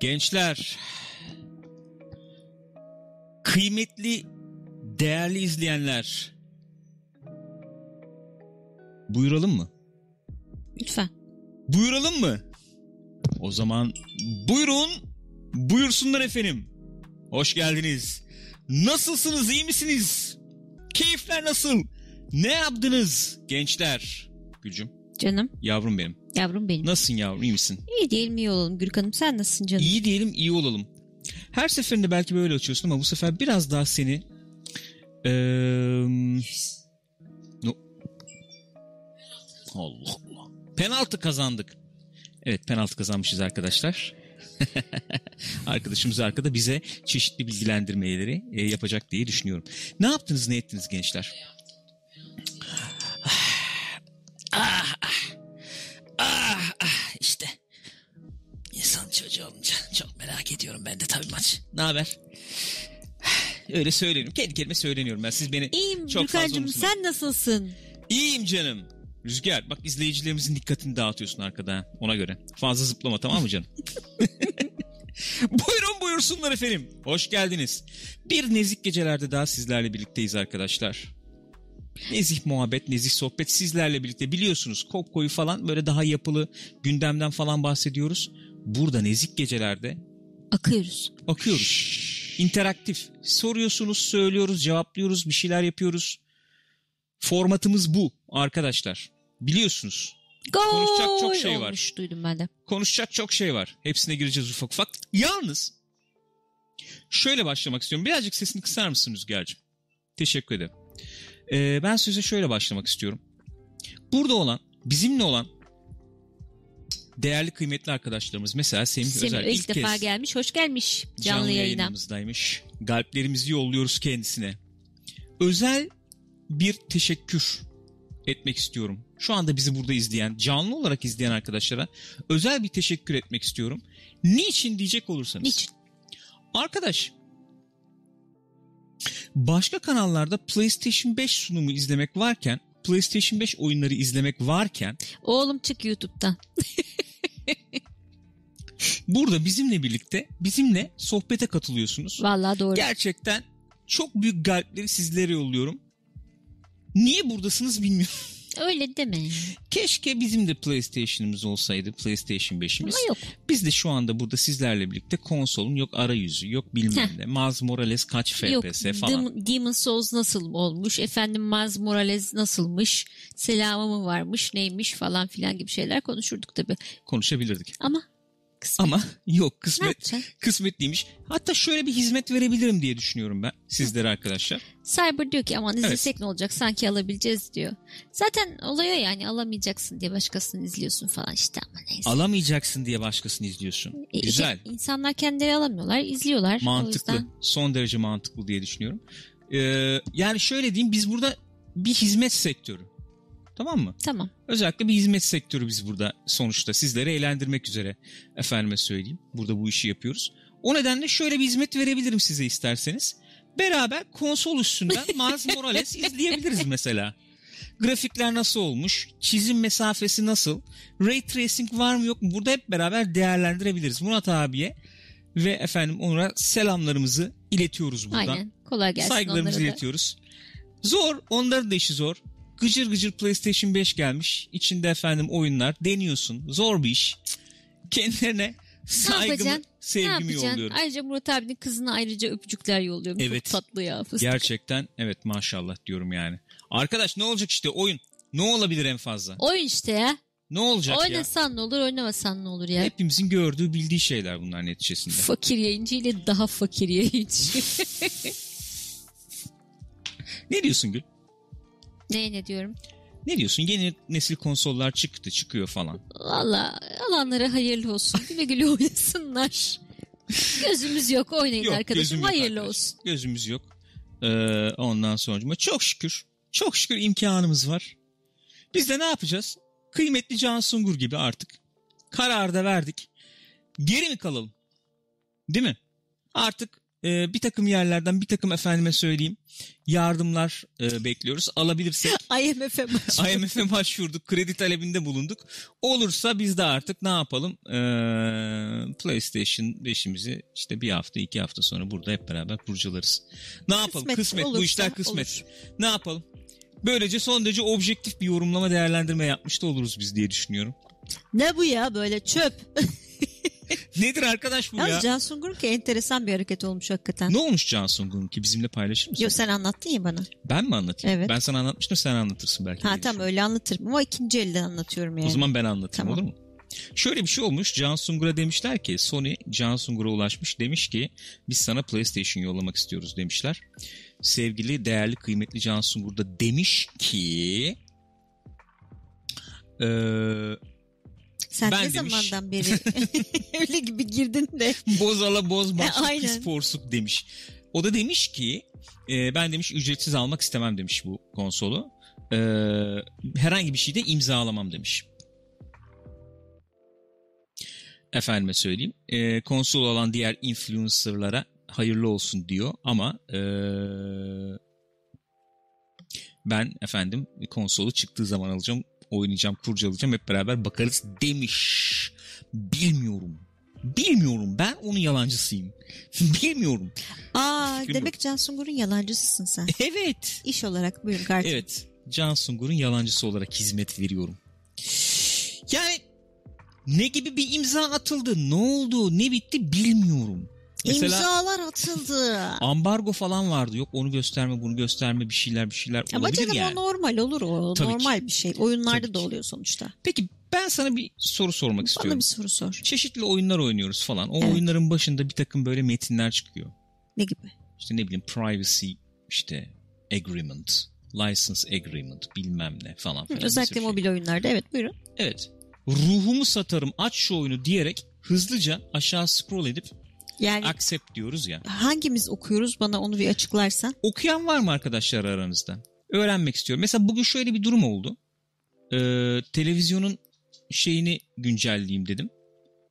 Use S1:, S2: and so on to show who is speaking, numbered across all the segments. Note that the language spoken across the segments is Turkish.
S1: Gençler, kıymetli, değerli izleyenler, buyuralım mı?
S2: Lütfen.
S1: Buyuralım mı? O zaman buyurun, buyursunlar efendim. Hoş geldiniz. Nasılsınız, iyi misiniz? Keyifler nasıl? Ne yaptınız gençler? Gülcüm,
S2: Canım.
S1: yavrum benim.
S2: Yavrum benim.
S1: Nasılsın yavrum, iyi misin?
S2: İyi diyelim iyi olalım Gürkan'ım. Sen nasılsın canım?
S1: İyi diyelim, iyi olalım. Her seferinde belki böyle açıyorsun ama bu sefer biraz daha seni... Eee... No. Allah Allah. Penaltı kazandık. Evet penaltı kazanmışız arkadaşlar. Arkadaşımız arkada bize çeşitli bilgilendirmeleri e, yapacak diye düşünüyorum. Ne yaptınız ne ettiniz gençler? İnsan çocuğu olunca çok merak ediyorum ben de tabii maç. Ne haber? Öyle söyleniyorum. Kendi kendime söyleniyorum ben. Siz beni
S2: İyiyim
S1: çok fazla
S2: Gürkan'cığım
S1: unutmayın.
S2: sen nasılsın?
S1: İyiyim canım. Rüzgar bak izleyicilerimizin dikkatini dağıtıyorsun arkada ona göre. Fazla zıplama tamam mı canım? Buyurun buyursunlar efendim. Hoş geldiniz. Bir nezik gecelerde daha sizlerle birlikteyiz arkadaşlar. Nezih muhabbet, nezih sohbet sizlerle birlikte biliyorsunuz Kokko'yu falan böyle daha yapılı gündemden falan bahsediyoruz. Burada nezik gecelerde
S2: Akıyoruz.
S1: bakıyoruz. İnteraktif. Soruyorsunuz, söylüyoruz, cevaplıyoruz, bir şeyler yapıyoruz. Formatımız bu arkadaşlar. Biliyorsunuz.
S2: Gol
S1: Konuşacak çok şey var.
S2: olmuş, duydum ben de.
S1: Konuşacak çok şey var. Hepsine gireceğiz ufak ufak. Yalnız şöyle başlamak istiyorum. Birazcık sesini kısar mısın Rüzgar'cığım? Teşekkür ederim. Ee, ben söze şöyle başlamak istiyorum. Burada olan, bizimle olan değerli kıymetli arkadaşlarımız mesela Semih,
S2: Semih
S1: Özel
S2: ilk,
S1: ilk
S2: defa
S1: kez
S2: gelmiş. Hoş gelmiş canlı,
S1: canlı
S2: yayına.
S1: yayınımızdaymış. Galplerimizi yolluyoruz kendisine. Özel bir teşekkür etmek istiyorum. Şu anda bizi burada izleyen, canlı olarak izleyen arkadaşlara özel bir teşekkür etmek istiyorum. Niçin diyecek olursanız.
S2: Niçin?
S1: Arkadaş, başka kanallarda PlayStation 5 sunumu izlemek varken, PlayStation 5 oyunları izlemek varken
S2: Oğlum çık YouTube'dan.
S1: burada bizimle birlikte, bizimle sohbete katılıyorsunuz.
S2: Vallahi doğru.
S1: Gerçekten çok büyük galpleri sizlere yolluyorum. Niye buradasınız bilmiyorum.
S2: Öyle deme.
S1: Keşke bizim de PlayStation'ımız olsaydı. PlayStation 5'imiz.
S2: Ama yok.
S1: Biz de şu anda burada sizlerle birlikte konsolun yok arayüzü, yok bilmem ne. Miles Morales kaç FPS
S2: Yok.
S1: falan.
S2: Dem- Demon Souls nasıl olmuş? Efendim Miles Morales nasılmış? Selamı mı varmış? Neymiş falan filan gibi şeyler konuşurduk tabii.
S1: Konuşabilirdik.
S2: Ama kısmet.
S1: Ama yok kısmet kısmetliymiş. Hatta şöyle bir hizmet verebilirim diye düşünüyorum ben sizlere arkadaşlar.
S2: Cyber diyor ki aman izlesek ne olacak sanki alabileceğiz diyor. Zaten oluyor yani alamayacaksın diye başkasını izliyorsun falan işte ama neyse.
S1: Alamayacaksın diye başkasını izliyorsun.
S2: E,
S1: Güzel.
S2: işte insanlar kendileri alamıyorlar izliyorlar. O
S1: Mantıklı.
S2: yüzden
S1: Son derece mantıklı diye düşünüyorum. Ee, yani şöyle diyeyim biz burada bir hizmet sektörü. Tamam mı?
S2: tamam.
S1: Özellikle bir hizmet sektörü biz burada sonuçta sizleri eğlendirmek üzere efendime söyleyeyim. Burada bu işi yapıyoruz. O nedenle şöyle bir hizmet verebilirim size isterseniz. Beraber konsol üstünden Miles Morales izleyebiliriz mesela. Grafikler nasıl olmuş? Çizim mesafesi nasıl? Ray tracing var mı yok mu? Burada hep beraber değerlendirebiliriz. Murat abiye ve efendim Onur'a selamlarımızı iletiyoruz buradan.
S2: Aynen. Kolay gelsin
S1: Saygılarımızı
S2: onlara
S1: iletiyoruz. Zor. Onların da işi zor. Gıcır gıcır PlayStation 5 gelmiş. İçinde efendim oyunlar. Deniyorsun. Zor bir iş. Kendilerine
S2: Ne
S1: saygımı?
S2: Ne
S1: sevgimi yolluyorum.
S2: Ayrıca Murat abinin kızına ayrıca öpücükler yolluyorum.
S1: Evet.
S2: Çok tatlı ya fıstık.
S1: Gerçekten evet maşallah diyorum yani. Arkadaş ne olacak işte oyun. Ne olabilir en fazla?
S2: Oyun işte ya.
S1: Ne olacak ya?
S2: Oynasan ne olur oynamasan ne olur ya.
S1: Hepimizin gördüğü bildiği şeyler bunlar neticesinde.
S2: Fakir yayıncı ile daha fakir yayıncı.
S1: Ne diyorsun Gül?
S2: Ne ne diyorum?
S1: Ne diyorsun? Yeni nesil konsollar çıktı çıkıyor falan.
S2: Valla alanlara hayırlı olsun. Güle güle oynasınlar. Gözümüz yok oynayın
S1: Yok
S2: arkadaşım.
S1: yok
S2: Hayırlı
S1: arkadaş.
S2: olsun.
S1: Gözümüz yok. Ee, ondan sonra çok şükür çok şükür imkanımız var. Biz de ne yapacağız? Kıymetli Can Sungur gibi artık kararı da verdik. Geri mi kalalım? Değil mi? Artık e, bir takım yerlerden bir takım efendime söyleyeyim yardımlar e, bekliyoruz. Alabilirsek
S2: IMF'e başvurduk.
S1: IMF'e başvurduk. Kredi talebinde bulunduk. Olursa biz de artık ne yapalım? E, PlayStation 5'imizi işte bir hafta iki hafta sonra burada hep beraber kurcalarız. Ne yapalım?
S2: Kısmet
S1: Kısmet. Bu
S2: olursa
S1: işler kısmet.
S2: olur.
S1: Ne yapalım? Böylece son derece objektif bir yorumlama değerlendirme yapmış da oluruz biz diye düşünüyorum.
S2: Ne bu ya böyle çöp.
S1: Nedir arkadaş bu ya?
S2: Yalnız Can Sungur'un ki enteresan bir hareket olmuş hakikaten.
S1: Ne olmuş Cansungun ki bizimle paylaşır mısın?
S2: Yok sen anlattın ya bana.
S1: Ben mi anlatayım?
S2: Evet.
S1: Ben sana anlatmıştım sen anlatırsın belki.
S2: Ha tamam öyle anlatırım ama ikinci elden anlatıyorum yani.
S1: O zaman ben anlatayım
S2: Tamam.
S1: olur mu? Şöyle bir şey olmuş. Can Sungur'a demişler ki Sony Can Sungur'a ulaşmış. Demiş ki biz sana PlayStation yollamak istiyoruz demişler. Sevgili değerli kıymetli Can Sungur da demiş ki eee
S2: Sen
S1: ben
S2: ne
S1: demiş.
S2: zamandan beri öyle gibi girdin de.
S1: bozala
S2: Aynen.
S1: pis porsuk demiş. O da demiş ki e, ben demiş ücretsiz almak istemem demiş bu konsolu. E, herhangi bir şeyde imzalamam demiş. Efendime söyleyeyim. E, konsol olan diğer influencerlara hayırlı olsun diyor ama e, ben efendim konsolu çıktığı zaman alacağım, oynayacağım, kurcalayacağım hep beraber bakarız demiş. Bilmiyorum. Bilmiyorum. Ben onun yalancısıyım. Bilmiyorum.
S2: Aa
S1: Fikrim
S2: demek Can Sungur'un yalancısısın sen.
S1: Evet.
S2: İş olarak buyurun kardeşim.
S1: Evet. Can Sungur'un yalancısı olarak hizmet veriyorum. Yani ne gibi bir imza atıldı, ne oldu, ne bitti bilmiyorum. Mesela
S2: İmzalar atıldı.
S1: ambargo falan vardı. Yok onu gösterme, bunu gösterme, bir şeyler bir şeyler
S2: Ama
S1: olabilir
S2: canım
S1: yani.
S2: o normal olur o.
S1: Tabii
S2: normal bir şey. Oyunlarda
S1: Tabii
S2: da
S1: ki.
S2: oluyor sonuçta.
S1: Peki ben sana bir soru sormak
S2: Bana
S1: istiyorum.
S2: bir soru sor.
S1: Çeşitli oyunlar oynuyoruz falan. O
S2: Evet.
S1: oyunların başında bir takım böyle metinler çıkıyor.
S2: Ne gibi?
S1: İşte ne bileyim privacy işte agreement, license agreement bilmem ne falan
S2: Hı, özellikle
S1: şey.
S2: mobil oyunlarda evet buyurun.
S1: Evet. Ruhumu satarım aç şu oyunu diyerek hızlıca aşağı scroll edip
S2: Yani
S1: accept diyoruz ya.
S2: hangimiz okuyoruz bana onu bir açıklarsan.
S1: Okuyan var mı arkadaşlar aranızda? Öğrenmek istiyorum. Mesela bugün şöyle bir durum oldu. Ee, televizyonun şeyini güncelleyeyim dedim.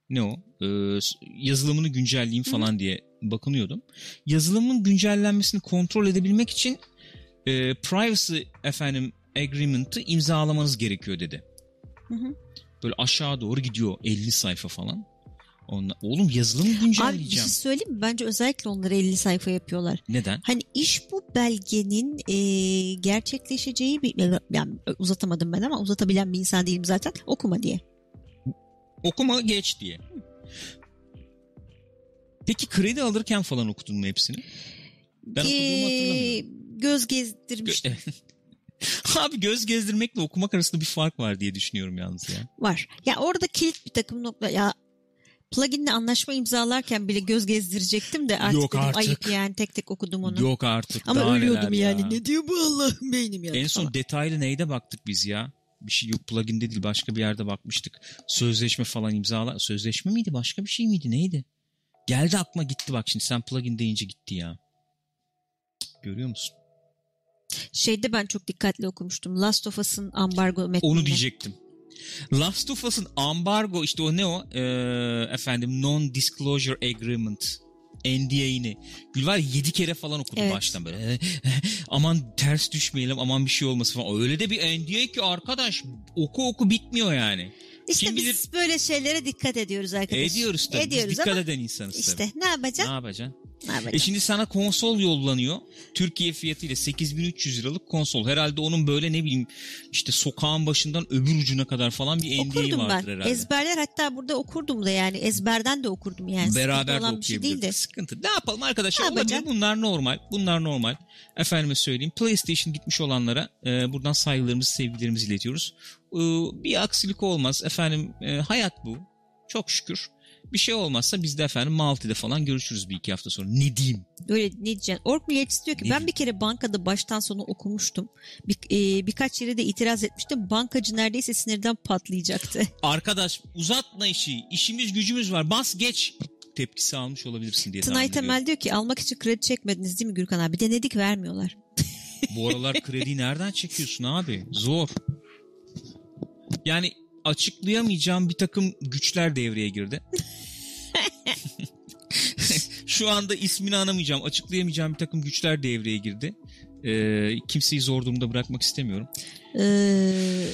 S1: Ne o? Ee, yazılımını güncelleyeyim falan diye bakınıyordum. Yazılımın güncellenmesini kontrol edebilmek için e, privacy efendim agreement'ı imzalamanız gerekiyor dedi.
S2: Hı hı.
S1: Böyle aşağı doğru gidiyor 50 sayfa falan. Onla, oğlum yazılımı
S2: Abi bir
S1: güncelleyeceğim.
S2: şey söyleyeyim mi? Bence özellikle onları 50 sayfa yapıyorlar.
S1: Neden?
S2: Hani iş bu belgenin e, gerçekleşeceği bir yani uzatamadım ben ama uzatabilen bir insan değilim zaten. Okuma diye.
S1: Okuma geç diye. Peki kredi alırken falan okudun mu hepsini? Ben okuduğumu hatırlamıyorum.
S2: Göz gezdirmiş
S1: Abi göz gezdirmekle okumak arasında bir fark var diye düşünüyorum yalnız ya.
S2: var. Ya orada kilit bir takım nokta ya pluginle anlaşma imzalarken bile göz gezdirecektim de artık
S1: Yok
S2: dedim,
S1: artık.
S2: ayıp yani tek tek okudum onu.
S1: Yok artık
S2: Ama
S1: daha
S2: ölüyordum
S1: neler
S2: yani.
S1: ya.
S2: Ne diyor bu Allah'ım beynim ya.
S1: En son
S2: falan.
S1: detaylı neyde baktık biz ya? Bir şey yok pluginde değil başka bir yerde bakmıştık. Sözleşme falan imzala. Sözleşme miydi başka bir şey miydi neydi? Geldi aklıma gitti bak şimdi sen plugin deyince gitti ya. Görüyor musun?
S2: Şeyde ben çok dikkatli okumuştum. Last of Us'ın ambargo metnini.
S1: Onu diyecektim. Last of Us'ın ambargo işte o ne o? Ee, efendim non-disclosure agreement. NDA'ini. Gülvar yedi kere falan okudu
S2: Evet.
S1: baştan böyle. aman ters düşmeyelim aman bir şey olmasın falan. Öyle de bir NDA ki arkadaş oku oku bitmiyor yani.
S2: İşte
S1: Kim
S2: biz
S1: bilir-
S2: böyle şeylere dikkat ediyoruz arkadaşlar.
S1: Ediyoruz tabii.
S2: Ediyoruz
S1: Biz dikkat
S2: ama
S1: eden insanız tabii.
S2: işte ne yapacaksın?
S1: Ne yapacaksın? E şimdi sana konsol yollanıyor. Türkiye fiyatıyla 8300 liralık konsol. Herhalde onun böyle ne bileyim işte sokağın başından öbür ucuna kadar falan bir NDA
S2: okurdum
S1: vardır
S2: ben.
S1: herhalde.
S2: Ezberler hatta burada okurdum da yani ezberden de okurdum yani.
S1: Beraber de
S2: olan bir şey değil de.
S1: okuyabilirdik. Sıkıntı. Ne yapalım arkadaşlar?
S2: Ne
S1: Olabilir. Bunlar normal. Bunlar normal. Efendime söyleyeyim. PlayStation gitmiş olanlara e, buradan saygılarımızı, sevgilerimizi iletiyoruz. E, bir aksilik olmaz. Efendim e, hayat bu. Çok şükür. Bir şey olmazsa biz de efendim Malti'de falan görüşürüz bir iki hafta sonra. Ne diyeyim?
S2: Öyle ne diyeceksin? Ork milliyetçisi diyor ki
S1: Ne
S2: ben
S1: diyeyim?
S2: bir kere bankada baştan sona okumuştum. Bir, e, birkaç yere de itiraz etmiştim. Bankacı neredeyse sinirden patlayacaktı.
S1: Arkadaş uzatma işi. İşimiz gücümüz var. Bas geç. Tepkisi almış olabilirsin diye
S2: Tınay. Temel diyor ki almak için kredi çekmediniz değil mi Gürkan abi? Denedik vermiyorlar.
S1: Bu aralar krediyi nereden çekiyorsun abi? Zor. Yani açıklayamayacağım bir takım güçler devreye girdi. Şu anda ismini anamayacağım, açıklayamayacağım bir takım güçler devreye girdi. Ee, kimseyi zor durumda bırakmak istemiyorum.
S2: Ee,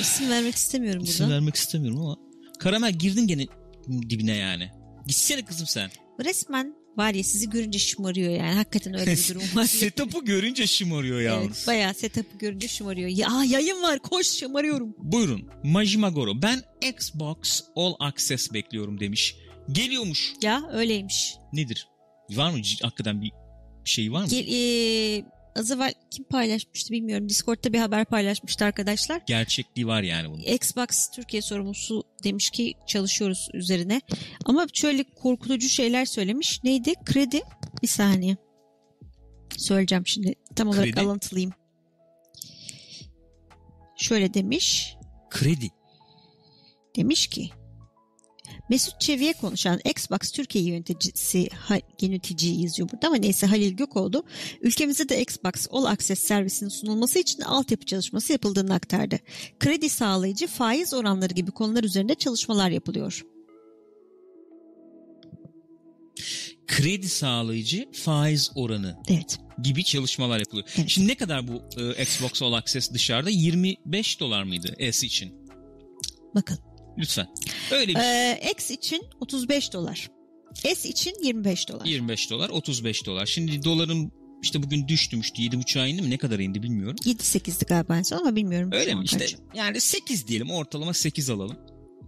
S2: isim vermek istemiyorum burada.
S1: İsim vermek istemiyorum ama. Karamel girdin gene dibine yani. Gitsene kızım sen.
S2: Resmen var ya sizi görünce şımarıyor yani. Hakikaten öyle bir durum var.
S1: Setup'u görünce şımarıyor yalnız.
S2: Evet, bayağı setup'ı görünce şımarıyor. Ya yayın var koş şımarıyorum.
S1: Buyurun. Majimagoro. Ben Xbox All Access bekliyorum demiş. Geliyormuş.
S2: Ya öyleymiş.
S1: Nedir? Var mı hakikaten bir şey var mı?
S2: Gel, e, az evvel kim paylaşmıştı bilmiyorum. Discord'da bir haber paylaşmıştı arkadaşlar.
S1: Gerçekliği var yani bunun.
S2: Xbox Türkiye sorumlusu demiş ki çalışıyoruz üzerine. Ama şöyle korkutucu şeyler söylemiş. Neydi? Kredi. Bir saniye. Söyleyeceğim şimdi. Tam olarak
S1: Kredi.
S2: alıntılayayım. Şöyle demiş.
S1: Kredi.
S2: Demiş ki Mesut Çevi'ye konuşan Xbox Türkiye yöneticisi ha, yöneticiyi yazıyor burada ama neyse Halil Gökoğlu ülkemizde de Xbox All Access servisinin sunulması için altyapı çalışması yapıldığını aktardı. Kredi sağlayıcı faiz oranları gibi konular üzerinde çalışmalar yapılıyor.
S1: Kredi sağlayıcı faiz oranı
S2: Evet.
S1: gibi çalışmalar yapılıyor.
S2: Evet.
S1: Şimdi ne kadar bu e, Xbox All Access dışarıda? 25 dolar mıydı S için?
S2: Bakın.
S1: Lütfen. Öyle bir şey.
S2: Ee, X için 35 dolar. S için 25 dolar.
S1: 25 dolar, 35 dolar. Şimdi doların işte bugün düştümüştü. 7,5'a indi mi? Ne kadar indi bilmiyorum.
S2: 7-8'di galiba en son ama bilmiyorum.
S1: Öyle mi? İşte
S2: kaç.
S1: yani 8 diyelim. Ortalama 8 alalım.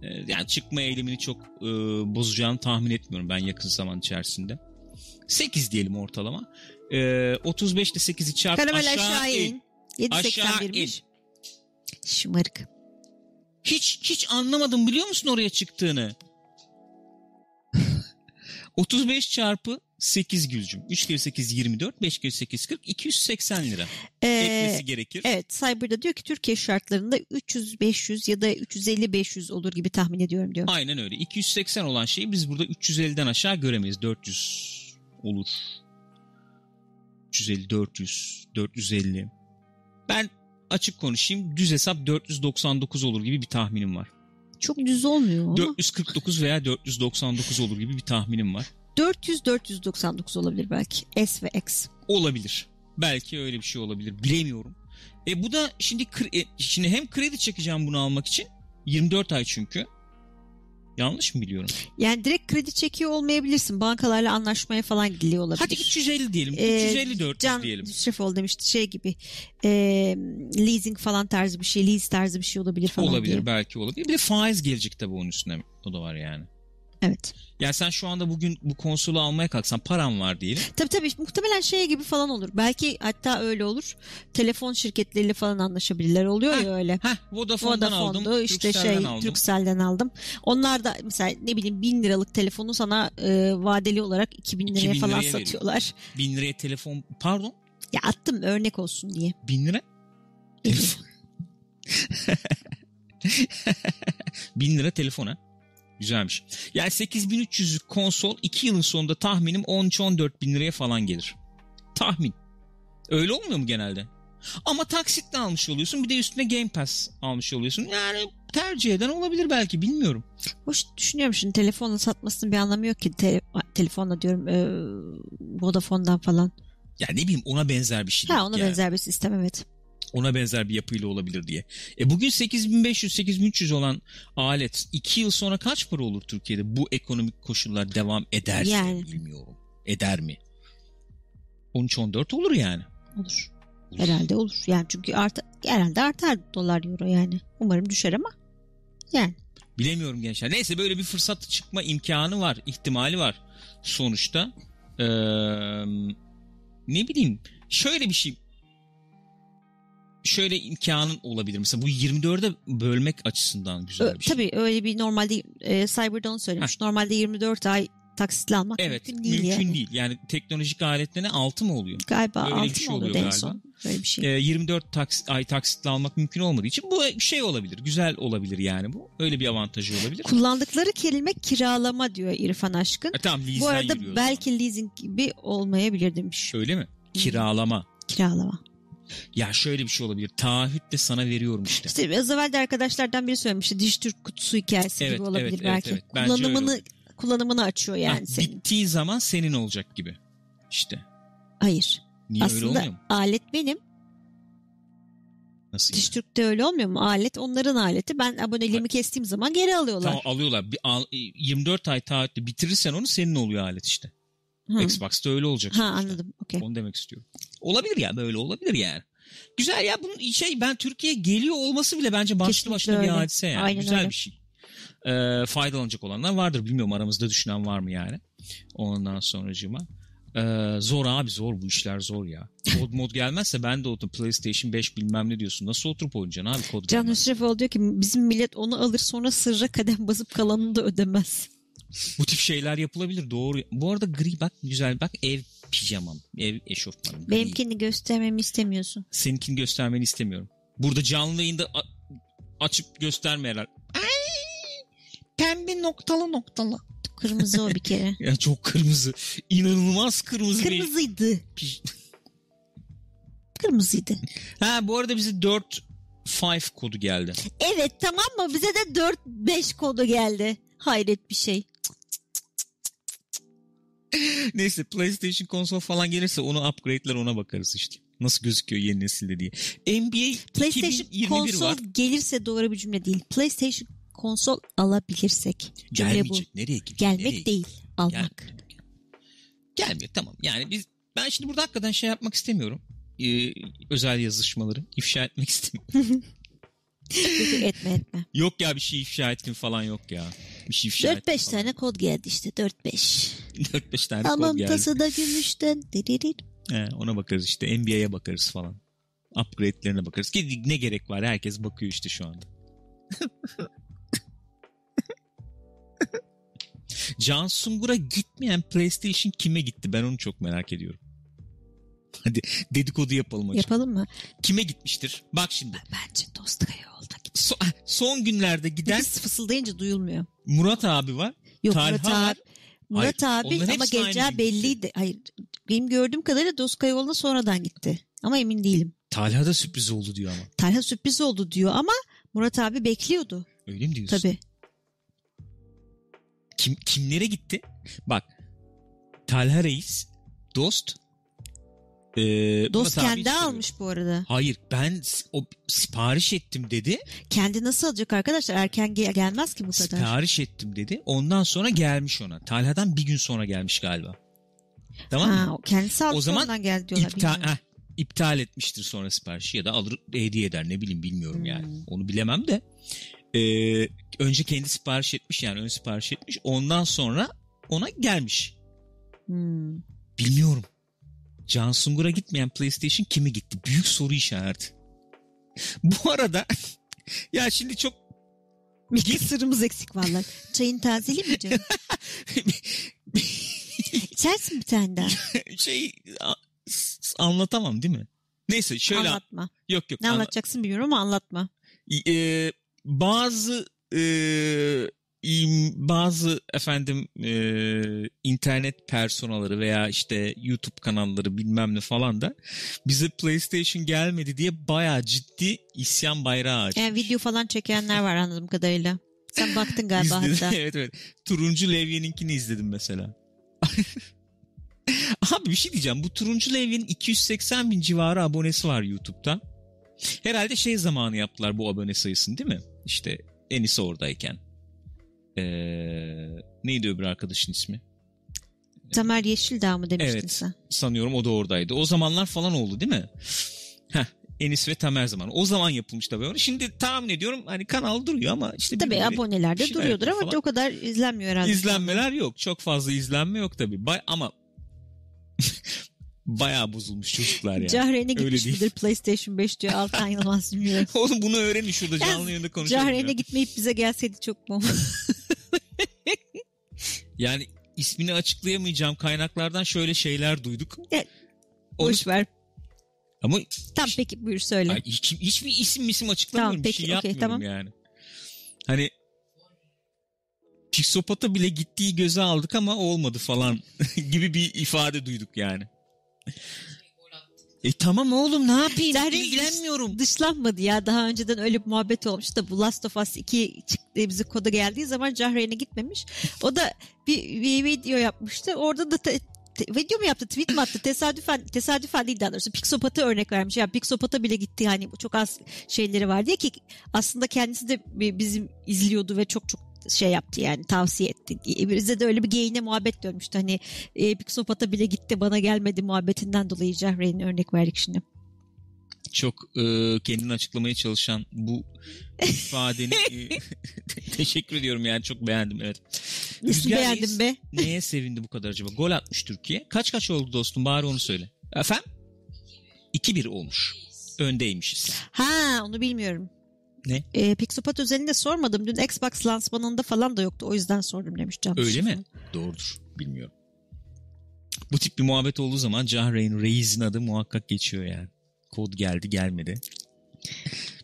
S1: Ee, Yani çıkma eylemini çok e, bozacağını tahmin etmiyorum ben yakın zaman içerisinde. 8 diyelim ortalama. Ee, 35 ile 8'i çarp
S2: Karamel
S1: aşağı,
S2: aşağı
S1: in.
S2: in. 7.81'miş. Şımarık.
S1: Hiç hiç anlamadım biliyor musun oraya çıktığını? 35 çarpı 8 Gülcüm. 3 kere 8 24, 5 kere 8 40, 280 lira.
S2: Ee,
S1: Etmesi gerekir.
S2: Evet Cyber'da diyor ki Türkiye şartlarında 300-500 ya da 350-500 olur gibi tahmin ediyorum diyor.
S1: Aynen öyle. 280 olan şeyi biz burada 350'den aşağı göremeyiz. 400 olur. 350, 400, 450. Ben açık konuşayım. Düz hesap 499 olur gibi bir tahminim var.
S2: Çok düz olmuyor ama.
S1: 449 veya 499 olur gibi bir tahminim var.
S2: 400-499 olabilir belki. S ve X.
S1: Olabilir. Belki öyle bir şey olabilir. Bilemiyorum. E bu da şimdi e, şimdi hem kredi çekeceğim bunu almak için 24 ay çünkü. Yanlış mı biliyorum?
S2: Yani direkt kredi çekiyor olmayabilirsin. Bankalarla anlaşmaya falan gidiliyor olabilir.
S1: Hadi 350 diyelim.
S2: Ee,
S1: 350 400
S2: Can
S1: diyelim.
S2: Şefoğlu demişti şey gibi e, leasing falan tarzı bir şey lease tarzı bir şey olabilir falan
S1: Olabilir
S2: diye.
S1: belki olabilir. Bir de faiz gelecek tabii onun üstüne. O da var yani.
S2: Evet.
S1: Yani sen şu anda bugün bu konsolu almaya kalksan param var diyelim.
S2: Tabii tabii muhtemelen şey gibi falan olur. Belki hatta öyle olur. Telefon şirketleriyle falan anlaşabilirler oluyor
S1: Heh,
S2: ya öyle.
S1: Heh Vodafone'dan
S2: Vodafone'du
S1: aldım.
S2: işte
S1: Turkcell'den
S2: şey
S1: aldım.
S2: Turkcell'den aldım. Onlar da mesela ne bileyim bin liralık telefonu sana e, vadeli olarak 2000 liraya
S1: 2000
S2: falan
S1: liraya
S2: satıyorlar.
S1: 1000 liraya telefon pardon
S2: Ya attım örnek olsun diye.
S1: 1000 lira telefon. 1000 lira telefona. Güzelmiş. Yani 8300 konsol 2 yılın sonunda tahminim 13-14 bin liraya falan gelir. Tahmin. Öyle olmuyor mu genelde? Ama taksitle almış oluyorsun bir de üstüne Game Pass almış oluyorsun. Yani tercih eden olabilir belki bilmiyorum.
S2: Hoş düşünüyorum şimdi telefonla satmasının bir anlamı yok ki. Te- telefonla diyorum e, Vodafone'dan falan.
S1: Ya ne bileyim ona benzer bir şey.
S2: Ha ona
S1: yani.
S2: benzer bir sistem evet.
S1: Ona benzer bir yapıyla olabilir diye. E bugün 8500-8300 olan alet 2 yıl sonra kaç para olur Türkiye'de? Bu ekonomik koşullar devam ederse
S2: Yani.
S1: bilmiyorum. Eder mi? 13-14 olur yani.
S2: Olur. Herhalde olur. Yani çünkü art herhalde artar dolar euro yani. Umarım düşer ama. Yani.
S1: Bilemiyorum gençler. Neyse böyle bir fırsat çıkma imkanı var. ihtimali var. Sonuçta Ee, ne bileyim şöyle bir şey şöyle imkanın olabilir. Mesela bu 24'e bölmek açısından güzel bir şey.
S2: Tabii öyle bir normalde e, Cyber'da onu söylemiş. Normalde 24 ay taksitle almak
S1: Evet
S2: mümkün değil.
S1: mümkün
S2: yani.
S1: değil. Yani teknolojik aletlerine 6 mı oluyor?
S2: Galiba
S1: Öyle bir
S2: altı
S1: şey
S2: mı
S1: oluyor
S2: en son? Böyle bir şey.
S1: Ee, 24 taksit, ay taksitle almak mümkün olmadığı için bu şey olabilir. Güzel olabilir yani bu. Öyle bir avantajı olabilir.
S2: Kullandıkları kelime kiralama diyor İrfan Aşkın.
S1: E, tamam
S2: Bu arada belki leasing gibi olmayabilir demiş.
S1: Öyle mi? Kiralama.
S2: Kiralama.
S1: Ya şöyle bir şey olabilir. Taahhütle sana veriyorum işte.
S2: İşte az evvel de arkadaşlardan biri söylemişti. Dijitürk kutusu hikayesi
S1: Evet,
S2: gibi olabilir
S1: evet, evet,
S2: belki.
S1: evet. Öyle
S2: Kullanımını kullanımını açıyor yani
S1: Ha,
S2: senin.
S1: bittiği zaman senin olacak gibi. İşte.
S2: Hayır.
S1: Niye öyle olmuyor
S2: Aslında
S1: mu?
S2: alet benim.
S1: Nasıl?
S2: Diş
S1: yani?
S2: Türk'te öyle olmuyor mu? Alet onların aleti. Ben aboneliğimi kestiğim zaman geri alıyorlar.
S1: Tamam alıyorlar. Bir, al- 24 ay taahhütle bitirirsen onu senin oluyor alet işte.
S2: Hı.
S1: Xbox'ta öyle olacak.
S2: Ha
S1: sonuçta.
S2: anladım. Okey.
S1: Onu demek istiyorum. Olabilir ya böyle olabilir yani. Güzel ya bunun şey ben Türkiye geliyor olması bile bence başlı
S2: Kesinlikle
S1: başına bir hadise yani.
S2: Aynen
S1: Güzel
S2: öyle.
S1: bir şey. Ee, faydalanacak olanlar vardır. Bilmiyorum aramızda düşünen var mı yani. Ondan sonracığıma. Ee, zor abi zor bu işler zor ya. Kod mod gelmezse ben de oturup PlayStation 5 bilmem ne diyorsun. Nasıl oturup oynayacaksın abi kod
S2: Can. Hüsrefoğlu diyor ki bizim millet onu alır sonra sırra kadem basıp kalanını da ödemez.
S1: Bu tip şeyler yapılabilir doğru. Bu arada gri bak güzel bak ev pijamam. Ev eşofmanım. gri.
S2: Benimkini göstermemi istemiyorsun.
S1: Seninkini göstermeni istemiyorum. Burada canlı yayında açıp göstermeyeler. Ay, pembe noktalı noktalı.
S2: Kırmızı o bir kere.
S1: Ya çok kırmızı. İnanılmaz kırmızı bir.
S2: Kırmızıydı.
S1: Pij-
S2: Kırmızıydı.
S1: Ha bu arada bize 4 5 kodu geldi.
S2: Evet tamam mı? Bize de 4-5 kodu geldi. Hayret bir şey.
S1: Neyse PlayStation konsol falan gelirse onu upgrade'ler ona bakarız işte. Nasıl gözüküyor yeni nesilde diye. NBA
S2: PlayStation
S1: 2021
S2: konsol
S1: var.
S2: gelirse doğru bir cümle değil. PlayStation konsol alabilirsek. Cümle bu.
S1: Gelmeyecek. Nereye gidecek?
S2: Gelmek
S1: Nereye
S2: değil. Almak.
S1: Gelmiyor. Gelmiyor tamam. Yani biz ben şimdi burada hakikaten şey yapmak istemiyorum. Ee, özel yazışmaları ifşa etmek istemiyorum.
S2: Etme etme.
S1: yok ya bir şey ifşa ettim falan yok ya. Şey ifşa ettim
S2: 4-5 tane kod geldi işte 4-5.
S1: 4-5 tane kod
S2: Aman
S1: geldi.
S2: tası da gümüşten.
S1: He, ona bakarız işte. NBA'ye bakarız falan. Upgrade'lerine bakarız. Ki ne gerek var? Herkes bakıyor işte şu anda. Can Sungur'a gitmeyen PlayStation kime gitti? Ben onu çok merak ediyorum. Hadi dedikodu yapalım açık.
S2: Yapalım mı?
S1: Kime gitmiştir? Bak şimdi.
S2: Bence oldu.
S1: So- son günlerde giden
S2: Biz fısıldayınca duyulmuyor.
S1: Murat abi var.
S2: Yok
S1: Talha
S2: Murat
S1: var.
S2: abi. Murat
S1: Hayır,
S2: abi ama geleceği belliydi. Hayır benim gördüğüm kadarıyla Doskaya yoluna sonradan gitti. Ama emin değilim.
S1: Talha da sürpriz oldu diyor ama.
S2: Talha sürpriz oldu diyor ama Murat abi bekliyordu.
S1: Öyle mi diyorsun?
S2: Tabii.
S1: Kim, kimlere gitti? Bak. Talha Reis, Dost. E,
S2: Dost kendi almış bu arada.
S1: Hayır ben o sipariş ettim dedi.
S2: Kendi nasıl alacak arkadaşlar? Erken gel- gelmez ki bu kadar.
S1: Sipariş ettim dedi. Ondan sonra gelmiş ona. Talha'dan bir gün sonra gelmiş galiba. Tamam mı?
S2: Ha, o kendisi aldı
S1: O zaman
S2: geldi diyorlar.
S1: İptal, heh, iptal etmiştir sonra siparişi ya da alır hediye eder ne bileyim bilmiyorum yani.
S2: Hmm.
S1: Onu bilemem de. Ee, önce kendi sipariş etmiş yani ön sipariş etmiş. Ondan sonra ona gelmiş.
S2: Hmm.
S1: Bilmiyorum. Can Sungur'a gitmeyen PlayStation kimi gitti? Büyük soru işareti. Bu arada ya şimdi çok
S2: Bir eksik vallahi. Çayın tazeli mi canım? İçersin bir tane daha.
S1: şey anlatamam değil mi? Neyse şöyle
S2: Anlatma.
S1: yok yok.
S2: Ne
S1: anla-
S2: anlatacaksın bilmiyorum ama anlatma.
S1: e, bazı e, bazı efendim e, internet personaları veya işte YouTube kanalları bilmem ne falan da bize PlayStation gelmedi diye bayağı ciddi isyan bayrağı açmış.
S2: Yani video falan çekenler var anladığım kadarıyla. Sen baktın galiba
S1: İzledim.
S2: hatta.
S1: evet evet. Turuncu Levye'ninkini izledim mesela. Abi bir şey diyeceğim. Bu Turuncu Levye'nin 280 bin civarı abonesi var YouTube'da. Herhalde şey zamanı yaptılar bu abone sayısını değil mi? İşte Enis oradayken. Ee, neydi öbür arkadaşın ismi?
S2: Tamer Yeşildağ mı demiştin
S1: Evet.
S2: sen?
S1: Sanıyorum o da oradaydı. O zamanlar falan oldu değil mi? Heh, Enis ve Tamer zamanı. O zaman yapılmış tabii. onu. Şimdi tahmin ediyorum hani kanal duruyor ama işte
S2: Tabii abonelerde duruyordur ama
S1: falan.
S2: o kadar izlenmiyor herhalde.
S1: İzlenmeler yok. Çok fazla izlenme yok tabii. Bay ama bayağı bozulmuş çocuklar ya.
S2: Cahreyn'e
S1: Öyle
S2: gitmiş
S1: değil.
S2: midir PlayStation 5 diyor Altan Yılmaz bilmiyorum.
S1: Oğlum bunu öğrenin şurada canlı yayında konuşalım.
S2: Cahreyn'e
S1: ya.
S2: gitmeyip bize gelseydi çok mu?
S1: Yani ismini açıklayamayacağım kaynaklardan şöyle şeyler duyduk.
S2: Evet.
S1: Onu-
S2: Boş ver.
S1: Ama
S2: Tam peki buyur söyle.
S1: Ay, hiç, hiçbir isim isim açıklamıyorum.
S2: Tamam,
S1: bir
S2: peki,
S1: şey
S2: okey,
S1: yapmıyorum
S2: tamam.
S1: yani. Hani psikopata bile gittiği göze aldık ama olmadı falan gibi bir ifade duyduk yani. E tamam oğlum ne yapayım?
S2: Zahreyn
S1: İlgilenmiyorum.
S2: dışlanmadı ya. Daha önceden öyle bir muhabbet olmuş da bu Last of Us 2 çık- e, bize koda geldiği zaman Cahreyn'e gitmemiş. O da bir, bir video yapmıştı. Orada da te- te- video mu yaptı tweet mi attı tesadüfen tesadüfen değil daha doğrusu Pixopat'a örnek vermiş. Yani Pixopat'a bile gitti hani çok az şeyleri var diye ki aslında kendisi de bi- bizim izliyordu ve çok çok şey yaptı yani tavsiye etti. Bize de öyle bir geyine muhabbet dönmüştü. Hani e, Pixopat'a bile gitti bana gelmedi muhabbetinden dolayı Cahreyn'e örnek verdik şimdi.
S1: Çok e, kendini açıklamaya çalışan bu ifadeni e, teşekkür ediyorum yani çok beğendim evet.
S2: Nasıl
S1: Reis
S2: be?
S1: Neye sevindi bu kadar acaba? Gol atmış Türkiye. Kaç kaç oldu dostum bari onu söyle. Efendim? 2-1 olmuş. Öndeymişiz.
S2: Ha onu bilmiyorum.
S1: Ne?
S2: E, Pixopat özelinde sormadım. Dün Xbox lansmanında falan da yoktu. O yüzden sordum demiş Can.
S1: Öyle mi? Doğrudur. Bilmiyorum. Bu tip bir muhabbet olduğu zaman Cahreyn Reis'in adı muhakkak geçiyor yani. Kod geldi gelmedi.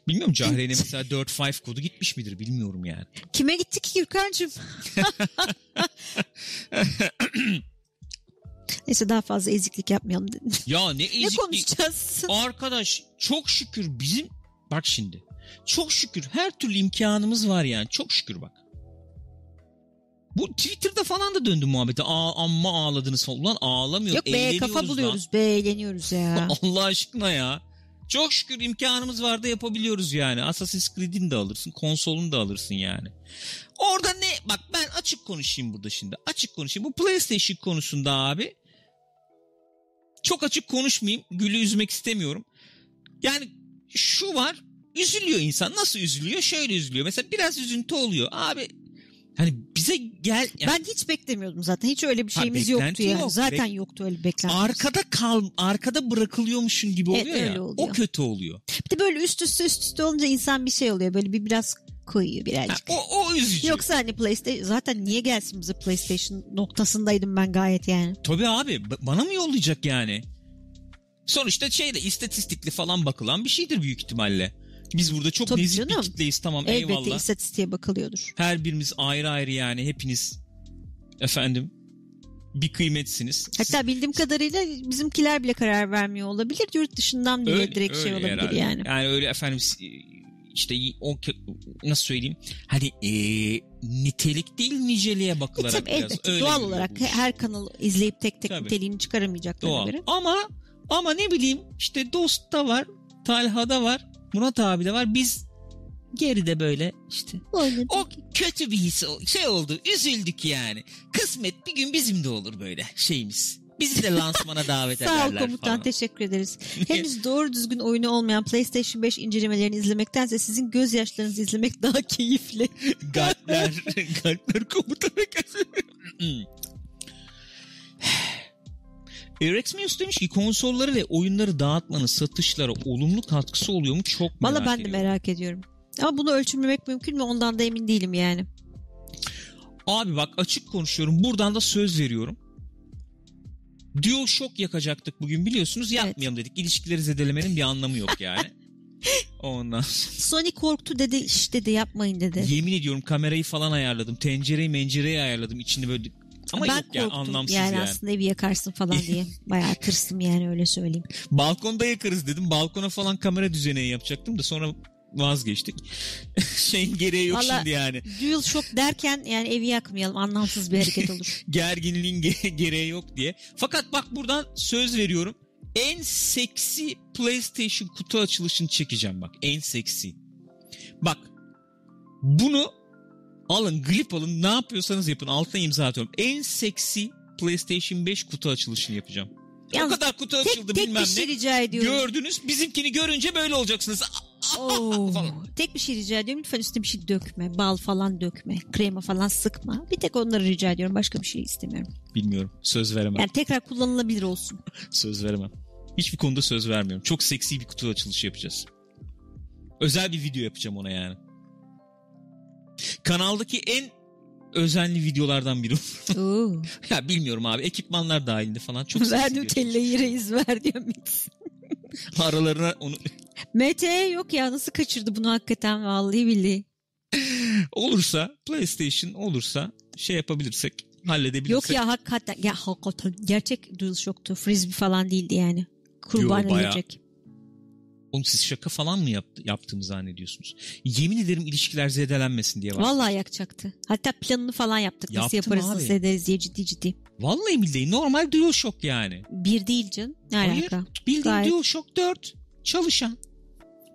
S1: Bilmiyorum Cahreyn'e mesela 4-5 kodu gitmiş midir bilmiyorum yani.
S2: Kime gitti ki Gürkan'cığım? Neyse daha fazla eziklik yapmayalım. ne
S1: Ya ne eziklik.
S2: konuşacağız?
S1: Arkadaş çok şükür bizim bak şimdi çok şükür her türlü imkanımız var yani çok şükür bak. Bu Twitter'da falan da döndü muhabbete. Aa, amma ağladınız falan. Ulan ağlamıyor.
S2: Yok be kafa buluyoruz be eğleniyoruz ya.
S1: Allah aşkına ya. Çok şükür imkanımız var da yapabiliyoruz yani. Assassin's Creed'ini de alırsın. Konsolunu da alırsın yani. Orada ne? Bak ben açık konuşayım burada şimdi. Açık konuşayım. Bu PlayStation konusunda abi. Çok açık konuşmayayım. Gül'ü üzmek istemiyorum. Yani şu var. Üzülüyor insan. Nasıl üzülüyor? Şöyle üzülüyor. Mesela biraz üzüntü oluyor. Abi hani bize gel... yani
S2: Ben hiç beklemiyordum zaten. Hiç öyle bir
S1: Ha,
S2: şeyimiz yoktu
S1: beklenti
S2: yani.
S1: yok.
S2: Zaten
S1: Bek-
S2: yoktu öyle beklenti.
S1: arkada kal arkada bırakılıyormuşsun gibi
S2: Evet,
S1: oluyor ya.
S2: öyle oluyor.
S1: O kötü oluyor.
S2: Bir de böyle üst üste üst üste olunca insan bir şey oluyor. Böyle bir biraz koyuyor
S1: Ha,
S2: birazcık.
S1: o, o üzücü.
S2: Yoksa hani PlayStation zaten niye gelsin bize PlayStation noktasındaydım ben gayet yani.
S1: Tabii abi bana mı yollayacak yani? Sonuçta şeyde istatistikli falan bakılan bir şeydir büyük ihtimalle. Biz burada çok
S2: Tabii
S1: nezik bir
S2: canım.
S1: kitleyiz tamam
S2: Elbette
S1: eyvallah.
S2: istatistiğe bakılıyordur.
S1: Her birimiz ayrı ayrı yani hepiniz efendim bir kıymetsiniz.
S2: Hatta bildiğim kadarıyla bizimkiler bile karar vermiyor olabilir. Yurt dışından bile
S1: Öyle-
S2: direkt şey
S1: öyle
S2: olabilir
S1: herhalde.
S2: yani.
S1: Yani öyle efendim işte o nasıl söyleyeyim hani e, nitelik değil niceliğe
S2: E
S1: bakılarak
S2: tabii
S1: biraz
S2: elbette
S1: öyle
S2: doğal olarak
S1: iş.
S2: her kanalı izleyip tek tek
S1: Tabii.
S2: niteliğini çıkaramayacaklarına göre.
S1: Ama ama ne bileyim işte Dost'ta var, Talha'da var, Murat abi de var. Biz geride böyle işte.
S2: Oynadık.
S1: O kötü bir his şey oldu. Üzüldük yani. Kısmet bir gün bizim de olur böyle şeyimiz. Bizi de lansmana davet
S2: Sağ ol
S1: ederler
S2: komutan
S1: falan.
S2: teşekkür ederiz. Henüz doğru düzgün oyunu olmayan PlayStation 5 incelemelerini izlemektense sizin gözyaşlarınızı izlemek daha keyifli.
S1: Galpler, galpler komutanı Erexmius demiş ki konsolları ve oyunları dağıtmanın satışlara olumlu katkısı oluyor mu çok merak
S2: Valla ben de
S1: ediyorum.
S2: merak ediyorum. Ama bunu ölçümlemek mümkün mü ondan da emin değilim yani.
S1: Abi bak açık konuşuyorum. Buradan da söz veriyorum. DualShock yakacaktık bugün biliyorsunuz. Yapmayalım dedik. İlişkileri zedelemenin bir anlamı yok yani. Ondan
S2: Sony korktu dedi iş dedi yapmayın dedi.
S1: yemin ediyorum kamerayı falan ayarladım. Tencereyi mencereyi ayarladım. İçini böyle ama
S2: ben
S1: yok yani
S2: korktum
S1: anlamsız
S2: yani,
S1: yani.
S2: aslında evi yakarsın falan diye. Bayağı tırstım yani öyle söyleyeyim.
S1: Balkonda yakarız dedim. Balkona falan kamera düzeneği yapacaktım da sonra vazgeçtik. Şeyin gereği yok
S2: Vallahi-
S1: şimdi yani.
S2: Dual Shock derken yani evi yakmayalım anlamsız bir hareket olur.
S1: Gerginliğin ge- gereği yok diye. Fakat bak buradan söz veriyorum. En seksi PlayStation kutu açılışını çekeceğim bak. En seksi. Bak. Bunu alın, klip alın. Ne yapıyorsanız yapın. Altına imza atıyorum. En seksi PlayStation 5 kutu açılışını yapacağım. o
S2: Yalnız
S1: kadar kutu açıldı
S2: tek, tek
S1: bilmem
S2: bir şey
S1: ne.
S2: rica ediyorum.
S1: Gördünüz. Bizimkini görünce böyle olacaksınız.
S2: Oo, tek bir şey rica ediyorum. Lütfen üstüne bir şey dökme. Bal falan dökme. Krema falan sıkma. Bir tek onları rica ediyorum. Başka bir şey istemiyorum.
S1: Bilmiyorum. Söz veremem.
S2: Yani tekrar kullanılabilir olsun.
S1: Söz veremem. Hiçbir konuda söz vermiyorum. Çok seksi bir kutu açılışı yapacağız. Özel bir video yapacağım ona yani. Kanaldaki en özenli videolardan biri. Ya bilmiyorum abi. Ekipmanlar dahilinde falan çok seksi
S2: ver
S1: bir
S2: Nutella'yı reis ver diyor.
S1: Aralarına onu
S2: MT yok ya nasıl kaçırdı bunu hakikaten vallahi billahi.
S1: olursa PlayStation olursa şey yapabilirsek halledebilirsek.
S2: Yok ya hakikaten ya hakikaten gerçek DualShock'tu. Frisbee falan değildi yani. Kurban
S1: Yo, bayağı. Oğlum siz şaka falan mı yaptı, yaptığımı zannediyorsunuz? Yemin ederim ilişkiler zedelenmesin diye var.
S2: Vallahi yakacaktı. Hatta planını falan yaptık. Nasıl
S1: Yaptım
S2: yaparız
S1: abi.
S2: nasıl ederiz diye ciddi ciddi.
S1: Vallahi billahi normal DualShock yani.
S2: Bir değil canım. Ne
S1: Hayır.
S2: alaka?
S1: Bildiğin
S2: Gayet.
S1: DualShock 4 çalışan.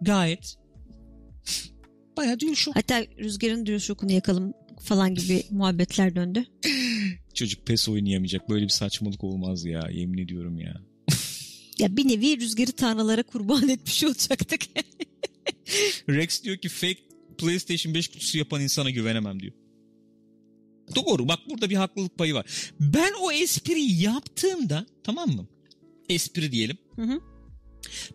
S1: Gayet. Bayağı DualShock.
S2: Hatta rüzgarın diyor şokunu yakalım falan gibi muhabbetler döndü.
S1: Çocuk PES oynayamayacak. Böyle bir saçmalık olmaz ya. Yemin ediyorum ya.
S2: Ya bir nevi rüzgarı tanrılara kurban etmiş olacaktık.
S1: Rex diyor ki fake PlayStation 5 kutusu yapan insana güvenemem diyor. Doğru bak burada bir haklılık payı var. Ben o espriyi yaptığımda tamam mı? Espri diyelim.
S2: Hı hı.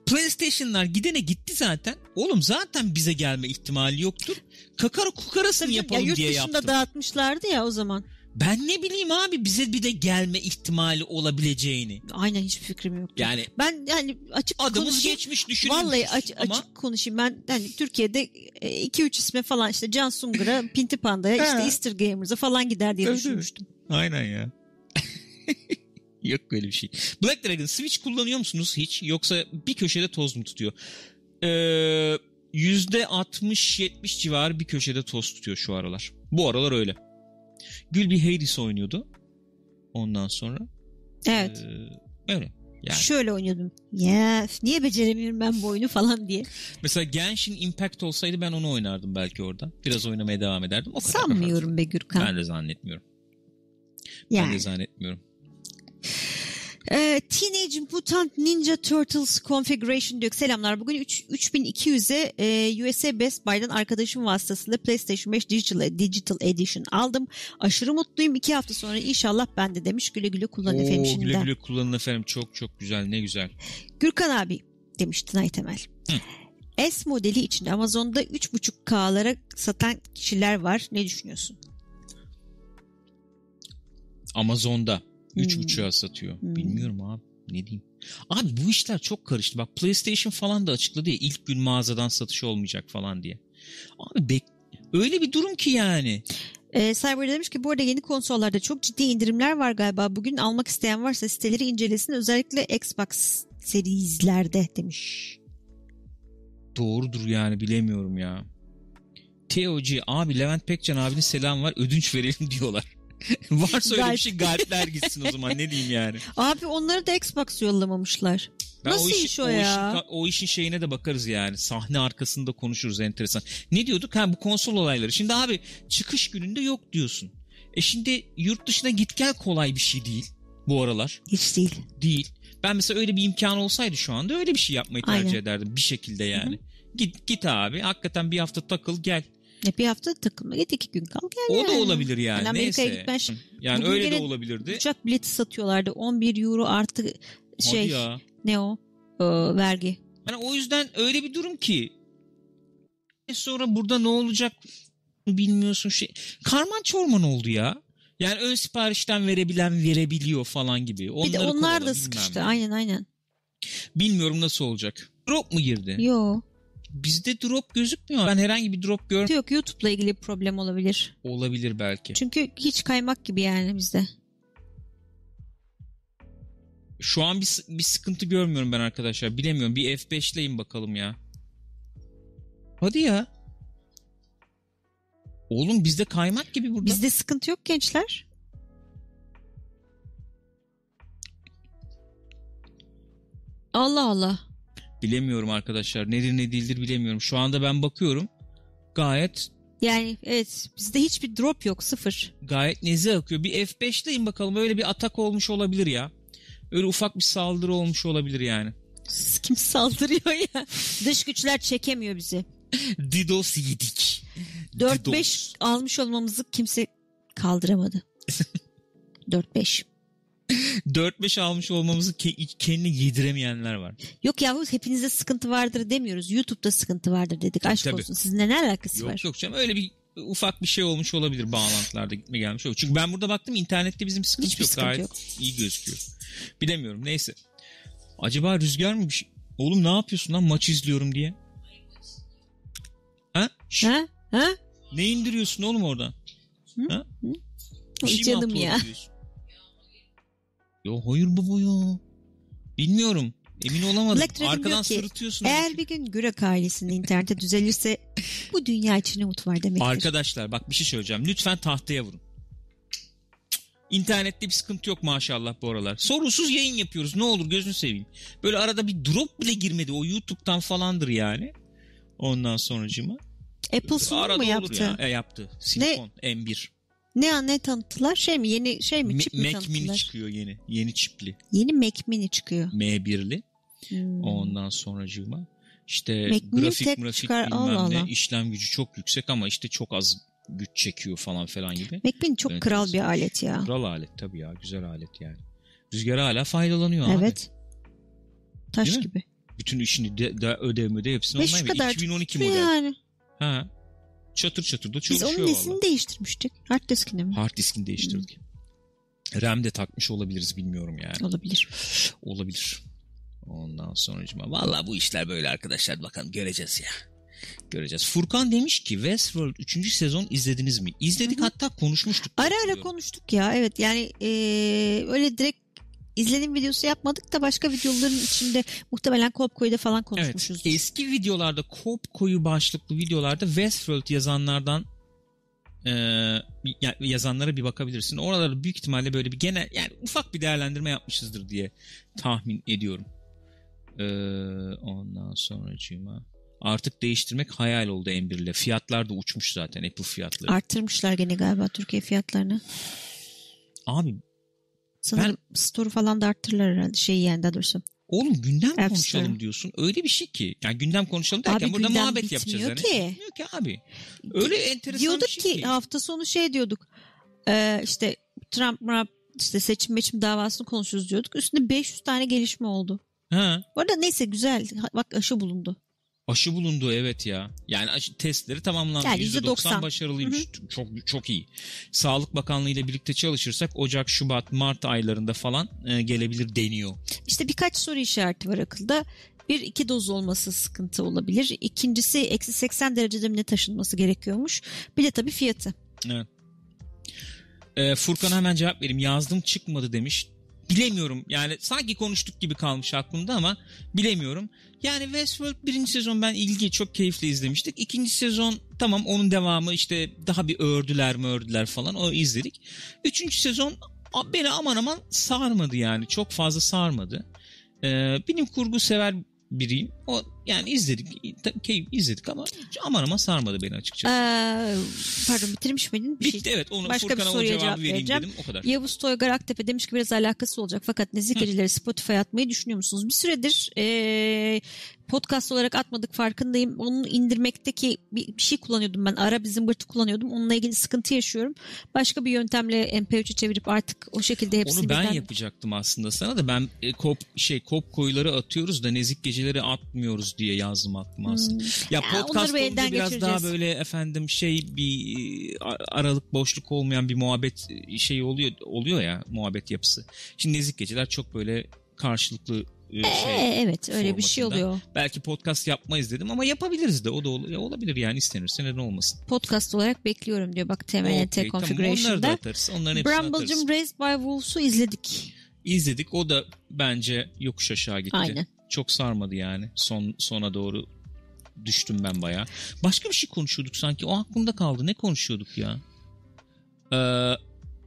S1: PlayStation'lar gidene gitti zaten. Oğlum zaten bize gelme ihtimali yoktur. Kakara kukarasını
S2: ya
S1: yapalım
S2: yurt
S1: diye
S2: dışında
S1: yaptım.
S2: dağıtmışlardı ya o zaman.
S1: Ben ne bileyim abi bize bir de gelme ihtimali olabileceğini.
S2: Aynen hiçbir fikrim yok.
S1: Yani
S2: Ben yani açık
S1: adımız
S2: konuşayım.
S1: geçmiş düşünün.
S2: Vallahi aç,
S1: ama
S2: açık konuşayım ben hani Türkiye'de 2-3 isme falan işte Can Sungur'a, Pinti Panda'ya işte. Easter Gamers'a falan gider diye
S1: Evet,
S2: düşünmüştüm.
S1: Aynen ya. Yok böyle bir şey. Black Dragon Switch kullanıyor musunuz hiç? Yoksa bir köşede toz mu tutuyor? Ee, %60-70 civarı bir köşede toz tutuyor şu aralar. Bu aralar öyle. Gül bir Hades oynuyordu. Ondan sonra.
S2: Evet.
S1: ee, öyle. Yani.
S2: Şöyle oynuyordum. Ya niye beceremiyorum ben bu oyunu falan diye.
S1: Mesela Genshin Impact olsaydı ben onu oynardım belki orada. Biraz oynamaya devam ederdim. O kadar
S2: Sanmıyorum be Gürkan.
S1: Ben de zannetmiyorum. Ben
S2: yani.
S1: de zannetmiyorum.
S2: Ee, Teenage Mutant Ninja Turtles Configuration diyor. Selamlar. Bugün 3, 3200'e e, USA Best Buy'dan arkadaşım vasıtasıyla PlayStation 5 Digital, Digital Edition aldım. Aşırı mutluyum. İki hafta sonra inşallah ben de demiş. Güle güle kullan efendim
S1: Oo,
S2: şimdiden.
S1: güle güle kullanın efendim. Çok çok güzel. Ne güzel.
S2: Gürkan abi demiş Tınay Temel. S modeli için Amazon'da 3.5K'lara satan kişiler var. Ne düşünüyorsun?
S1: Amazon'da. 3.5'a satıyor.
S2: Hmm.
S1: Bilmiyorum abi. Ne diyeyim. Abi bu işler çok karıştı. Bak PlayStation falan da açıkladı ya ilk gün mağazadan satış olmayacak falan diye. Abi bek öyle bir durum ki yani.
S2: Ee, Cyber demiş ki bu arada yeni konsollarda çok ciddi indirimler var galiba. Bugün almak isteyen varsa siteleri incelesin. Özellikle Xbox serizlerde demiş.
S1: Doğrudur yani bilemiyorum ya. TOG abi Levent Pekcan abinin selam var ödünç verelim diyorlar. Varsa öyle bir şey galipler gitsin o zaman ne diyeyim yani.
S2: Abi onları da Xbox yollamamışlar.
S1: Ben
S2: Nasıl
S1: o işi-
S2: iş o
S1: o
S2: ya?
S1: Işin, o işin şeyine de bakarız yani. Sahne arkasında konuşuruz enteresan. Ne diyorduk? Ha bu konsol olayları. Şimdi abi çıkış gününde yok diyorsun. E şimdi yurt dışına git gel kolay bir şey değil bu aralar.
S2: Hiç değil.
S1: Değil. Ben mesela öyle bir imkan olsaydı şu anda öyle bir şey yapmayı tercih
S2: Aynen.
S1: ederdim bir şekilde yani. Git git abi hakikaten bir hafta takıl gel.
S2: Ne bir hafta takılma git iki gün kal gel.
S1: O da
S2: yani.
S1: olabilir yani.
S2: Yani Amerika'ya
S1: Neyse.
S2: gitmez.
S1: Yani
S2: Bugün
S1: öyle de olabilirdi.
S2: Uçak bileti satıyorlardı. 11 euro artı şey ne o Ee, vergi.
S1: Hani o yüzden öyle bir durum ki sonra burada ne olacak bilmiyorsun şey. Karman çorman oldu ya. Yani ön siparişten verebilen verebiliyor falan gibi.
S2: bir de
S1: Onları
S2: onlar
S1: kovala,
S2: da
S1: bilmem
S2: sıkıştı.
S1: ne.
S2: Aynen aynen.
S1: Bilmiyorum nasıl olacak. Drop mu girdi?
S2: Yo.
S1: Bizde drop gözükmüyor. Ben herhangi bir drop gör
S2: Yok YouTube'la ilgili bir problem olabilir.
S1: olabilir belki.
S2: Çünkü hiç kaymak gibi yani bizde.
S1: Şu an bir, bir sıkıntı görmüyorum ben arkadaşlar. Bilemiyorum. Bir F5'leyin bakalım ya. Hadi ya. Oğlum bizde kaymak gibi burada.
S2: Bizde sıkıntı yok gençler. Allah Allah.
S1: Bilemiyorum arkadaşlar. Nedir ne değildir bilemiyorum. Şu anda ben bakıyorum. Gayet
S2: Yani evet bizde hiçbir drop yok sıfır.
S1: gayet nezih akıyor. Bir F5'leyin bakalım. Öyle bir atak olmuş olabilir ya. Öyle ufak bir saldırı olmuş olabilir yani.
S2: Kim saldırıyor ya? Dış güçler çekemiyor bizi.
S1: DDoS yedik.
S2: 4-5
S1: DDoS.
S2: almış olmamızı kimse kaldıramadı. 4-5.
S1: 4-5 almış olmamızı ke- kendine yediremeyenler var.
S2: Yok yahu hepinizde sıkıntı vardır demiyoruz. YouTube'da sıkıntı vardır dedik. Aşk
S1: tabii.
S2: olsun. Sizinle ne alakası var?
S1: Yok yok canım öyle bir ufak bir şey olmuş olabilir bağlantılarda gitme gelmiş olur. Çünkü ben burada baktım internette bizim sıkıntı
S2: Hiçbir
S1: yok.
S2: sıkıntı
S1: Gayet
S2: yok.
S1: iyi gözüküyor. Bilemiyorum neyse. Acaba rüzgar mı bir şey? Oğlum ne yapıyorsun lan maç izliyorum diye? Ha? Şş,
S2: Ha? Ha?
S1: Ne indiriyorsun oğlum oradan?
S2: Hı?
S1: Ha?
S2: Hı?
S1: Bir şey mi
S2: ya.
S1: ediyorsun? Ya hayır baba ya. Bilmiyorum. Emin olamadım.
S2: Black
S1: Arkadan
S2: ki,
S1: sırıtıyorsun.
S2: Eğer bir gün Gürek ailesinin internete düzelirse bu dünya için umut var demektir.
S1: Arkadaşlar bak bir şey söyleyeceğim. Lütfen tahtaya vurun. İnternette bir sıkıntı yok maşallah bu aralar. Sorunsuz yayın yapıyoruz. Ne olur gözünü seveyim. Böyle arada bir drop bile girmedi. O YouTube'dan falandır yani. Ondan sonracığıma.
S2: Apple sunum mu yaptı?
S1: ya. E, yaptı. Silikon M1.
S2: Ne ne tanıttılar? Şey mi? Yeni şey mi? Çip mi
S1: Mac Mini
S2: tanıttılar?
S1: çıkıyor yeni. Yeni çipli.
S2: Yeni Mac Mini çıkıyor.
S1: M1'li.
S2: Hmm.
S1: Ondan sonracığıma. İşte
S2: Mac Mini
S1: grafik grafik
S2: çıkar,
S1: bilmem
S2: Allah
S1: ne.
S2: Allah.
S1: işlem gücü çok yüksek ama işte çok az güç çekiyor falan falan gibi.
S2: Mac Mini çok
S1: Evet,
S2: kral
S1: evet.
S2: bir alet ya.
S1: Kral alet tabii ya. Güzel alet yani. Rüzgar hala faydalanıyor abi.
S2: Evet. Taş gibi.
S1: Bütün işini de, de ödevme de hepsini
S2: Ve şu
S1: online.
S2: kadar
S1: 2012 model.
S2: Yani.
S1: Ha. Çatır çatır da
S2: Biz
S1: çalışıyor
S2: onun nesini değiştirmiştik? Hard diskini mi?
S1: Hard diskini değiştirdik. RAM de takmış olabiliriz bilmiyorum yani.
S2: Olabilir.
S1: Olabilir. Ondan sonracıma. Valla bu işler böyle arkadaşlar. Bakalım göreceğiz ya. Göreceğiz. Furkan demiş ki Westworld 3. sezon izlediniz mi? İzledik
S2: Hı hı.
S1: hatta konuşmuştuk.
S2: Ara ara konuştuk ya. Evet yani eee, öyle direkt izlenim videosu yapmadık da başka videoların içinde muhtemelen Kopko'yu falan
S1: Evet.
S2: konuşmuşuz.
S1: Eski videolarda kop koyu başlıklı videolarda Westworld yazanlardan e, ya- yazanlara bir bakabilirsin. Oralarda büyük ihtimalle böyle bir genel yani ufak bir değerlendirme yapmışızdır diye tahmin ediyorum. E, ondan sonracığıma artık değiştirmek hayal oldu M1 ile. Fiyatlar da uçmuş zaten Apple fiyatları.
S2: Arttırmışlar gene galiba Türkiye fiyatlarını.
S1: Abi
S2: Sanırım store falan da arttırırlar herhalde. Şey yani daha doğrusu.
S1: oğlum gündem
S2: App
S1: konuşalım
S2: Store.
S1: diyorsun. Öyle bir şey ki. Yani gündem konuşalım derken
S2: Abi
S1: burada muhabbet yapacağız.
S2: ki.
S1: Yani. Bitmiyor ki abi. Öyle enteresan
S2: diyorduk
S1: bir şey
S2: ki,
S1: ki.
S2: hafta sonu şey diyorduk. Eee işte Trump Trump işte seçim meçim davasını konuşuruz diyorduk. Üstünde 500 tane gelişme oldu.
S1: Ha.
S2: Bu arada neyse güzel. Bak aşı bulundu.
S1: Aşı bulundu evet ya. Yani aşı, testleri tamamlandı.
S2: Yani
S1: %90
S2: %90.
S1: başarılıymış. Çok çok iyi. Sağlık Bakanlığı ile birlikte çalışırsak Ocak, Şubat, Mart aylarında falan e, gelebilir deniyor.
S2: İşte birkaç soru işareti var akılda. Bir iki doz olması sıkıntı olabilir. İkincisi eksi 80 derecede mi ne taşınması gerekiyormuş. Bir de tabii fiyatı.
S1: Evet. E, Furkan'a hemen cevap vereyim. Yazdım çıkmadı demiş. Bilemiyorum yani sanki konuştuk gibi kalmış aklımda ama bilemiyorum. Yani Westworld birinci sezon ben ilgi çok keyifle izlemiştik. İkinci sezon tamam onun devamı işte daha bir ördüler mi ördüler falan o izledik. Üçüncü sezon beni aman aman sarmadı yani çok fazla sarmadı. Ee, bilim kurgu sever biriyim. O yani izledik keyif izledik ama aman aman sarmadı beni açıkçası.
S2: Ee, pardon bitirmiş miydin? Bir
S1: Bitti
S2: şey.
S1: evet onu
S2: Başka bir
S1: Furkan'a o
S2: soruya cevap vereceğim.
S1: dedim o kadar.
S2: Yavuz Toygar Aktepe demiş ki biraz alakası olacak fakat nezih geceleri Spotify atmayı düşünüyor musunuz? Bir süredir ee, podcast olarak atmadık farkındayım. Onu indirmekteki bir, bir şey kullanıyordum ben. Ara bizim bırtı kullanıyordum. Onunla ilgili sıkıntı yaşıyorum. Başka bir yöntemle MP3'e çevirip artık o şekilde hepsini
S1: Onu ben
S2: birden-
S1: yapacaktım aslında sana da ben e, kop şey kop koyuları atıyoruz da nezik geceleri atmıyoruz diye yazdım aklıma aslında. Ya,
S2: Ya
S1: podcast
S2: bir
S1: olunca biraz daha böyle efendim şey bir e, aralık boşluk olmayan bir muhabbet e, şeyi oluyor oluyor ya muhabbet yapısı. Şimdi nezik geceler çok böyle karşılıklı e, şey.
S2: Ee, evet öyle bir şey
S1: formatında.
S2: oluyor.
S1: Belki podcast yapmayız dedim ama yapabiliriz de o da olabilir yani istenirse neden olmasın.
S2: Podcast olarak bekliyorum diyor bak TMNT
S1: Okey, tamam, onları da
S2: Configuration'da.
S1: atarız. Onların hepsini
S2: Raised by Wolves'u izledik.
S1: İzledik. O da bence yokuş aşağı gitti.
S2: Aynen.
S1: Çok sarmadı yani. Son sona doğru düştüm ben baya. Başka bir şey konuşuyorduk sanki. O aklımda kaldı. Ne konuşuyorduk ya? Ee,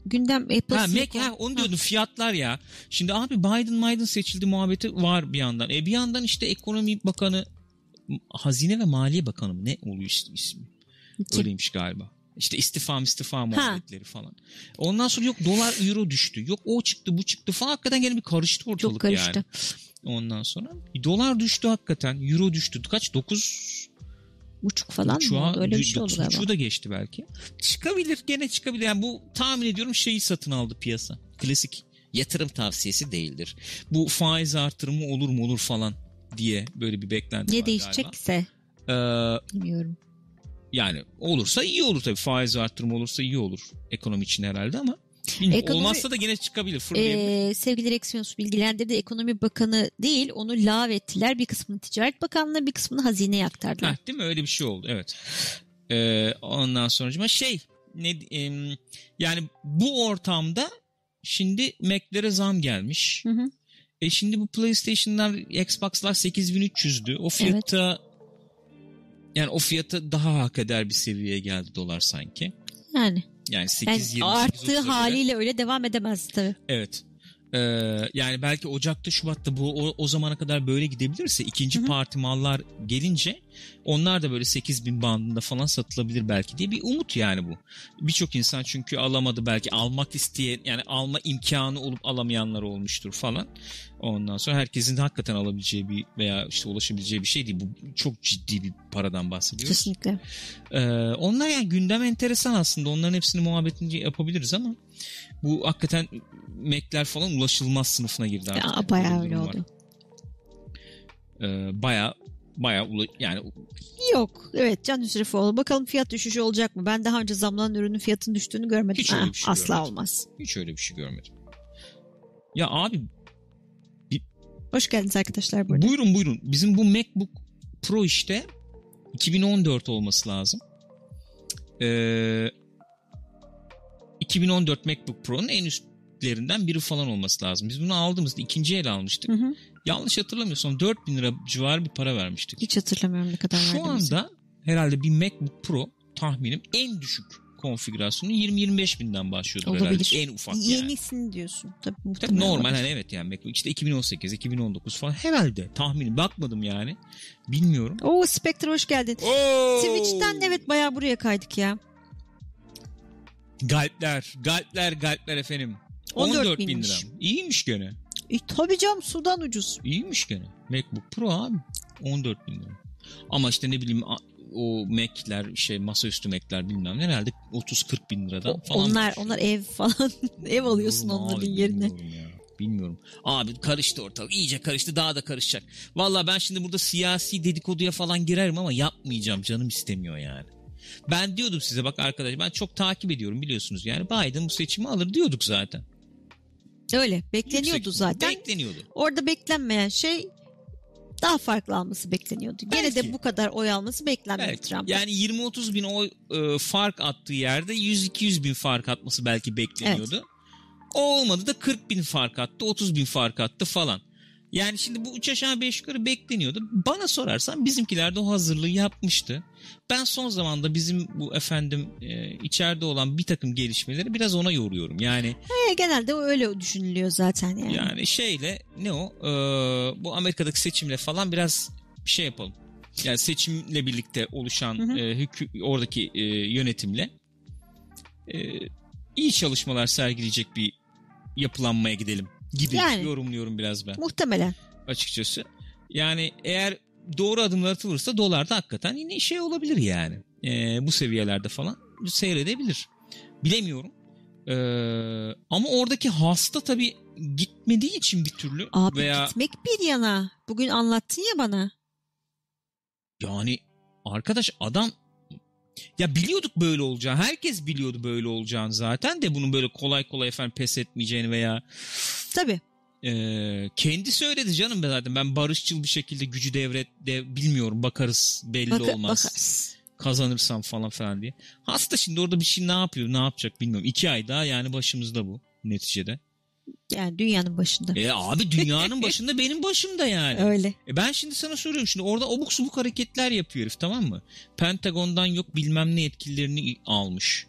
S2: Gündem Apple
S1: ha, Mac, ha, onu diyordum fiyatlar ya. Şimdi abi Biden Biden seçildi muhabbeti var bir yandan. E bir yandan işte ekonomi bakanı Hazine ve Maliye Bakanı mı? Ne oluyor is- ismi?
S2: Kim?
S1: Öyleymiş galiba. İşte istifa istifa muhabbetleri falan. Ondan sonra yok dolar euro düştü. Yok o çıktı bu çıktı falan. Hakikaten gene bir karıştı ortalık
S2: Çok karıştı.
S1: yani. Ondan sonra dolar düştü hakikaten. Euro düştü. Kaç? 9
S2: Buçuk falan mı
S1: buçuğa,
S2: oldu? Öyle bir şey oldu galiba.
S1: da geçti belki. Çıkabilir gene çıkabilir. Yani bu tahmin ediyorum şeyi satın aldı piyasa. Klasik yatırım tavsiyesi değildir. Bu faiz artırımı olur mu olur falan diye böyle bir beklenti
S2: Ne
S1: var
S2: değişecekse
S1: galiba. Ee,
S2: bilmiyorum.
S1: yani olursa iyi olur tabii. Faiz artırımı olursa iyi olur ekonomi için herhalde ama.
S2: Ekonomi-
S1: olmazsa da gene çıkabilir.
S2: Ee, sevgili Rexions bilgilendirdi. Ekonomi Bakanı değil onu lav ettiler. Bir kısmını Ticaret Bakanlığı bir kısmını hazineye aktardılar.
S1: Heh, değil mi? Öyle bir şey oldu. Evet. Ee, ondan sonra şey ne em, yani bu ortamda şimdi Mac'lere zam gelmiş.
S2: Hı hı.
S1: E şimdi bu PlayStation'lar, Xbox'lar 8300'dü. O fiyatta yani o fiyata daha hak eder bir seviyeye geldi dolar sanki.
S2: Yani.
S1: Yani 8
S2: yani arttığı haliyle öyle devam edemez tabii.
S1: Evet. Ee, yani belki Ocak'ta Şubat'ta bu o, o zamana kadar böyle gidebilirse ikinci Hı-hı. parti mallar gelince onlar da böyle 8 bin bandında falan satılabilir belki diye bir umut yani bu. Birçok insan çünkü alamadı belki almak isteyen yani alma imkanı olup alamayanlar olmuştur falan. Ondan sonra herkesin hakikaten alabileceği bir veya işte ulaşabileceği bir şey değil. Bu çok ciddi bir paradan bahsediyoruz.
S2: Kesinlikle.
S1: Ee, onlar yani gündem enteresan aslında. Onların hepsini muhabbetini yapabiliriz ama bu hakikaten Mac'ler falan ulaşılmaz sınıfına girdi artık.
S2: Ya, bayağı öyle oldu.
S1: Ee, bayağı bayağı ula- yani
S2: Yok. Evet Can Hüsrefoğlu. Bakalım fiyat düşüşü olacak mı? Ben daha önce zamlanan ürünün fiyatının düştüğünü görmedim.
S1: Hiç öyle bir şey
S2: asla
S1: görmedim.
S2: olmaz.
S1: Hiç öyle bir şey görmedim. Ya abi
S2: Hoş geldiniz arkadaşlar burada.
S1: Buyurun buyurun. Bizim bu MacBook Pro işte 2014 olması lazım. Ee, 2014 MacBook Pro'nun en üstlerinden biri falan olması lazım. Biz bunu aldığımızda ikinci el almıştık.
S2: Hı hı.
S1: Yanlış hatırlamıyorsam 4000 lira civarı bir para vermiştik.
S2: Hiç hatırlamıyorum ne kadar
S1: Şu anda herhalde bir MacBook Pro tahminim en düşük konfigürasyonu 20-25 binden başlıyordu
S2: Olabilir.
S1: herhalde. En ufak yani.
S2: Yenisini diyorsun. Tabii,
S1: Tabii normal hani evet yani MacBook işte 2018, 2019 falan herhalde tahminim bakmadım yani. Bilmiyorum.
S2: Oo Spectre hoş geldin.
S1: Oo!
S2: Twitch'ten evet bayağı buraya kaydık ya.
S1: Galpler, galpler, galpler efendim.
S2: 14
S1: 14 bin lira. İyiymiş gene.
S2: E, tabii canım sudan ucuz.
S1: İyiymiş gene. MacBook Pro abi. 14 bin lira. Ama işte ne bileyim o Mac'ler şey masaüstü Mac'ler bilmem ne herhalde 30-40 bin liradan falan.
S2: onlar
S1: başlıyor.
S2: onlar ev falan ev alıyorsun
S1: Bilmiyorum
S2: onların
S1: abi,
S2: yerine.
S1: Bilmiyorum ya. Bilmiyorum. Abi karıştı ortalık. İyice karıştı. Daha da karışacak. Valla ben şimdi burada siyasi dedikoduya falan girerim ama yapmayacağım. Canım istemiyor yani. Ben diyordum size bak arkadaş ben çok takip ediyorum biliyorsunuz yani Biden bu seçimi alır diyorduk zaten.
S2: Öyle bekleniyordu
S1: Yüksek-
S2: zaten.
S1: Bekleniyordu.
S2: Orada beklenmeyen şey daha farklı alması bekleniyordu. Gene
S1: Belki.
S2: de bu kadar oy alması beklenmedi
S1: Belki. Yani 20-30 bin oy e, fark attığı yerde 100-200 bin fark atması belki bekleniyordu. O olmadı da 40 bin fark attı, 30 bin fark attı falan. Yani şimdi bu üç aşağı beş yukarı bekleniyordu. Bana sorarsan bizimkiler de o hazırlığı yapmıştı. Ben son zamanda bizim bu efendim e, içeride olan bir takım gelişmeleri biraz ona yoruyorum. Yani
S2: E, genelde öyle düşünülüyor zaten yani.
S1: yani şeyle ne o e, bu Amerika'daki seçimle falan biraz şey yapalım. Yani seçimle birlikte oluşan
S2: Hı hı.
S1: e, hükü- oradaki e, yönetimle e, iyi çalışmalar sergileyecek bir yapılanmaya gidelim gibi
S2: Yani.
S1: yorumluyorum biraz ben
S2: Muhtemelen.
S1: açıkçası. Yani eğer doğru adımlar atılırsa dolar da hakikaten yine şey olabilir yani. E, bu seviyelerde falan seyredebilir. Bilemiyorum. E, ama oradaki hasta tabii gitmediği için bir türlü
S2: Abi
S1: veya
S2: gitmek bir yana. Bugün anlattın ya bana.
S1: yani arkadaş adam ya biliyorduk böyle olacağını. Herkes biliyordu böyle olacağını zaten de bunun böyle kolay kolay efendim pes etmeyeceğini veya
S2: Tabii.
S1: e, kendi söyledi canım ben zaten. Ben barışçıl bir şekilde gücü devret de bilmiyorum bakarız belli
S2: Baka-
S1: olmaz.
S2: bakarız.
S1: Kazanırsam falan falan diye. Hasta şimdi orada bir şey ne yapıyor ne yapacak bilmiyorum. İki ay daha yani başımızda bu neticede.
S2: Yani dünyanın başında.
S1: E abi dünyanın başında benim başımda yani.
S2: Öyle.
S1: E ben şimdi sana soruyorum şimdi orada obuk subuk hareketler yapıyor herif tamam mı? Pentagon'dan yok bilmem ne yetkililerini almış.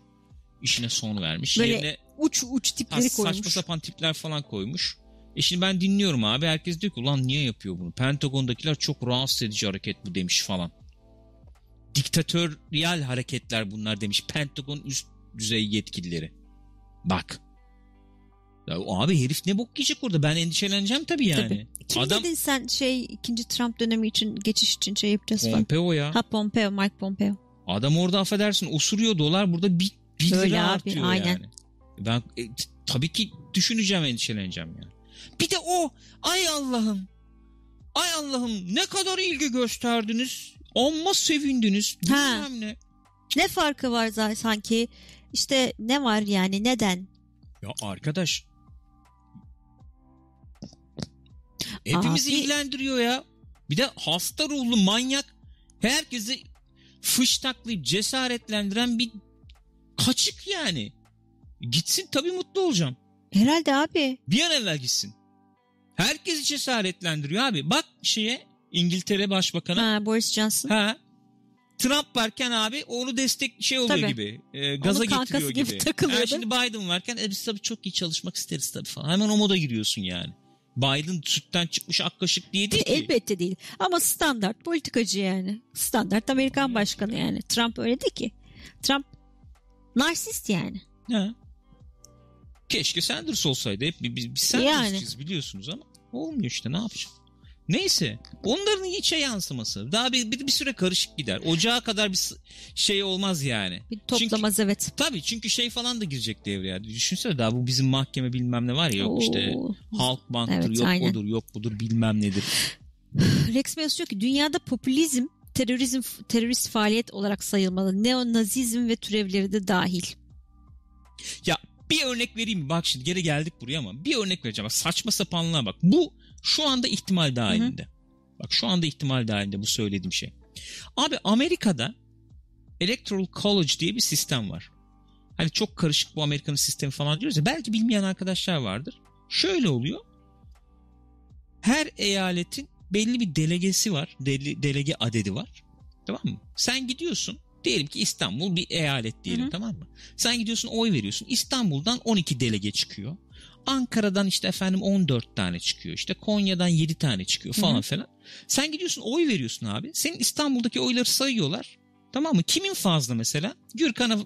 S1: İşine son vermiş.
S2: Böyle
S1: Yerine
S2: Uç uç
S1: ha,
S2: tipleri
S1: saçma
S2: koymuş.
S1: sapan tipler falan koymuş. E şimdi ben dinliyorum abi herkes diyor ki ulan niye yapıyor bunu? Pentagon'dakiler çok rahatsız edici hareket bu demiş falan. Diktatöryal hareketler bunlar demiş. Pentagon üst düzey yetkilileri. Bak. Ya abi herif ne bok yiyecek orada ben endişeleneceğim tabii yani.
S2: Tabii. Kim
S1: Adam
S2: dedin sen şey ikinci Trump dönemi için geçiş için şey yapacağız falan.
S1: Pompeo ya.
S2: Ha Pompeo, Mike Pompeo.
S1: Adam orada affedersin osuruyor dolar burada bir, bir
S2: Öyle
S1: lira
S2: abi,
S1: artıyor
S2: aynen.
S1: yani. Ben e, tabii ki düşüneceğim endişeleneceğim yani. Bir de o ay Allah'ım ay Allah'ım ne kadar ilgi gösterdiniz amma sevindiniz bilmem ne.
S2: Ne farkı var zaten sanki? İşte ne var yani neden?
S1: Ya arkadaş hepimizi
S2: Abi-
S1: ilgilendiriyor ya. Bir de hasta ruhlu manyak herkesi fıştaklayıp cesaretlendiren bir kaçık yani. Gitsin tabii mutlu olacağım.
S2: Herhalde abi.
S1: Bir an evvel gitsin. Herkesi cesaretlendiriyor abi. Bak şeye İngiltere Başbakanı.
S2: Ha, Boris Johnson.
S1: Ha. Trump varken abi onu destek şey oluyor
S2: Tabii.
S1: gibi. E, gaza
S2: kankası
S1: getiriyor
S2: gibi
S1: gibi.
S2: takılıyordu.
S1: Ha, şimdi Biden varken e, biz tabii çok iyi çalışmak isteriz tabii falan. Hemen o moda giriyorsun yani. Biden sütten çıkmış ak kaşık diye değil ki.
S2: Elbette değil. Ama standart politikacı yani. Standart Amerikan başkanı yani. Trump öyle değil ki. Trump narsist yani.
S1: Ha. Keşke Sanders olsaydı. Hep biz, biz Sanders'çiyiz biliyorsunuz ama olmuyor işte ne yapacağım. Neyse onların içe yansıması. Daha bir, bir, bir süre karışık gider. Ocağa kadar bir şey olmaz yani.
S2: Bir toplamaz evet.
S1: Tabii çünkü şey falan da girecek devreye. Düşünsene daha bu bizim mahkeme bilmem ne var ya yok işte
S2: Oo.
S1: halk banktır
S2: Evet,
S1: yok
S2: aynen.
S1: odur yok budur bilmem nedir.
S2: Rex Meos diyor ki dünyada popülizm terörizm terörist faaliyet olarak sayılmalı. Neonazizm ve türevleri de dahil.
S1: Ya bir örnek vereyim? Bak şimdi geri geldik buraya ama bir örnek vereceğim. Bak saçma sapanlığa bak. Bu şu anda ihtimal dahilinde. Bak şu anda ihtimal dahilinde bu söylediğim şey. Abi Amerika'da Electoral College diye bir sistem var. Hani çok karışık bu Amerika'nın sistemi falan diyoruz ya. Belki bilmeyen arkadaşlar vardır. Şöyle oluyor. Her eyaletin belli bir delegesi var. Dele- delege adedi var. Tamam mı? Sen gidiyorsun. Diyelim ki İstanbul bir eyalet diyelim
S2: Hı hı.
S1: tamam mı? Sen gidiyorsun oy veriyorsun. İstanbul'dan 12 delege çıkıyor. Ankara'dan işte efendim 14 tane çıkıyor. İşte Konya'dan 7 tane çıkıyor falan
S2: Hı hı.
S1: filan. Sen gidiyorsun oy veriyorsun abi. Senin İstanbul'daki oyları sayıyorlar. Tamam mı? Kimin fazla mesela? Gürkan'a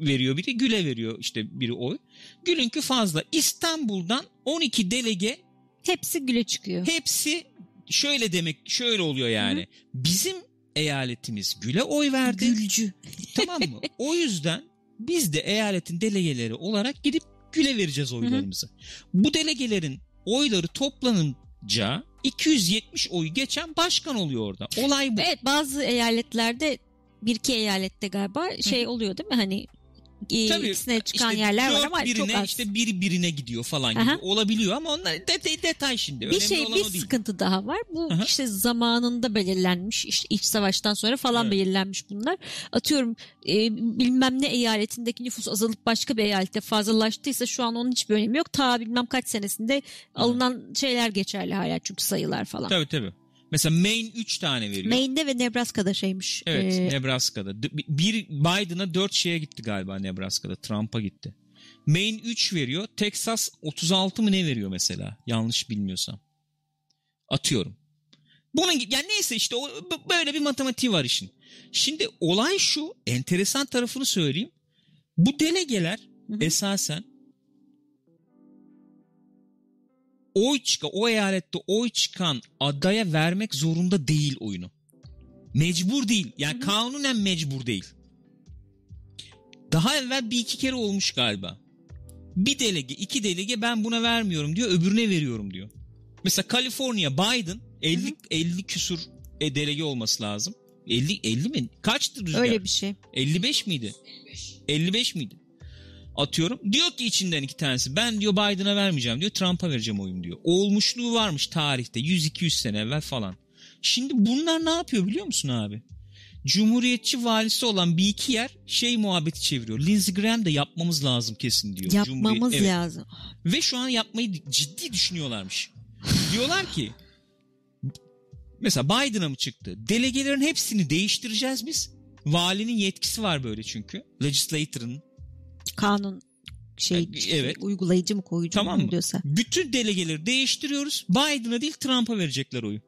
S1: veriyor biri, Gül'e veriyor işte biri oy. Gül'ünkü fazla. İstanbul'dan 12 delege
S2: Hepsi güle çıkıyor.
S1: hepsi şöyle demek şöyle oluyor yani. Bizim eyaletimiz Gül'e oy verdi.
S2: Gülcü.
S1: Tamam mı? O yüzden biz de eyaletin delegeleri olarak gidip Gül'e vereceğiz oylarımızı. Bu delegelerin oyları toplanınca 270 oyu geçen başkan oluyor orada. Olay bu.
S2: Evet bazı eyaletlerde bir iki eyalette galiba şey oluyor değil mi? Hani e,
S1: Tabii,
S2: ikisine çıkan
S1: İşte
S2: yerler var ama
S1: birine,
S2: çok az.
S1: işte bir birine gidiyor falan gibi
S2: Aha.
S1: olabiliyor ama onlar detay, detay şimdi.
S2: bir
S1: Önemli
S2: şey
S1: olan
S2: bir
S1: o değil.
S2: sıkıntı daha var. Bu
S1: Aha.
S2: işte zamanında belirlenmiş işte iç savaştan sonra falan
S1: Evet.
S2: belirlenmiş bunlar. Atıyorum e, bilmem ne eyaletindeki nüfus azalıp başka bir eyalette fazlalaştıysa şu an onun hiçbir önemi yok. Ta bilmem kaç senesinde alınan şeyler geçerli hala çünkü sayılar falan.
S1: Tabii tabii. Mesela Maine 3 tane veriyor.
S2: Maine'de ve Nebraska'da şeymiş.
S1: Evet
S2: e,
S1: Nebraska'da. Bir Biden'a 4 şeye gitti galiba Nebraska'da. Trump'a gitti. Maine 3 veriyor. Texas 36 mı ne veriyor mesela? Yanlış bilmiyorsam. Atıyorum. Bunun yani neyse işte o, böyle bir matematiği var işin. Şimdi olay şu enteresan tarafını söyleyeyim. Bu delegeler esasen oy çıkan o eyalette oy çıkan adaya vermek zorunda değil oyunu. Mecbur değil. Yani
S2: Hı hı.
S1: kanunen mecbur değil. Daha evvel bir iki kere olmuş galiba. Bir delege, iki delege ben buna vermiyorum diyor, öbürüne veriyorum diyor. Mesela Kaliforniya Biden 50
S2: Hı hı.
S1: 50 küsur e, delege olması lazım. 50 50 mi? Kaçtı rüzgar?
S2: öyle bir şey.
S1: 55 miydi? 55 miydi? Atıyorum. Diyor ki içinden iki tanesi ben diyor Biden'a vermeyeceğim diyor Trump'a vereceğim oyun diyor. Olmuşluğu varmış tarihte 100-200 sene evvel falan. Şimdi bunlar ne yapıyor biliyor musun abi? Cumhuriyetçi valisi olan bir iki yer şey muhabbeti çeviriyor. Lindsey Graham da yapmamız lazım kesin diyor.
S2: Yapmamız
S1: Cumhuriyet- Evet.
S2: lazım.
S1: Ve şu an yapmayı ciddi düşünüyorlarmış. Diyorlar ki mesela Biden'a mı çıktı? Delegelerin hepsini değiştireceğiz biz. Valinin yetkisi var böyle çünkü. Legislator'ın.
S2: Kanun şey
S1: Evet.
S2: uygulayıcı mı koyucu
S1: Tamam mı?
S2: diyorsa.
S1: Bütün delegeleri değiştiriyoruz. Biden'a değil Trump'a verecekler oyu.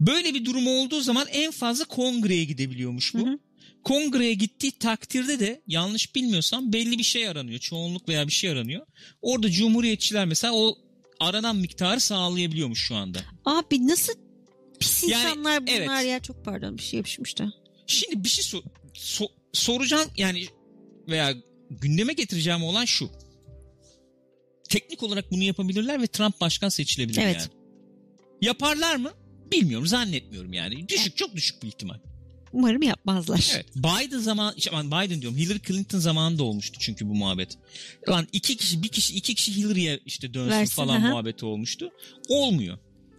S1: Böyle bir durum olduğu zaman en fazla kongreye gidebiliyormuş bu.
S2: Hı hı.
S1: Kongreye gittiği takdirde de yanlış bilmiyorsam belli bir şey aranıyor. Çoğunluk veya bir şey aranıyor. Orada cumhuriyetçiler mesela o aranan miktarı sağlayabiliyormuş şu anda.
S2: Abi nasıl pis
S1: Yani,
S2: insanlar bunlar
S1: evet.
S2: ya çok pardon bir şey yapışmış da.
S1: Şimdi bir şey sor- so- soracağım yani veya gündeme getireceğim olan şu. Teknik olarak bunu yapabilirler ve Trump başkan seçilebilir
S2: Evet.
S1: yani. Yaparlar mı? Bilmiyorum zannetmiyorum yani. Düşük çok düşük bir ihtimal.
S2: Umarım yapmazlar.
S1: Evet. Biden zaman Biden diyorum Hillary Clinton zamanında olmuştu çünkü bu muhabbet. Lan iki kişi bir kişi iki kişi Hillary'e işte dönsün
S2: Versin,
S1: falan
S2: aha.
S1: muhabbeti olmuştu. Olmuyor.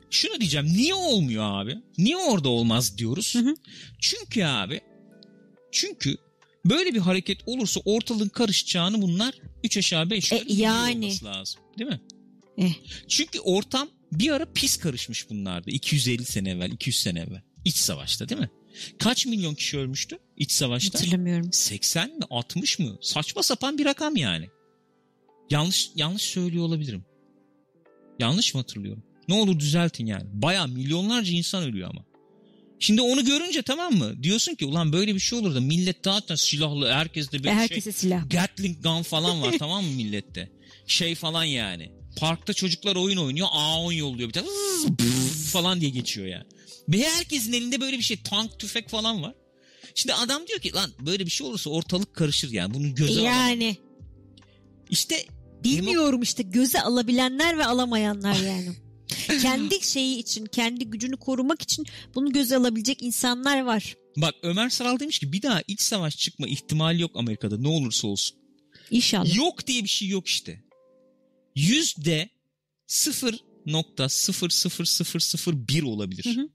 S1: Şunu diyeceğim niye olmuyor abi? Niye orada olmaz diyoruz?
S2: Hı hı.
S1: Çünkü abi çünkü böyle bir hareket olursa ortalığın karışacağını bunlar 3 aşağı 5
S2: E,
S1: yukarı biliyor
S2: yani.
S1: olması lazım. Değil mi?
S2: Eh.
S1: Çünkü ortam bir ara pis karışmış bunlarda. 250 sene evvel, 200 sene evvel. İç savaşta değil mi? Kaç milyon kişi ölmüştü iç savaşta?
S2: Hatırlamıyorum.
S1: 80 mi 60 mı? Saçma sapan bir rakam yani. Yanlış yanlış söylüyor olabilirim. Yanlış mı hatırlıyorum? Ne olur düzeltin yani. Baya milyonlarca insan ölüyor ama. Şimdi onu görünce tamam mı? Diyorsun ki ulan böyle bir şey olur da millet zaten silahlı herkes de bir
S2: Ve herkese
S1: şey.
S2: silah.
S1: Gatling gun falan var tamam mı millette? Şey falan yani. Parkta çocuklar oyun oynuyor. A10 yolluyor bir tane. Falan diye geçiyor yani. Ve herkesin elinde böyle bir şey. Tank, tüfek falan var. Şimdi adam diyor ki lan böyle bir şey olursa ortalık karışır yani. Bunu göze alamam.
S2: Yani
S1: İşte
S2: bilmiyorum işte göze alabilenler ve alamayanlar yani. kendi şeyi için, kendi gücünü korumak için bunu göze alabilecek insanlar var.
S1: bak Ömer Saral demiş ki bir daha iç savaş çıkma ihtimali yok Amerika'da ne olursa olsun.
S2: İnşallah.
S1: Yok diye bir şey yok işte. Yüzde 0.00001 olabilir.
S2: Hı hı.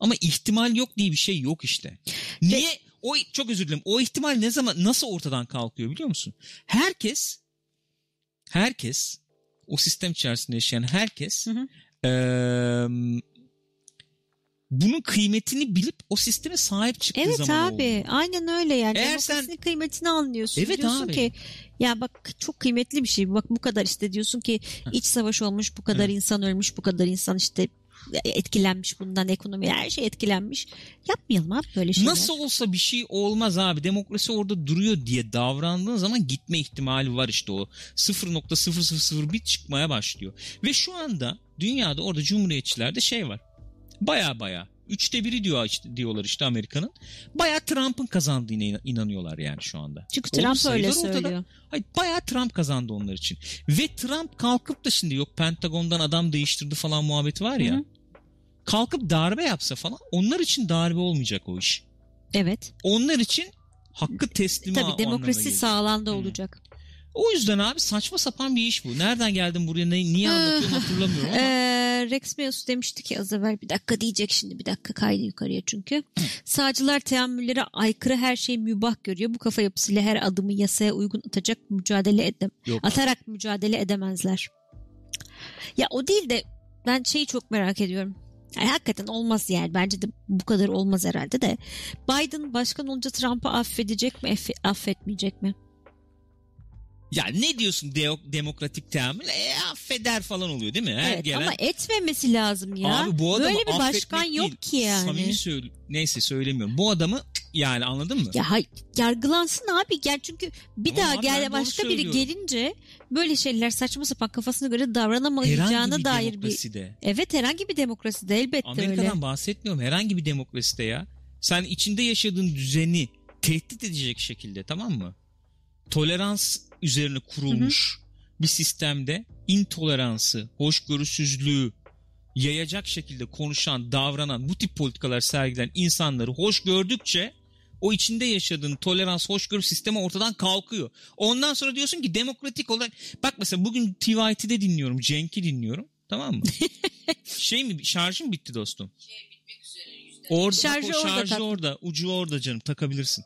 S1: Ama ihtimal yok diye bir şey yok işte. Niye? O çok özür dilerim. O ihtimal ne zaman nasıl ortadan kalkıyor biliyor musun? Herkes herkes o sistem içerisinde yaşayan herkes
S2: Hı hı.
S1: eee, bunun kıymetini bilip o sisteme sahip çıktığı
S2: Evet
S1: zaman
S2: abi
S1: oluyor.
S2: aynen öyle yani.
S1: Eğer
S2: Demokrasinin
S1: sen-
S2: kıymetini anlıyorsun.
S1: Evet
S2: diyorsun
S1: abi.
S2: ki ya bak çok kıymetli bir şey. Bak bu kadar işte diyorsun ki iç savaş olmuş, bu kadar insan ölmüş, bu kadar insan işte etkilenmiş bundan ekonomi her şey etkilenmiş. Yapmayalım abi böyle şeyler.
S1: Nasıl olsa bir şey olmaz abi. Demokrasi orada duruyor diye davrandığın zaman gitme ihtimali var işte o. 0.0001 çıkmaya başlıyor. Ve şu anda dünyada orada cumhuriyetçilerde şey var. Baya baya. Üçte biri diyor işte, diyorlar işte Amerika'nın. Baya Trump'ın kazandığına inan- inanıyorlar yani şu anda.
S2: Çünkü
S1: Oğlum
S2: Trump öyle
S1: sayılar ortada.
S2: söylüyor.
S1: Hayır bayağı Trump kazandı onlar için. Ve Trump kalkıp da şimdi yok Pentagon'dan adam değiştirdi falan muhabbeti var ya.
S2: Hı hı.
S1: Kalkıp darbe yapsa falan onlar için darbe olmayacak o iş.
S2: Evet.
S1: Onlar için hakkı teslimi
S2: Tabii demokrasi sağlandı
S1: Hı.
S2: olacak.
S1: O yüzden abi saçma sapan bir iş bu. Nereden geldin buraya ne, niye anlatıyorum hatırlamıyorum ama.
S2: Ee, Rex Meus demişti ki az evvel bir dakika diyecek şimdi bir dakika kaydı yukarıya çünkü. Sağcılar teamüllere aykırı her şeyi mübah görüyor. Bu kafa yapısıyla her adımı yasaya uygun atacak mücadele edem
S1: Yok.
S2: atarak mücadele edemezler. Ya o değil de ben şeyi çok merak ediyorum. Yani hakikaten olmaz yani. Bence de bu kadar olmaz herhalde de. Biden başkan olunca Trump'ı affedecek mi, affe- affetmeyecek mi?
S1: Ya ne diyorsun deo- demokratik teamül? E, affeder falan oluyor değil mi? Her
S2: evet
S1: gelen...
S2: ama etmemesi lazım ya.
S1: Abi bu adamı
S2: Böyle bir başkan
S1: affetmek
S2: yok
S1: değil.
S2: ki yani.
S1: Samimi söyle neyse söylemiyorum. Bu adamı yani anladın mı?
S2: Ya yargılansın abi gel çünkü bir
S1: Ama
S2: daha gel başka biri gelince böyle şeyler saçma sapan kafasına göre
S1: Herhangi
S2: davranamayacağına
S1: bir
S2: dair bir
S1: demokraside.
S2: Evet herhangi bir demokraside elbette
S1: Amerika'dan
S2: öyle.
S1: bahsetmiyorum. Herhangi bir demokraside ya. Sen içinde yaşadığın düzeni tehdit edecek şekilde tamam mı? Tolerans üzerine kurulmuş bir sistemde intoleransı, hoşgörüsüzlüğü yayacak şekilde konuşan, davranan, bu tip politikalar sergilen insanları hoş gördükçe o içinde yaşadığın tolerans, hoşgörü sistemi ortadan kalkıyor. Ondan sonra diyorsun ki demokratik olarak bak mesela bugün TYT'de dinliyorum, Cenk'i dinliyorum. Tamam mı? şey mi şarjım bitti dostum? Orada,
S2: Şarjı
S1: bak o
S2: orada
S1: şarjı orada, ucu orada canım takabilirsin.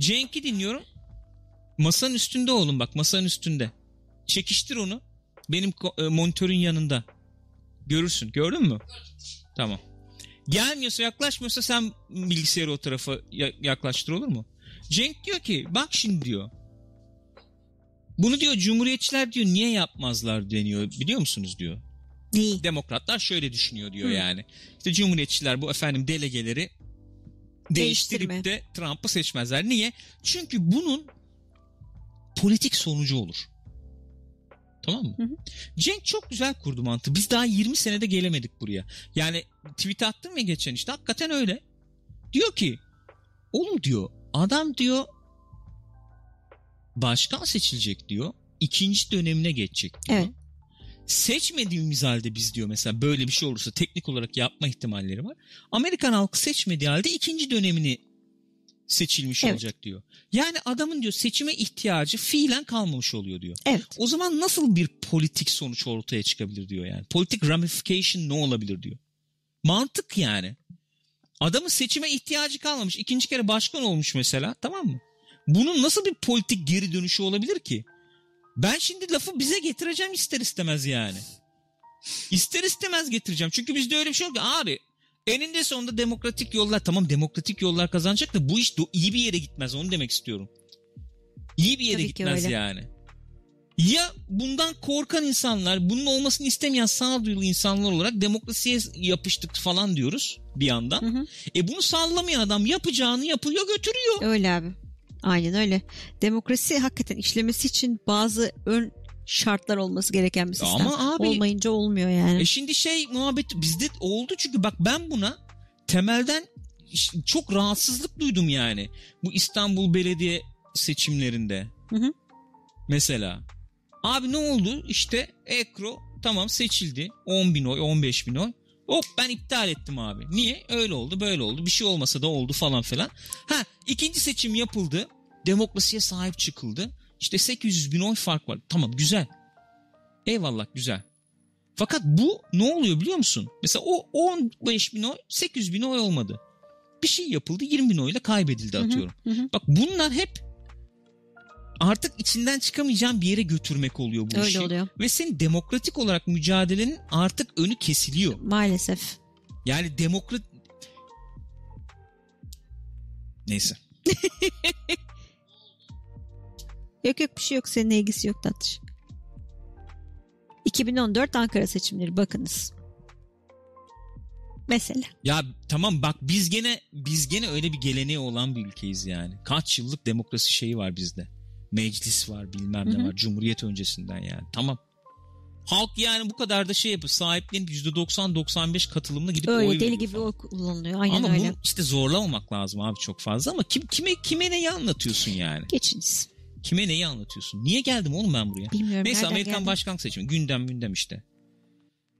S1: Cenk'i dinliyorum. Masanın üstünde oğlum bak masanın üstünde. Çekiştir onu. Benim e, monitörün yanında. Görürsün. Gördün mü? Tamam. Gelmiyorsa yaklaşmıyorsa sen bilgisayarı o tarafa ya- yaklaştır olur mu? Cenk diyor ki bak şimdi diyor. Bunu diyor cumhuriyetçiler diyor niye yapmazlar deniyor biliyor musunuz diyor.
S2: Neyi?
S1: Demokratlar şöyle düşünüyor diyor
S2: Hı.
S1: yani. İşte cumhuriyetçiler bu efendim delegeleri değiştirip
S2: Değiştirme.
S1: de Trump'ı seçmezler. Niye? Çünkü bunun politik sonucu olur. Tamam mı?
S2: Hı hı.
S1: Cenk çok güzel kurdu mantığı. Biz daha 20 senede gelemedik buraya. Yani tweet attım ya geçen işte hakikaten öyle. Diyor ki oğlum diyor adam diyor başkan seçilecek diyor. ikinci dönemine geçecek diyor.
S2: Evet.
S1: Seçmediğimiz halde biz diyor mesela böyle bir şey olursa teknik olarak yapma ihtimalleri var. Amerikan halkı seçmediği halde ikinci dönemini seçilmiş
S2: Evet.
S1: olacak diyor. Yani adamın diyor seçime ihtiyacı fiilen kalmamış oluyor diyor.
S2: Evet.
S1: O zaman nasıl bir politik sonuç ortaya çıkabilir diyor yani. Politik ramification ne olabilir diyor. Mantık yani. Adamın seçime ihtiyacı kalmamış. İkinci kere başkan olmuş mesela tamam mı? Bunun nasıl bir politik geri dönüşü olabilir ki? Ben şimdi lafı bize getireceğim ister istemez yani. İster istemez getireceğim. Çünkü bizde öyle bir şey yok ki abi eninde sonunda demokratik yollar tamam demokratik yollar kazanacak da bu iş iyi bir yere gitmez onu demek istiyorum. İyi bir yere
S2: Tabii
S1: gitmez yani. Ya bundan korkan insanlar, bunun olmasını istemeyen sağduyulu insanlar olarak demokrasiye yapıştık falan diyoruz bir yandan.
S2: Hı hı.
S1: E bunu sallamayan adam yapacağını yapıyor götürüyor.
S2: Öyle abi. Aynen öyle. Demokrasi hakikaten işlemesi için bazı ön şartlar olması gereken bir sistem.
S1: Ama abi-
S2: Olmayınca olmuyor yani.
S1: E şimdi şey muhabbet bizde oldu çünkü bak ben buna temelden çok rahatsızlık duydum yani. Bu İstanbul Belediye seçimlerinde.
S2: Hı hı.
S1: Mesela. Abi ne oldu? İşte Ekro tamam seçildi. 10 bin oy 15 bin oy. Hop ben iptal ettim abi. Niye? Öyle oldu böyle oldu. Bir şey olmasa da oldu falan filan. Ha ikinci seçim yapıldı. Demokrasiye sahip çıkıldı. İşte 800 bin oy fark var. Tamam güzel. Eyvallah güzel. Fakat bu ne oluyor biliyor musun? Mesela o 15 bin oy 800 bin oy olmadı. Bir şey yapıldı 20 bin oyla kaybedildi
S2: Hı hı,
S1: atıyorum.
S2: hı hı.
S1: Bak bunlar hep artık içinden çıkamayacağın bir yere götürmek oluyor bu
S2: Öyle
S1: işi.
S2: oluyor.
S1: Ve senin demokratik olarak mücadelenin artık önü kesiliyor.
S2: Maalesef.
S1: Yani demokrat... Neyse.
S2: Yok yok bir şey yok. Seninle ilgisi yok tatlış. 2014 Ankara seçimleri bakınız. Mesela.
S1: Ya tamam bak biz gene biz gene öyle bir geleneği olan bir ülkeyiz yani. Kaç yıllık demokrasi şeyi var bizde. Meclis var bilmem ne
S2: Hı hı.
S1: var. Cumhuriyet öncesinden yani. Tamam. Halk yani bu kadar da şey yapıp sahiplenip %90-95 katılımla gidip oy
S2: Öyle
S1: veriyor
S2: deli gibi
S1: falan.
S2: oy kullanılıyor. Aynen
S1: ama
S2: öyle.
S1: bunu işte zorlamamak lazım abi çok fazla ama kim kime kime neyi anlatıyorsun yani?
S2: Geçiniz.
S1: Kime neyi anlatıyorsun? Niye geldim oğlum ben buraya?
S2: Bilmiyorum.
S1: Neyse Amerikan
S2: geldi.
S1: başkanlık seçimi gündem gündem işte.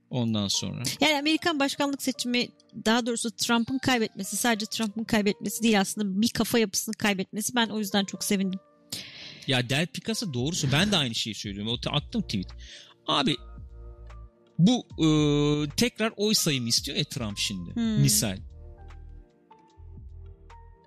S1: Ondan sonra.
S2: Yani Amerikan başkanlık seçimi daha doğrusu Trump'ın kaybetmesi sadece Trump'ın kaybetmesi değil aslında bir kafa yapısını kaybetmesi. Ben o yüzden çok sevindim.
S1: Ya Del Picasso doğrusu ben de aynı şeyi söylüyorum. O attım tweet. Abi bu e, tekrar oy sayımı istiyor ya Trump şimdi.
S2: Hmm.
S1: Misal.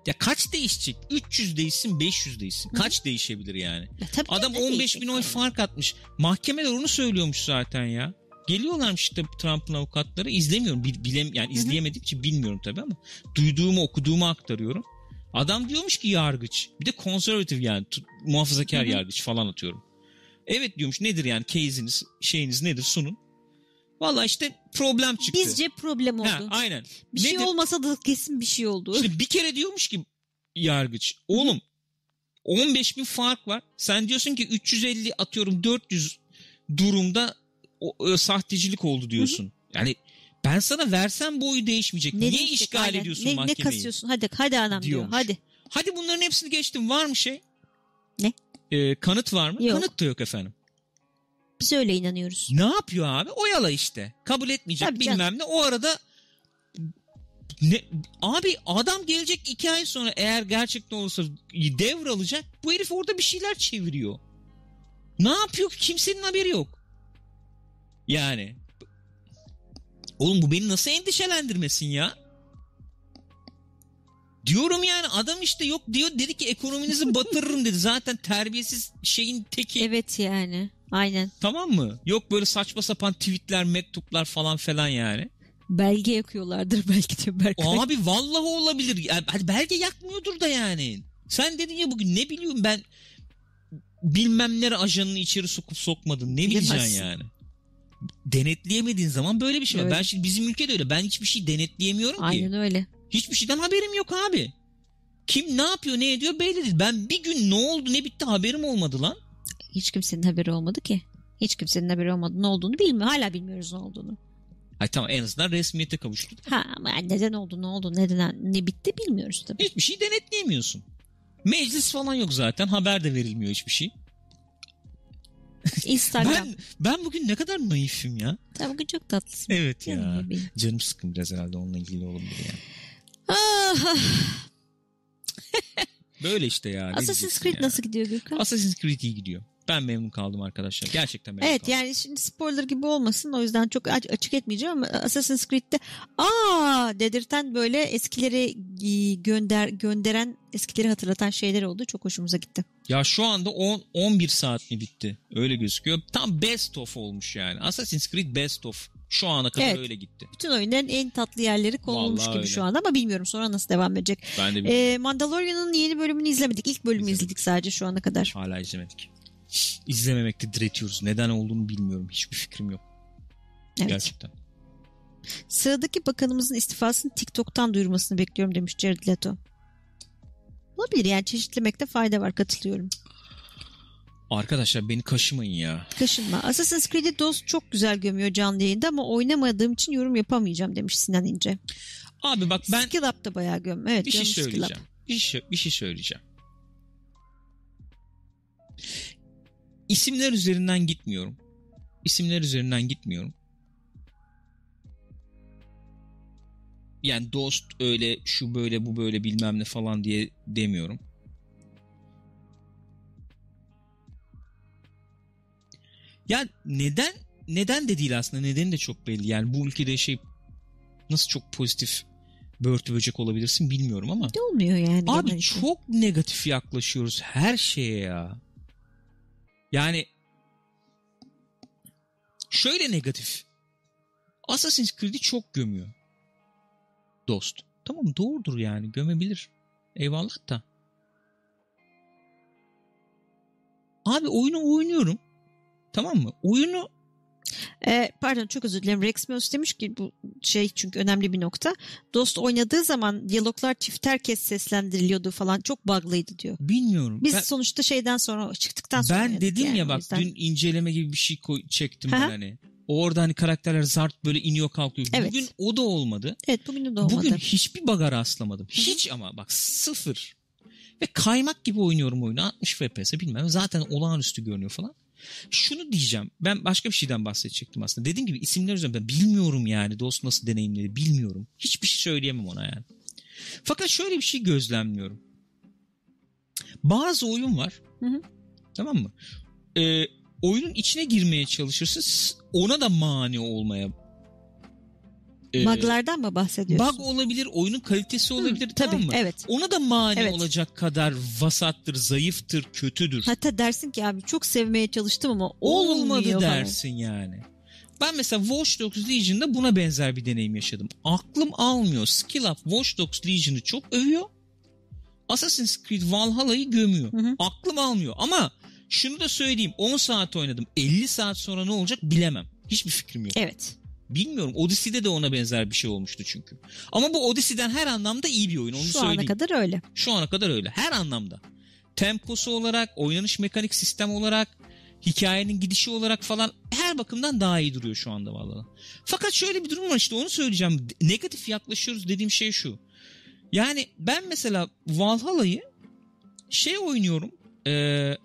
S1: Ya kaç değişecek? 300 değişsin 500 değişsin. Kaç değişebilir yani?
S2: Ya tabii
S1: Adam
S2: de
S1: 15
S2: değişik
S1: bin oy
S2: yani.
S1: fark atmış. Mahkemeler onu söylüyormuş zaten ya. Geliyorlarmış işte Trump'ın avukatları. İzlemiyorum. Bil, bilem, yani
S2: hı.
S1: izleyemediğim için bilmiyorum tabii ama duyduğumu okuduğumu aktarıyorum. Adam diyormuş ki yargıç. Bir de konservatif yani muhafazakar
S2: Hı hı.
S1: yargıç falan atıyorum. Evet diyormuş nedir yani case'iniz şeyiniz nedir sunun. Valla işte problem çıktı.
S2: Bizce problem oldu.
S1: Ha, aynen.
S2: bir şey
S1: Nedir?
S2: olmasa da kesin bir şey oldu.
S1: İşte bir kere diyormuş ki yargıç oğlum 15 bin fark var. Sen diyorsun ki 350 atıyorum 400 durumda o, o sahtecilik oldu diyorsun. Yani ben sana versem bu oyu değişmeyecek. Niye
S2: değişecek?
S1: işgal
S2: Aynen.
S1: ediyorsun
S2: ne, Ne
S1: mahkemeyi?
S2: kasıyorsun? Hadi hadi anam diyor. Hadi.
S1: Hadi bunların hepsini geçtim. Var mı şey?
S2: Ne?
S1: Ee, kanıt var mı?
S2: Yok.
S1: Kanıt da yok efendim.
S2: Biz öyle inanıyoruz.
S1: Ne yapıyor abi? Oyala işte. Kabul etmeyecek
S2: Tabii canım.
S1: bilmem ne. O arada ne, abi adam gelecek iki ay sonra eğer gerçekten olursa devralacak. Bu herif orada bir şeyler çeviriyor. Ne yapıyor ki? Kimsenin haberi yok. Yani. Oğlum bu beni nasıl endişelendirmesin ya? Diyorum yani adam işte yok diyor dedi ki ekonominizi batırırım dedi. Zaten terbiyesiz şeyin teki.
S2: Evet yani. Aynen.
S1: Tamam mı? Yok böyle saçma sapan tweetler, mektuplar falan falan yani.
S2: Belge yakıyorlardır belki diyor Berkay.
S1: Abi vallahi olabilir. Yani hadi belge yakmıyordur da yani. Sen dedin ya bugün ne biliyorum ben bilmem nere ajanını içeri sokup sokmadın. Ne bileceksin
S2: Bilemezsin.
S1: yani? Denetleyemediğin zaman böyle bir şey var. Ben şimdi bizim ülkede öyle. Ben hiçbir şey denetleyemiyorum ki.
S2: Aynen öyle.
S1: Hiçbir şeyden haberim yok abi. Kim ne yapıyor ne ediyor belli değil. Ben bir gün ne oldu ne bitti haberim olmadı lan.
S2: Hiç kimsenin haberi olmadı ki. Hiç kimsenin haberi olmadı. Ne olduğunu bilmiyor. Hala bilmiyoruz ne olduğunu.
S1: Ay tamam en azından resmiyete kavuştuk.
S2: Ha ama neden oldu ne oldu neden ne bitti bilmiyoruz tabii.
S1: Hiçbir şey denetleyemiyorsun. Meclis falan yok zaten. Haber de verilmiyor hiçbir şey.
S2: Instagram.
S1: Ben ben bugün ne kadar naifim ya.
S2: Sen bugün çok tatlısın.
S1: Evet
S2: Canım
S1: ya.
S2: bebeğim.
S1: Canım sıkın biraz herhalde onunla ilgili olabilir yani.
S2: Ah.
S1: Böyle işte ya.
S2: Assassin's Creed
S1: ya.
S2: nasıl gidiyor Gürkan?
S1: Assassin's Creed iyi gidiyor. Ben memnun kaldım arkadaşlar. Gerçekten memnun
S2: Evet
S1: kaldım.
S2: yani şimdi spoiler gibi olmasın o yüzden çok aç- açık etmeyeceğim ama Assassin's Creed'de aa dedirten böyle eskileri gönder gönderen eskileri hatırlatan şeyler oldu. Çok hoşumuza gitti.
S1: Ya şu anda 10 11 saat mi bitti? Öyle gözüküyor. Tam best of olmuş yani. Assassin's Creed best of. Şu ana kadar
S2: Evet.
S1: öyle gitti.
S2: Bütün oyunların en tatlı yerleri konulmuş
S1: Vallahi
S2: gibi
S1: öyle.
S2: şu anda ama bilmiyorum sonra nasıl devam edecek.
S1: Ben de bir
S2: Ee, Mandalorian'ın yeni bölümünü izlemedik. İlk bölümü
S1: İzlemedim.
S2: izledik sadece şu ana kadar.
S1: hala izlemedik. İzlememekte diretiyoruz. Neden olduğunu bilmiyorum. Hiçbir fikrim yok.
S2: Evet.
S1: Gerçekten.
S2: Sıradaki bakanımızın istifasını TikTok'tan duyurmasını bekliyorum demiş Jared Leto. Olabilir yani çeşitlemekte fayda var katılıyorum.
S1: Arkadaşlar beni kaşımayın ya.
S2: Kaşınma. Assassin's Creed'i Dost çok güzel gömüyor canlı yayında ama oynamadığım için yorum yapamayacağım demiş Sinan İnce.
S1: Abi bak ben
S2: Skill Up da bayağı göm. Evet,
S1: bir şey söyleyeceğim. Bir şey, bir şey söyleyeceğim. İsimler üzerinden gitmiyorum. İsimler üzerinden gitmiyorum. Yani dost öyle şu böyle bu böyle bilmem ne falan diye demiyorum. Ya neden neden de değil aslında nedeni de çok belli. Yani bu ülkede şey nasıl çok pozitif börtü böcek olabilirsin bilmiyorum ama.
S2: Ne olmuyor yani?
S1: Abi çok negatif yaklaşıyoruz her şeye ya. Yani şöyle negatif. Assassin's Creed'i çok gömüyor. Dost. Tamam doğrudur yani gömebilir. Eyvallah da. Abi oyunu oynuyorum. Tamam mı? Oyunu
S2: Ee, pardon çok özür dilerim. Rex Meus demiş ki bu şey çünkü önemli bir nokta. Dost oynadığı zaman diyaloglar çifter kez seslendiriliyordu falan. Çok bug'lıydı diyor.
S1: bilmiyorum.
S2: Biz
S1: ben,
S2: sonuçta şeyden sonra çıktıktan sonra
S1: ben dedim
S2: yani,
S1: ya bak
S2: yüzden.
S1: dün inceleme gibi bir şey koy, çektim
S2: Aha.
S1: ben hani. Orada hani karakterler zart böyle iniyor kalkıyor.
S2: Evet.
S1: Bugün o da olmadı.
S2: Evet bugün de olmadı.
S1: Bugün hiçbir baga rastlamadım. Hiç ama bak sıfır. Ve kaymak gibi oynuyorum oyunu. 60 FPS bilmem. Zaten olağanüstü görünüyor falan. Şunu diyeceğim. Ben başka bir şeyden bahsedecektim aslında. Dediğim gibi isimler üzerinden bilmiyorum yani. Dost nasıl deneyimledi bilmiyorum. Hiçbir şey söyleyemem ona yani. Fakat şöyle bir şey gözlemliyorum. Bazı oyun var.
S2: Hı hı.
S1: Tamam mı? Ee, oyunun içine girmeye çalışırsın. Ona da mani olmaya Ee,
S2: Bug'lardan mı bahsediyorsun?
S1: Bug olabilir, oyunun kalitesi olabilir
S2: Hı,
S1: tamam
S2: tabii,
S1: mı?
S2: evet.
S1: Ona da mani
S2: Evet.
S1: olacak kadar vasattır, zayıftır, kötüdür.
S2: Hatta dersin ki abi çok sevmeye çalıştım ama
S1: Olmadı dersin yani. Ben mesela Watch Dogs Legion'da buna benzer bir deneyim yaşadım. Aklım almıyor. Skill Up Watch Dogs Legion'ı çok övüyor. Assassin's Creed Valhalla'yı gömüyor.
S2: Hı hı.
S1: Aklım almıyor ama şunu da söyleyeyim 10 saat oynadım. 50 saat sonra ne olacak bilemem. Hiçbir fikrim yok.
S2: Evet.
S1: Bilmiyorum. Odyssey'de de ona benzer bir şey olmuştu çünkü. Ama bu Odyssey'den her anlamda iyi bir oyun. Onu
S2: Şu
S1: söyleyeyim.
S2: ana kadar öyle.
S1: Şu ana kadar öyle. Her anlamda. Temposu olarak, oynanış mekanik sistem olarak, hikayenin gidişi olarak falan her bakımdan daha iyi duruyor şu anda vallahi. Fakat şöyle bir durum var işte onu söyleyeceğim. Negatif yaklaşıyoruz dediğim şey şu. Yani ben mesela Valhalla'yı şey oynuyorum. eee,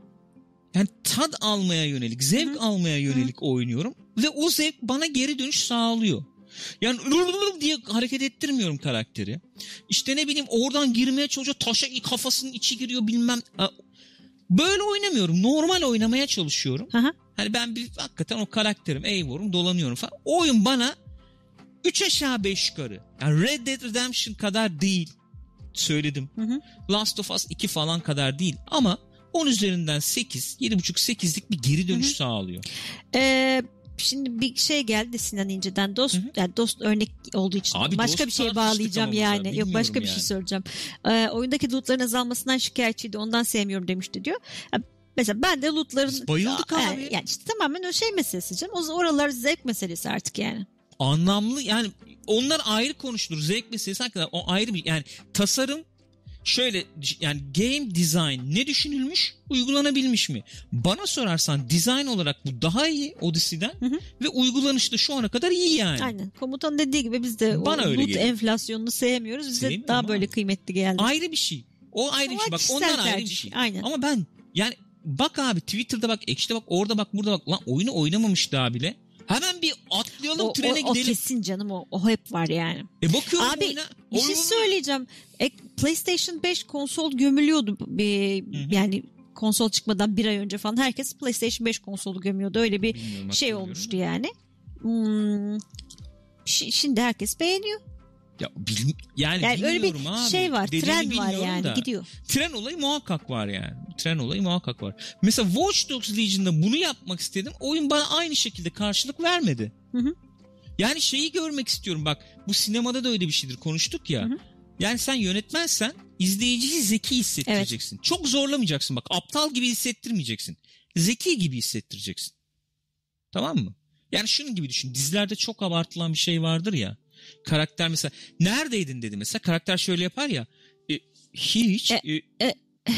S1: yani tad almaya yönelik, zevk
S2: Hı hı.
S1: almaya yönelik oynuyorum. Ve o zevk bana geri dönüş sağlıyor. Yani diye hareket ettirmiyorum karakteri. İşte ne bileyim oradan girmeye çalışıyor. Taşa kafasının içi giriyor bilmem. Böyle oynamıyorum. Normal oynamaya çalışıyorum.
S2: Hı.
S1: Hani ben bir hakikaten o karakterim. Eyvor'um dolanıyorum falan. O oyun bana 3 aşağı 5 yukarı. Yani Red Dead Redemption kadar değil. Söyledim.
S2: Hı hı.
S1: Last of Us 2 falan kadar değil. Ama 10 üzerinden 8, 7,5-8'lik bir geri dönüş
S2: Hı hı.
S1: sağlıyor.
S2: Ee, şimdi bir şey geldi Sinan İnce'den. Dost,
S1: Hı hı.
S2: yani dost örnek olduğu için.
S1: Abi
S2: başka bir şeye bağlayacağım yani. Yok başka bir
S1: yani.
S2: şey söyleyeceğim. Ee, oyundaki lootların azalmasından şikayetçiydi. Ondan sevmiyorum demişti diyor. Mesela ben de lootların...
S1: Biz bayıldık abi.
S2: Yani, yani işte tamamen o şey meselesi canım. O oralar zevk meselesi artık yani.
S1: anlamlı yani onlar ayrı konuşulur. Zevk meselesi hakikaten o ayrı bir yani tasarım şöyle yani game design ne düşünülmüş uygulanabilmiş mi? Bana sorarsan design olarak bu daha iyi Odyssey'den
S2: Hı hı.
S1: ve uygulanışta şu ana kadar iyi yani.
S2: Aynen. Komutan dediği gibi biz de
S1: Bana
S2: o loot enflasyonunu sevmiyoruz. Bize
S1: Sevmiyorum
S2: daha
S1: ama.
S2: böyle kıymetli geldi.
S1: Ayrı bir şey. O ayrı bir şey. Bak
S2: kişisel
S1: onlar ayrı bir
S2: tercih.
S1: şey.
S2: Aynen.
S1: Ama ben yani bak abi Twitter'da bak, Ekşi'de bak, orada bak, burada bak. Lan oyunu oynamamış daha bile. Hemen bir atlayalım
S2: o,
S1: trene
S2: o, o
S1: gidelim.
S2: kesin canım o, o hep var yani.
S1: E bakıyorum
S2: Abi,
S1: oyuna.
S2: Bir şey söyleyeceğim. E, PlayStation 5 konsol gömülüyordu. Bir, yani konsol çıkmadan bir ay önce falan herkes PlayStation 5 konsolu gömüyordu. Öyle bir
S1: Bilmiyorum,
S2: şey olmuştu yani. Hmm, şi- şimdi herkes beğeniyor.
S1: Ya bil, yani,
S2: Yani öyle bir
S1: abi.
S2: şey var,
S1: Dediğini
S2: tren var yani
S1: da.
S2: gidiyor.
S1: Tren olayı muhakkak var yani. Tren olayı muhakkak var. Mesela Watch Dogs Legion'da bunu yapmak istedim. Oyun bana aynı şekilde karşılık vermedi.
S2: Hı hı.
S1: Yani şeyi görmek istiyorum bak. Bu sinemada da öyle bir şeydir konuştuk ya.
S2: Hı hı.
S1: Yani sen yönetmensen izleyiciyi zeki hissettireceksin. Çok zorlamayacaksın bak. Aptal gibi hissettirmeyeceksin. Zeki gibi hissettireceksin. Tamam mı? Yani şunun gibi düşün. Dizilerde çok abartılan bir şey vardır ya. Karakter mesela neredeydin dedi mesela. Karakter şöyle yapar ya. e, hiç.
S2: E,
S1: e,
S2: e.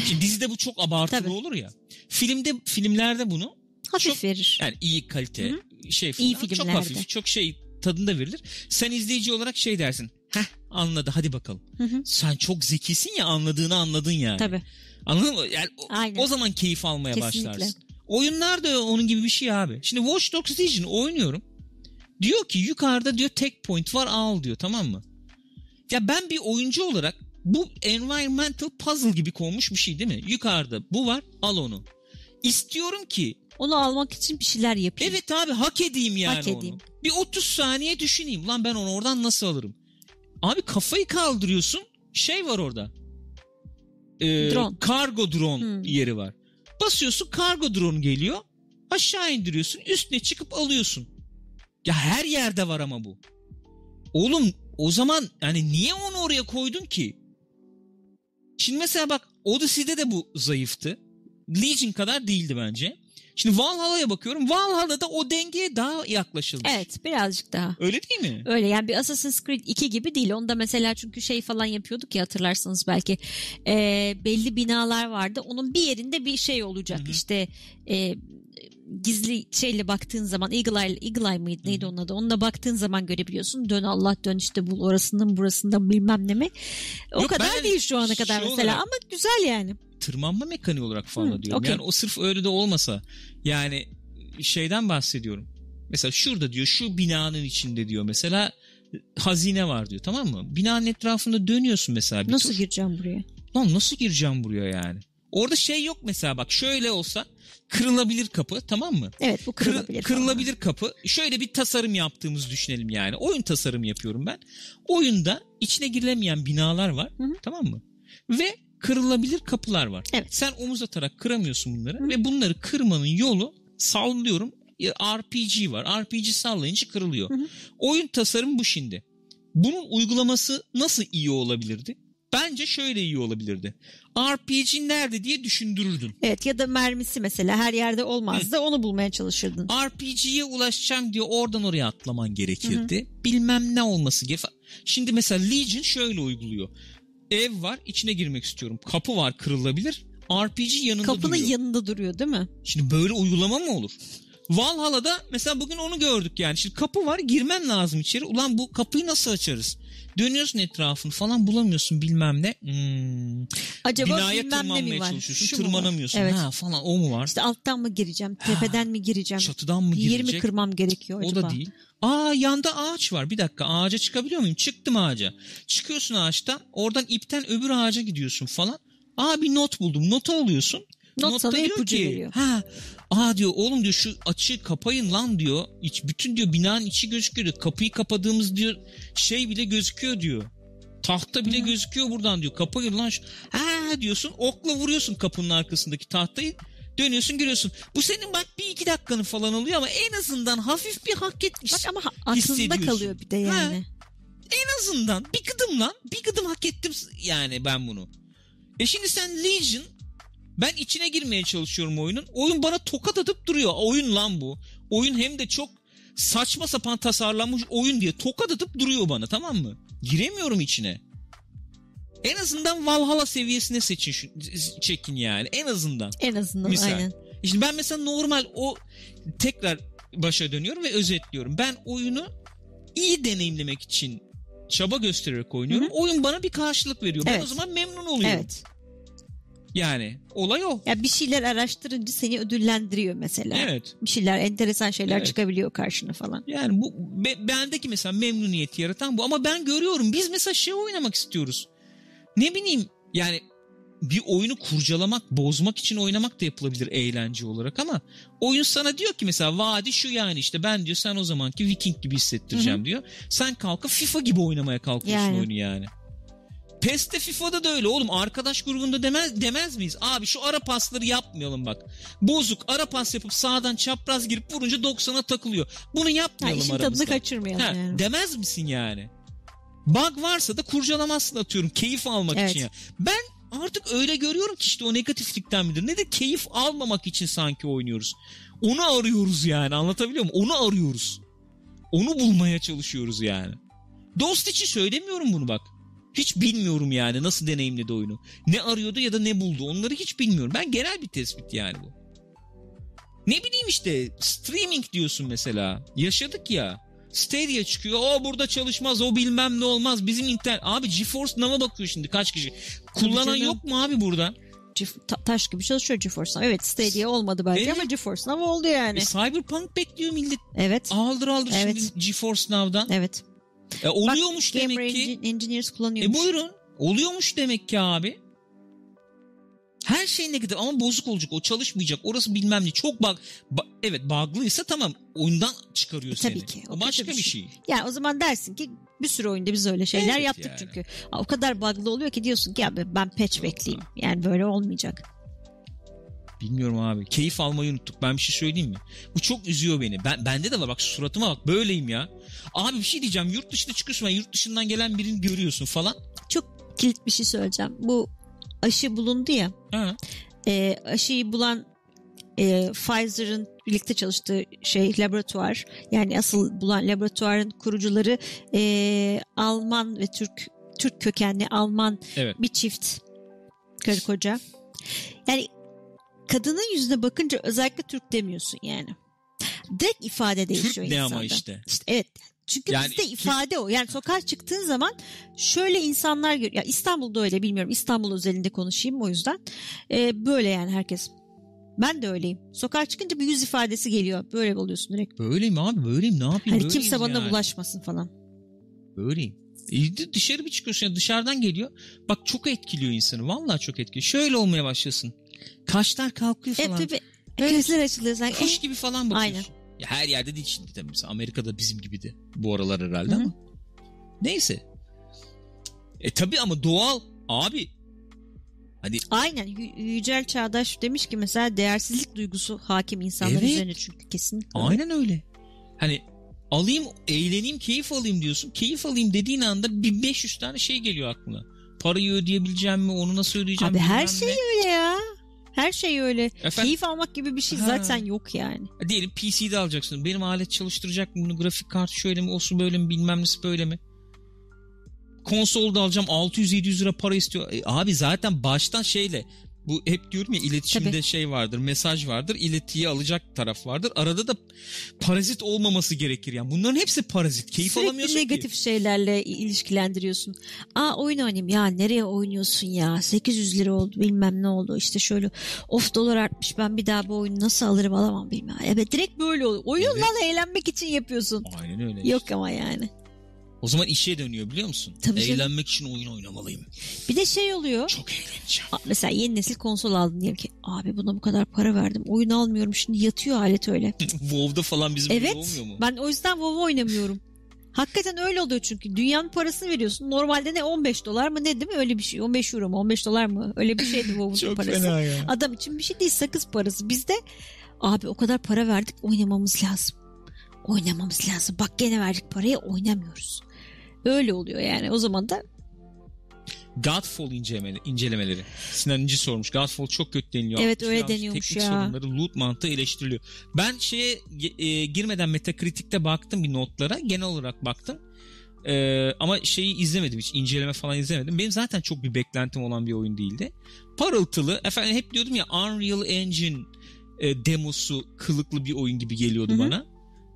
S1: Şimdi dizide bu çok abartılı
S2: Tabii.
S1: olur ya. Filmde filmlerde bunu
S2: Hafif
S1: Çok-
S2: verir.
S1: yani iyi kalite
S2: Hı
S1: şey falan
S2: İyi
S1: çok
S2: filmlerde.
S1: hafif çok şey tadında verilir. Sen izleyici olarak şey dersin. Heh anladı hadi bakalım.
S2: Hı hı.
S1: Sen çok zekisin ya anladığını anladın yani.
S2: Tabii.
S1: Anladın mı? Yani o,
S2: Aynen.
S1: o zaman keyif almaya
S2: Kesinlikle.
S1: başlarsın. Oyunlar da onun gibi bir şey abi. Şimdi Watch Dogs Legion oynuyorum. Diyor ki yukarıda diyor tek point var al diyor tamam mı? Ya ben bir oyuncu olarak bu environmental puzzle gibi konmuş bir şey değil mi? Yukarıda bu var al onu. İstiyorum ki
S2: Onu almak için bir şeyler yapayım.
S1: Evet abi hak edeyim yani
S2: Hak
S1: onu.
S2: edeyim.
S1: Bir 30 saniye düşüneyim. Lan ben onu oradan nasıl alırım? Abi kafayı kaldırıyorsun. Şey var orada. Ee,
S2: Drone.
S1: Kargo drone
S2: Hmm.
S1: yeri var. Basıyorsun kargo drone geliyor. Aşağı indiriyorsun. Üstüne çıkıp alıyorsun. Ya her yerde var ama bu. Oğlum o zaman yani niye onu oraya koydun ki? Şimdi mesela bak Odyssey'de de bu zayıftı. Legion kadar değildi bence. Şimdi Valhalla'ya bakıyorum. Valhalla'da o dengeye daha yaklaşılmış.
S2: Evet birazcık daha.
S1: Öyle değil mi?
S2: Öyle yani bir Assassin's Creed 2 gibi değil. Onda mesela çünkü şey falan yapıyorduk ya hatırlarsanız belki Ee, belli binalar vardı. Onun bir yerinde bir şey olacak.
S1: Hı hı.
S2: İşte e, gizli şeyle baktığın zaman Eagle Eye, Eagle Eye mıydı neydi onun adı? Onunla baktığın zaman görebiliyorsun. Dön Allah dön işte bul orasının burasında bilmem ne mi. O
S1: Yok,
S2: kadar
S1: ben
S2: değil şu ana kadar
S1: şey
S2: mesela
S1: olarak-
S2: ama güzel yani.
S1: Tırmanma mekaniği olarak falan
S2: Hı,
S1: diyorum.
S2: okey.
S1: Yani o sırf öyle de olmasa. Yani şeyden bahsediyorum. Mesela şurada diyor şu binanın içinde diyor mesela hazine var diyor tamam mı? Binanın etrafında dönüyorsun mesela bir
S2: Nasıl
S1: tur.
S2: gireceğim buraya?
S1: Lan nasıl gireceğim buraya yani? Orada şey yok mesela bak şöyle olsa kırılabilir kapı tamam mı?
S2: Evet bu
S1: Kır-
S2: kırılabilir. falan.
S1: kırılabilir kapı. Şöyle bir tasarım yaptığımızı düşünelim yani. Oyun tasarım yapıyorum ben. Oyunda içine girilemeyen binalar var.
S2: Hı hı.
S1: Tamam mı? Ve kırılabilir kapılar var.
S2: Evet.
S1: Sen omuz atarak kıramıyorsun bunları
S2: Hı.
S1: ve bunları kırmanın yolu sallıyorum RPG var. RPG sallayınca kırılıyor.
S2: Hı hı.
S1: Oyun tasarım bu şimdi. Bunun uygulaması nasıl iyi olabilirdi? Bence şöyle iyi olabilirdi. RPG nerede diye düşündürürdün.
S2: Evet ya da mermisi mesela her yerde olmazdı onu bulmaya çalışırdın.
S1: RPG'ye ulaşacağım diye oradan oraya atlaman gerekirdi. Bilmem ne olması gerek. Şimdi mesela Legion şöyle uyguluyor. Ev var içine girmek istiyorum. Kapı var kırılabilir. RPG yanında
S2: Kapının
S1: duruyor.
S2: yanında duruyor değil mi?
S1: Şimdi böyle uygulama mı olur? Valhalla'da mesela bugün onu gördük yani. Şimdi kapı var girmen lazım içeri. Ulan bu kapıyı nasıl açarız? Dönüyorsun etrafını falan bulamıyorsun bilmem ne. Hmm.
S2: Acaba
S1: Binaya
S2: bilmem ne mi var?
S1: çalışıyorsun
S2: Şu
S1: tırmanamıyorsun.
S2: Evet.
S1: Ha falan o mu var?
S2: İşte alttan mı gireceğim, tepeden mi gireceğim?
S1: Çatıdan mı girecek?
S2: mi kırmam gerekiyor
S1: O
S2: acaba?
S1: da değil. Aa yanda ağaç var. Bir dakika ağaca çıkabiliyor muyum? Çıktım ağaca. Çıkıyorsun ağaçtan. Oradan ipten öbür ağaca gidiyorsun falan. Aa bir not buldum. Nota alıyorsun.
S2: Not
S1: Notta diyor
S2: ipucu
S1: ki,
S2: veriyor.
S1: Ha, aa diyor oğlum diyor şu açığı kapayın lan diyor. İç, bütün diyor binanın içi gözüküyor diyor. Kapıyı kapadığımız diyor şey bile gözüküyor diyor. Tahta bile
S2: Hı.
S1: gözüküyor buradan diyor. Kapayın lan. şu- Ha diyorsun okla vuruyorsun kapının arkasındaki tahtayı. Dönüyorsun görüyorsun. Bu senin bak bir iki dakikanı falan alıyor ama en azından hafif bir hak etmiş.
S2: Bak ama ha- aklında kalıyor bir de yani.
S1: En azından bir gıdım lan. Bir gıdım hak ettim yani ben bunu. E şimdi sen Legion ben içine girmeye çalışıyorum oyunun. Oyun bana tokat atıp duruyor. Oyun lan bu. Oyun hem de çok saçma sapan tasarlanmış oyun diye tokat atıp duruyor bana tamam mı? Giremiyorum içine. En azından Valhalla seviyesine seçin şu, çekin yani. En azından.
S2: En azından
S1: Misal.
S2: aynen.
S1: Şimdi ben mesela normal o tekrar başa dönüyorum ve özetliyorum. Ben oyunu iyi deneyimlemek için çaba göstererek oynuyorum.
S2: Hı
S1: Oyun bana bir karşılık veriyor. Ben
S2: Evet.
S1: o zaman memnun oluyorum.
S2: Evet.
S1: Yani olay o.
S2: Ya bir şeyler araştırınca seni ödüllendiriyor mesela.
S1: Evet.
S2: Bir şeyler enteresan şeyler
S1: Evet.
S2: çıkabiliyor karşına falan.
S1: Yani bu be- bendeki mesela memnuniyeti yaratan bu ama ben görüyorum biz mesela şey oynamak istiyoruz. Ne bileyim yani bir oyunu kurcalamak, bozmak için oynamak da yapılabilir eğlence olarak ama oyun sana diyor ki mesela vadi şu yani işte ben diyor sen o zamanki Viking gibi hissettireceğim
S2: Hı hı.
S1: diyor. Sen kalkıp FIFA gibi oynamaya kalkıyorsun
S2: Yani.
S1: oyunu yani. PES'te FIFA'da da öyle oğlum. Arkadaş grubunda demez demez miyiz? Abi şu ara pasları yapmayalım bak. Bozuk ara pas yapıp sağdan çapraz girip vurunca 90'a takılıyor. Bunu
S2: Ha,
S1: yapmayalım
S2: işin
S1: aramızda.
S2: tadını kaçırmayalım
S1: Ha,
S2: yani.
S1: Demez misin yani? Bug varsa da kurcalamazsın atıyorum keyif almak
S2: Evet.
S1: için ya. Ben artık öyle görüyorum ki işte o negatiflikten midir? Ne de keyif almamak için sanki oynuyoruz. Onu arıyoruz yani anlatabiliyor muyum? Onu arıyoruz. Onu bulmaya çalışıyoruz yani. Dost için söylemiyorum bunu bak. Hiç bilmiyorum yani nasıl deneyimledi oyunu. Ne arıyordu ya da ne buldu onları hiç bilmiyorum. Ben genel bir tespit yani bu. Ne bileyim işte streaming diyorsun mesela. Yaşadık ya. Stadia çıkıyor. O burada çalışmaz. O bilmem ne olmaz. Bizim internet. Abi GeForce Now'a bakıyor şimdi kaç kişi. Kullanan yok mu abi burada?
S2: Ta- taş gibi çalışıyor GeForce Now. Evet Stadia olmadı belki
S1: Evet.
S2: ama GeForce Now oldu yani.
S1: E, Cyberpunk bekliyor millet.
S2: Evet.
S1: Aldır aldır
S2: Evet.
S1: şimdi GeForce Now'dan.
S2: Evet.
S1: E, oluyormuş
S2: Gamer
S1: demek ki.
S2: Engi- Engineers
S1: E
S2: kullanıyormuş.
S1: buyurun. Oluyormuş demek ki abi. Her şey negatif ama bozuk olacak. O çalışmayacak. Orası bilmem ne. Çok bug. ba- evet bug'lıysa tamam oyundan çıkarıyor
S2: E,
S1: seni.
S2: tabii ki. O
S1: O, başka
S2: bir şey.
S1: şey.
S2: Yani o zaman dersin ki bir sürü oyunda biz öyle şeyler
S1: Evet
S2: yaptık
S1: yani.
S2: çünkü. O kadar bug'lı oluyor ki diyorsun ki ya ben patch bekleyeyim. Yani böyle olmayacak.
S1: Bilmiyorum abi. Keyif almayı unuttuk. Ben bir şey söyleyeyim mi? Bu çok üzüyor beni. Ben bende de var bak suratıma bak böyleyim ya. Abi bir şey diyeceğim. Yurt dışına çıkıyorsun. ve Yurt dışından gelen birini görüyorsun falan.
S2: Çok kilit bir şey söyleyeceğim. Bu aşı bulundu ya.
S1: Ha.
S2: e, aşıyı bulan e, Pfizer'ın birlikte çalıştığı şey laboratuvar yani asıl bulan laboratuvarın kurucuları e, Alman ve Türk Türk kökenli Alman
S1: Evet.
S2: bir çift karı koca. Yani kadının yüzüne bakınca özellikle Türk demiyorsun yani. Direkt ifade değişiyor
S1: Türk ne ama
S2: insanda.
S1: işte.
S2: İşte evet. Çünkü
S1: Yani
S2: bizde ifade o. Yani sokağa çıktığın zaman şöyle insanlar gör. Ya İstanbul'da öyle bilmiyorum. İstanbul özelinde konuşayım o yüzden. Ee, böyle yani herkes. Ben de öyleyim. Sokağa çıkınca bir yüz ifadesi geliyor. Böyle oluyorsun direkt.
S1: Böyleyim abi böyleyim ne yapayım
S2: Hani kimse bana
S1: yani.
S2: bulaşmasın falan.
S1: Böyleyim. E, dışarı bir çıkıyorsun ya dışarıdan geliyor. Bak çok etkiliyor insanı. Vallahi çok etkiliyor. Şöyle olmaya başlasın. Kaşlar kalkıyor
S2: Hep
S1: falan.
S2: bir, bir gözler açılıyor sanki.
S1: Kuş gibi falan bakıyorsun.
S2: Aynen.
S1: Ya her yerde değil şimdi tabii. Mesela Amerika'da bizim gibi de bu aralar herhalde
S2: Hı hı.
S1: ama. Neyse. E tabii ama doğal. Abi. Hadi
S2: Aynen. Y- Yücel Çağdaş demiş ki mesela değersizlik duygusu hakim insanlar
S1: Evet.
S2: üzerine çünkü kesinlikle.
S1: aynen öyle. Hani alayım, eğleneyim, keyif alayım diyorsun. Keyif alayım dediğin anda 1500 tane şey geliyor aklına. Parayı ödeyebileceğim mi? Onu nasıl ödeyeceğim?
S2: Abi her şey
S1: ne.
S2: öyle ya. Her şey öyle.
S1: Efendim?
S2: Keyif almak gibi bir şey
S1: Ha.
S2: zaten yok yani.
S1: Diyelim PC'de alacaksın. Benim alet çalıştıracak mı bunu? Grafik kartı şöyle mi? Olsun böyle mi? Bilmem nesi böyle mi? Konsolda alacağım 600-700 lira para istiyor. E, abi zaten baştan şeyle bu hep diyorum ya iletişimde
S2: Tabii.
S1: şey vardır, mesaj vardır, iletiyi alacak taraf vardır. Arada da parazit olmaması gerekir yani. Bunların hepsi parazit. Keyif
S2: Sürekli
S1: alamıyorsun
S2: negatif
S1: ki.
S2: şeylerle ilişkilendiriyorsun. Aa oyun oynayayım ya nereye oynuyorsun ya 800 lira oldu bilmem ne oldu işte şöyle of dolar artmış ben bir daha bu oyunu nasıl alırım alamam bilmem. Evet direkt böyle oluyor. Oyun
S1: Evet.
S2: eğlenmek için yapıyorsun.
S1: Aynen öyle.
S2: Yok ama yani.
S1: O zaman işe dönüyor biliyor musun?
S2: Tabii canım.
S1: Eğlenmek için oyun oynamalıyım.
S2: Bir de şey oluyor.
S1: Çok eğleneceğim.
S2: Mesela yeni nesil konsol aldın diyelim ki abi buna bu kadar para verdim oyun almıyorum şimdi yatıyor alet öyle.
S1: WoW'da falan bizim
S2: evet
S1: olmuyor mu?
S2: ben o yüzden WoW oynamıyorum. Hakikaten öyle oluyor çünkü dünyanın parasını veriyorsun. Normalde ne 15 dolar mı ne değil mi öyle bir şey 15 euro mu 15 dolar mı öyle bir şeydi WoW'un parası.
S1: ya.
S2: Adam için bir şey değil sakız parası. Bizde abi o kadar para verdik oynamamız lazım. Oynamamız lazım. Bak gene verdik parayı oynamıyoruz. Öyle oluyor yani o zaman da
S1: Godfall incelemeleri, incelemeleri. Sinan İnci sormuş. Godfall çok kötü deniliyor.
S2: Evet, öyle deniyormuş
S1: teknik
S2: ya.
S1: sorunları, loot mantığı eleştiriliyor. Ben şeye e, girmeden Metacritic'te baktım bir notlara. Genel olarak baktım. E, ama şeyi izlemedim hiç. inceleme falan izlemedim. Benim zaten çok bir beklentim olan bir oyun değildi. Parıltılı. Efendim hep diyordum ya Unreal Engine e, demosu kılıklı bir oyun gibi geliyordu
S2: Hı hı.
S1: bana.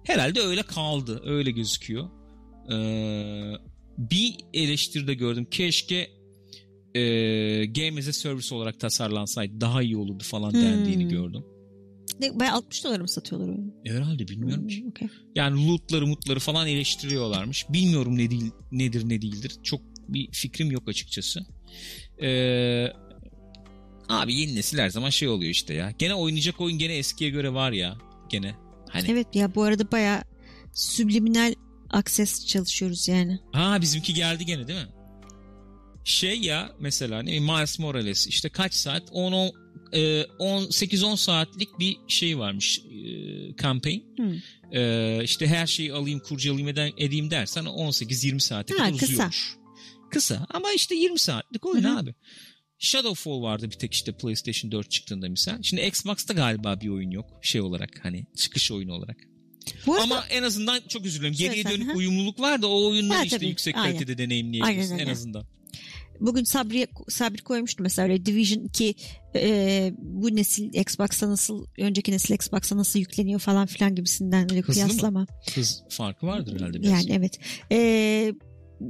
S1: Herhalde öyle kaldı. Öyle gözüküyor. Ee, bir eleştiride gördüm. Keşke e, Game as a Service olarak tasarlansaydı daha iyi olurdu falan
S2: Hmm.
S1: dendiğini gördüm.
S2: ne, bayağı 60 dolara mı satıyorlar oyunu?
S1: Herhalde bilmiyorum ki.
S2: Hmm, okey.
S1: Yani lootları mutları falan eleştiriyorlarmış. Bilmiyorum ne değil, nedir ne değildir. Çok bir fikrim yok açıkçası. Ee, Abi yeni nesil her zaman şey oluyor işte ya. Gene oynayacak oyun gene eskiye göre var ya. Gene. Hani.
S2: Evet ya bu arada baya subliminal akses çalışıyoruz yani.
S1: Ha bizimki geldi gene değil mi? Şey ya mesela ne Miles Morales işte kaç saat 10 10 8-10 saatlik bir şey varmış e, campaign.
S2: Hı.
S1: E, işte her şeyi alayım kurcalayayım eden, edeyim dersen 18-20 saate
S2: Ha,
S1: kadar
S2: kısa.
S1: uzuyormuş. Kısa ama işte 20 saatlik oyun
S2: Hı hı.
S1: abi. Shadowfall vardı bir tek işte PlayStation 4 çıktığında misal. Şimdi Xbox'ta galiba bir oyun yok şey olarak hani çıkış oyunu olarak.
S2: Bu arada
S1: Ama en azından çok dilerim. Geriye
S2: Söyle
S1: dönük
S2: hı.
S1: uyumluluk var da o oyunları
S2: Ha,
S1: işte
S2: tabii.
S1: yüksek
S2: Aynen.
S1: kalitede deneyimleyebilirsin
S2: Aynen
S1: en azından.
S2: bugün Sabri Sabri koymuştu mesela öyle Division 2 e, bu nesil Xbox'a nasıl önceki nesil Xbox'a nasıl yükleniyor falan filan gibisinden öyle
S1: Hızlı mı?
S2: kıyaslama.
S1: Hız farkı vardır herhalde biraz.
S2: Yani evet. E,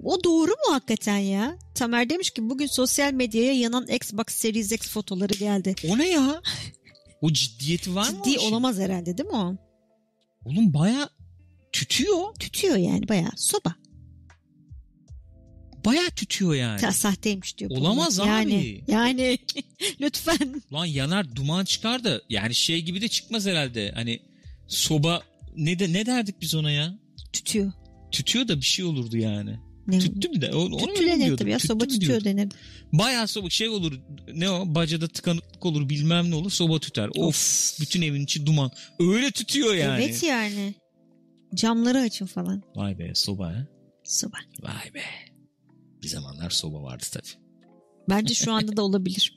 S2: o doğru mu hakikaten ya? Tamer demiş ki bugün sosyal medyaya yanan Xbox Series X fotoları geldi.
S1: O ne ya? O ciddiyeti var mı?
S2: Ciddi olamaz herhalde değil mi o?
S1: Oğlum baya tütüyor.
S2: Tütüyor yani bayağı soba.
S1: Baya tütüyor yani.
S2: Ta, sahteymiş diyor.
S1: Olamaz
S2: bunlar. yani,
S1: abi.
S2: Yani lütfen.
S1: Lan yanar duman çıkar da yani şey gibi de çıkmaz herhalde. Hani soba ne de ne derdik biz ona ya?
S2: Tütüyor.
S1: Tütüyor da bir şey olurdu yani.
S2: Ne?
S1: Tüttü mü de? Onu mu
S2: Tütü denir tabii ya
S1: Tüttü
S2: soba tütüyor denir.
S1: Bayağı soba şey olur ne o bacada tıkanıklık olur bilmem ne olur soba tüter. Of bütün evin içi duman. Öyle tütüyor yani.
S2: Evet yani. Camları açın falan.
S1: Vay be soba ha.
S2: Soba.
S1: Vay be. Bir zamanlar soba vardı tabii.
S2: Bence şu anda da olabilir.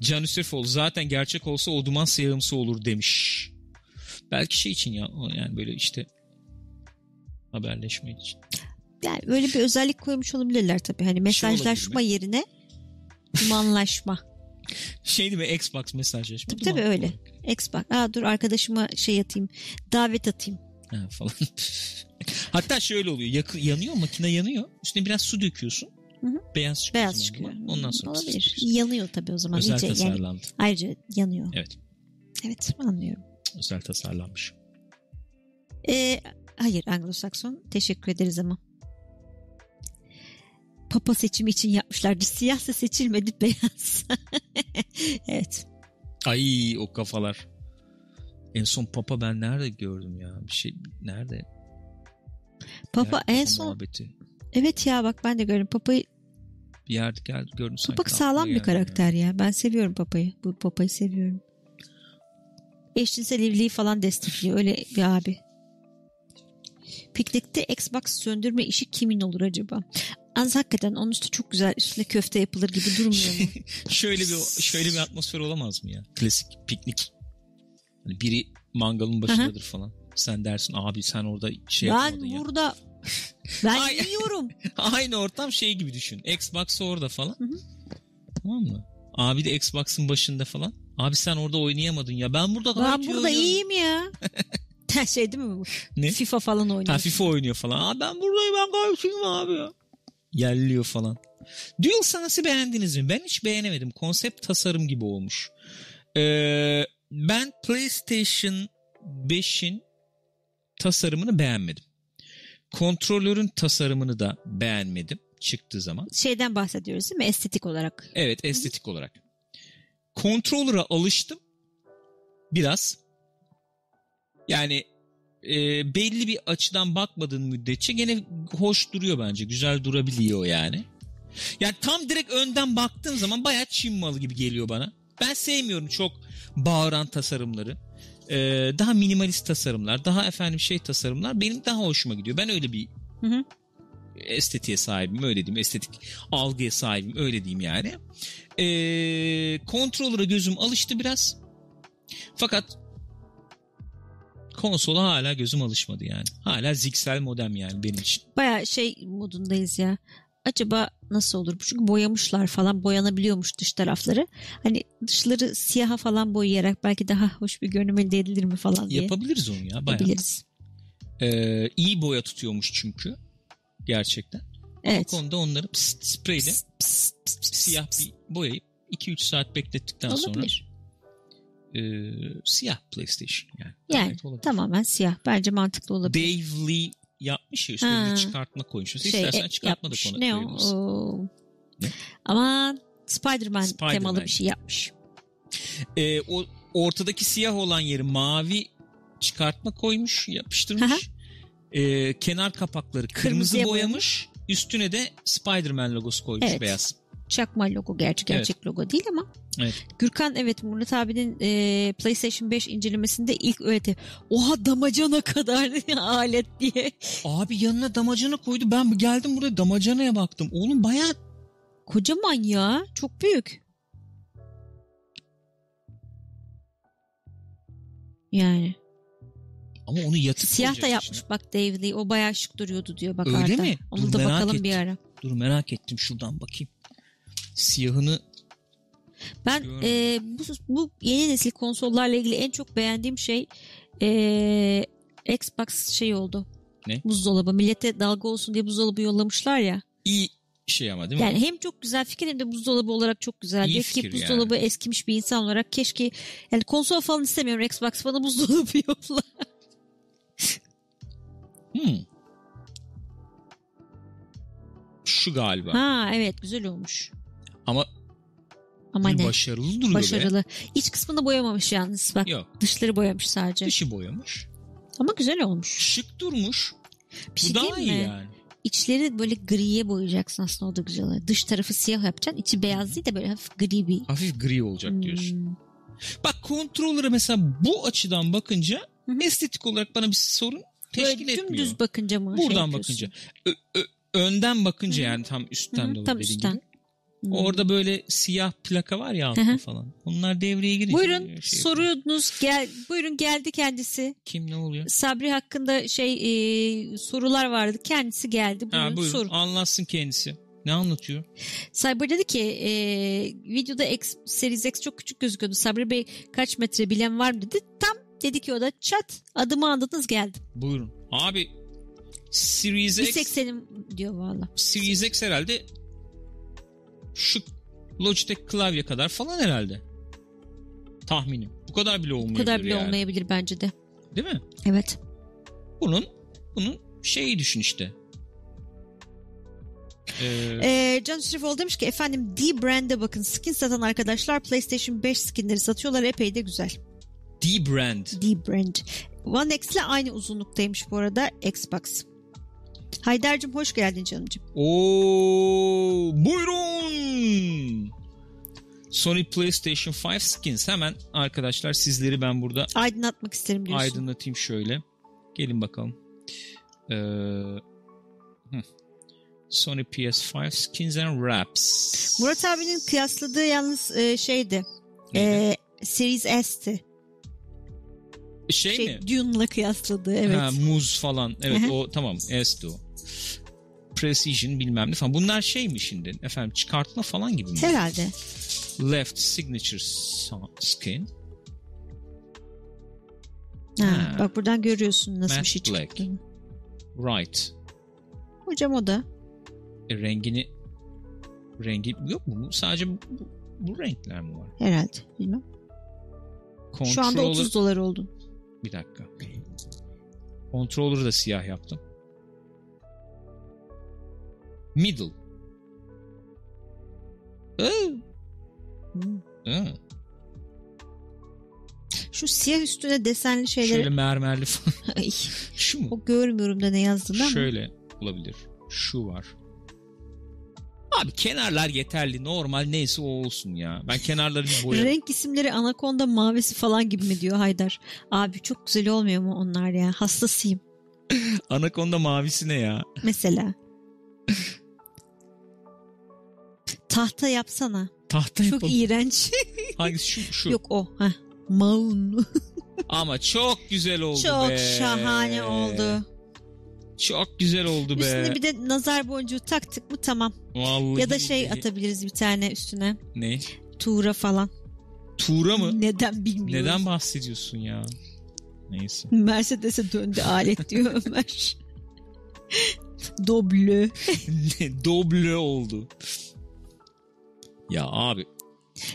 S1: Can Hüsefoğlu zaten gerçek olsa o duman siyahımsı olur demiş. Belki şey için ya yani böyle işte haberleşme için.
S2: Yani öyle bir özellik koymuş olabilirler tabii. Hani mesajlaşma yerine dumanlaşma.
S1: Şey değil mi Xbox mesajlaşma.
S2: tabii tabii öyle. Xbox. Aa dur arkadaşıma şey atayım. Davet atayım.
S1: Ha, falan. Hatta şöyle oluyor. yakı- yanıyor makine yanıyor. Üstüne biraz su döküyorsun.
S2: Hı hı.
S1: Beyaz çıkıyor.
S2: Beyaz
S1: zaman
S2: çıkıyor.
S1: Ondan sonra
S2: Olabilir. Yanıyor tabii o zaman.
S1: Özel
S2: İyice yani.
S1: tasarlandı.
S2: Ayrıca yanıyor.
S1: Evet.
S2: Evet anlıyorum.
S1: Özel tasarlanmış.
S2: Ee, hayır Anglo-Sakson. Teşekkür ederiz ama. Papa seçimi için yapmışlardı. Siyahsa seçilmedi beyaz. evet.
S1: Ay o kafalar. En son Papa ben nerede gördüm ya? Bir şey nerede?
S2: Papa
S1: Nerede
S2: en son
S1: muhabbeti?
S2: evet ya bak ben de gördüm. Papa'yı
S1: Bir yerde geldi gördüm sanki.
S2: Papa sağlam bir karakter ya. Ben seviyorum Papa'yı. Bu Papa'yı seviyorum. Eşcinsel evliliği falan destekliyor. Öyle bir abi. Piknikte Xbox söndürme işi kimin olur acaba? Az hakikaten onun üstü çok güzel üstüne köfte yapılır gibi durmuyor mu?
S1: şöyle bir şöyle bir atmosfer olamaz mı ya? Klasik piknik. Hani biri mangalın başındadır falan. Sen dersin abi sen orada şey
S2: ben
S1: ya.
S2: burada ben
S1: Ay.
S2: yiyorum.
S1: Aynı ortam şey gibi düşün. Xbox orada falan.
S2: Hı hı.
S1: Tamam mı? Abi de Xbox'ın başında falan. Abi sen orada oynayamadın ya. Ben burada gayet
S2: ben burada
S1: oynuyorum.
S2: iyiyim ya. şey değil mi bu?
S1: Ne?
S2: FIFA falan oynuyor.
S1: Ha FIFA oynuyor falan. Abi ben buradayım ben gayet iyiyim abi ya. Yerliyor falan. DualSense'ı beğendiniz mi? Ben hiç beğenemedim. Konsept tasarım gibi olmuş. Ee, ben PlayStation 5'in tasarımını beğenmedim. Kontrolörün tasarımını da beğenmedim çıktığı zaman.
S2: Şeyden bahsediyoruz değil mi? Estetik olarak.
S1: Evet estetik olarak. Controller'a alıştım. Biraz. Yani e, belli bir açıdan bakmadığın müddetçe gene hoş duruyor bence. Güzel durabiliyor yani. Yani tam direkt önden baktığın zaman bayağı Çin malı gibi geliyor bana. Ben sevmiyorum çok bağıran tasarımları. Ee, daha minimalist tasarımlar, daha efendim şey tasarımlar benim daha hoşuma gidiyor. Ben öyle bir
S2: Hı hı.
S1: estetiğe sahibim öyle diyeyim. Estetik algıya sahibim öyle diyeyim yani. Ee, controller'a gözüm alıştı biraz. Fakat konsola hala gözüm alışmadı yani. Hala ziksel modem yani benim için.
S2: Baya şey modundayız ya. Acaba nasıl olur? Çünkü boyamışlar falan boyanabiliyormuş dış tarafları. Hani dışları siyaha falan boyayarak belki daha hoş bir görünüm elde edilir mi falan diye.
S1: Yapabiliriz onu ya bayağı.
S2: Yapabiliriz.
S1: Ee, iyi boya tutuyormuş çünkü. Gerçekten. O
S2: Evet.
S1: konuda onları pst, spreyle
S2: Pst, pst, pst,
S1: siyah bir boyayıp 2-3 saat beklettikten sonra
S2: Olabilir.
S1: E, siyah PlayStation yani.
S2: Yani tamamen siyah. Bence mantıklı olabilir.
S1: Dave Lee yapmış ya üstüne çıkartma koymuş.
S2: Şey,
S1: İstersen
S2: e,
S1: çıkartma da
S2: yapmış.
S1: konu
S2: Ne o? Oo.
S1: Ne?
S2: Aman Spider-Man,
S1: Spider-Man.
S2: temalı bir şey yapmış.
S1: Ee, o ortadaki siyah olan yeri mavi çıkartma koymuş, yapıştırmış. Ee, kenar kapakları kırmızı
S2: Kırmızıya
S1: boyamış. Üstüne de Spider-Man logosu koymuş
S2: Evet.
S1: beyaz.
S2: Çakma logo gerçi gerçek logo değil ama.
S1: Evet.
S2: Gürkan evet Murat abinin e, PlayStation 5 incelemesinde ilk öğreti. Oha damacana kadar alet diye.
S1: Abi yanına damacana koydu. Ben geldim buraya damacanaya baktım. Oğlum bayağı
S2: Kocaman ya. Çok büyük. Yani.
S1: ama onu yatıp
S2: Siyah da yapmış
S1: içine.
S2: bak Dave Lee. O bayağı şık duruyordu diyor bak
S1: Öyle
S2: Arda.
S1: mi?
S2: Onu
S1: Dur,
S2: da bakalım bir
S1: ettim.
S2: ara.
S1: Dur merak ettim şuradan bakayım. Siyahını
S2: Ben e, bu, bu yeni nesil konsollarla ilgili en çok beğendiğim şey e, Xbox şey oldu.
S1: Ne?
S2: Buzdolabı. Millete dalga olsun diye buzdolabı yollamışlar ya.
S1: iyi şey ama değil mi?
S2: Yani hem çok güzel fikir hem de buzdolabı olarak çok güzel.
S1: İyi fikir
S2: ki buzdolabı eskimiş bir insan olarak keşke yani konsol falan istemiyorum Xbox bana buzdolabı yolla.
S1: Hmm. Şu galiba.
S2: Ha evet güzel olmuş.
S1: Ama
S2: Ama
S1: bir
S2: ne?
S1: başarılı duruyor be.
S2: Başarılı. İç kısmını boyamamış yalnız bak.
S1: Yok.
S2: Dışları boyamış sadece.
S1: Dışı boyamış.
S2: Ama güzel olmuş.
S1: Şık durmuş.
S2: Bir şey
S1: Bu daha iyi
S2: mi?
S1: yani.
S2: İçleri böyle griye boyayacaksın aslında o da güzel oluyor. Dış tarafı siyah yapacaksın. içi beyaz değil de böyle hafif gri bir.
S1: Hafif gri olacak diyorsun.
S2: Hmm.
S1: Bak kontrolleri mesela bu açıdan bakınca
S2: Hı hı.
S1: estetik olarak bana bir sorun teşkil
S2: Böyle
S1: etmiyor.
S2: dümdüz bakınca mı? şey
S1: Buradan
S2: yapıyorsun?
S1: bakınca. Ö- ö- önden bakınca
S2: Hı hı.
S1: yani tam üstten
S2: Hı hı,
S1: de
S2: tam üstten.
S1: gibi.
S2: Hmm.
S1: Orada böyle siyah plaka var ya altında falan. Onlar devreye girince.
S2: Buyurun
S1: şey
S2: sorunuz gel buyurun geldi kendisi.
S1: Kim ne oluyor?
S2: Sabri hakkında şey e, sorular vardı. Kendisi geldi. Buyurun,
S1: Ha, buyurun
S2: sorun.
S1: anlatsın kendisi. Ne anlatıyor?
S2: Cyber dedi ki e, videoda X, Series X çok küçük gözüküyordu. Sabri Bey kaç metre bilen var mı dedi. Tam dedi ki o da çat adımı andınız geldim.
S1: Buyurun. Abi Series X
S2: 180'im diyor valla.
S1: Series X herhalde şu Logitech klavye kadar falan herhalde. Tahminim. Bu kadar bile
S2: Bu
S1: olmayabilir
S2: kadar bile
S1: yani.
S2: olmayabilir bence de.
S1: Değil mi?
S2: Evet.
S1: Bunun bunun şeyi düşün işte. Ee,
S2: Ee, Can Sürefol demiş ki efendim D-Brand'e bakın skin satan arkadaşlar PlayStation 5 skinleri satıyorlar epey de güzel.
S1: D-Brand.
S2: D-Brand. One X ile aynı uzunluktaymış bu arada Xbox. Haydar'cığım hoş geldin canımcığım.
S1: Oo, buyurun. Sony PlayStation 5 skins. Hemen arkadaşlar sizleri ben burada
S2: Aydınlatmak isterim diyorsun.
S1: aydınlatayım şöyle. Gelin bakalım. Ee, hı. Sony PS5 skins and wraps.
S2: Murat abinin kıyasladığı yalnız e, şeydi.
S1: Neydi?
S2: E, Series S'ti.
S1: Şey,
S2: Şey,
S1: mi?
S2: Dune'la kıyasladığı evet.
S1: Ha, muz falan. Evet
S2: Aha.
S1: o tamam. S'ti o. Precision bilmem ne falan. Bunlar şey mi şimdi? Efendim çıkartma falan gibi mi?
S2: Herhalde.
S1: Left signature skin.
S2: Ha,
S1: Ha.
S2: Bak buradan görüyorsun nasıl
S1: Matte
S2: bir şey
S1: black.
S2: çıktığını.
S1: Right.
S2: Hocam o da.
S1: E, rengini rengi yok mu? Sadece bu, bu, bu renkler mi var?
S2: Herhalde. Bilmem. Şu anda
S1: Controller-
S2: 30 dolar oldun.
S1: Bir dakika. Controller'ı da siyah yaptım. Middle.
S2: Şu siyah üstüne desenli şeyleri.
S1: Şöyle mermerli falan. Şu mu?
S2: o görmüyorum da ne yazdığını ama.
S1: Şöyle olabilir. Şu var. Abi kenarlar yeterli. Normal neyse o olsun ya. Ben kenarları bir boyarım.
S2: Renk isimleri anakonda mavisi falan gibi mi diyor Haydar. Abi çok güzel olmuyor mu onlar ya? Hastasıyım
S1: Anakonda mavisi ne ya?
S2: mesela. Tahta yapsana.
S1: Tahta
S2: Çok
S1: yapalım.
S2: iğrenç.
S1: Hangisi şu? şu.
S2: Yok o. Heh. Maun.
S1: Ama çok güzel oldu
S2: Çok
S1: be.
S2: şahane oldu.
S1: Çok güzel oldu be.
S2: Üstüne bir de nazar boncuğu taktık mı tamam.
S1: Vallahi
S2: Ya da şey atabiliriz bir tane üstüne.
S1: Ne?
S2: Tuğra falan.
S1: Tuğra mı?
S2: Neden bilmiyorum.
S1: Neden bahsediyorsun ya? Neyse.
S2: Mercedes'e döndü alet diyor Ömer. Doble.
S1: Doble oldu. Ya abi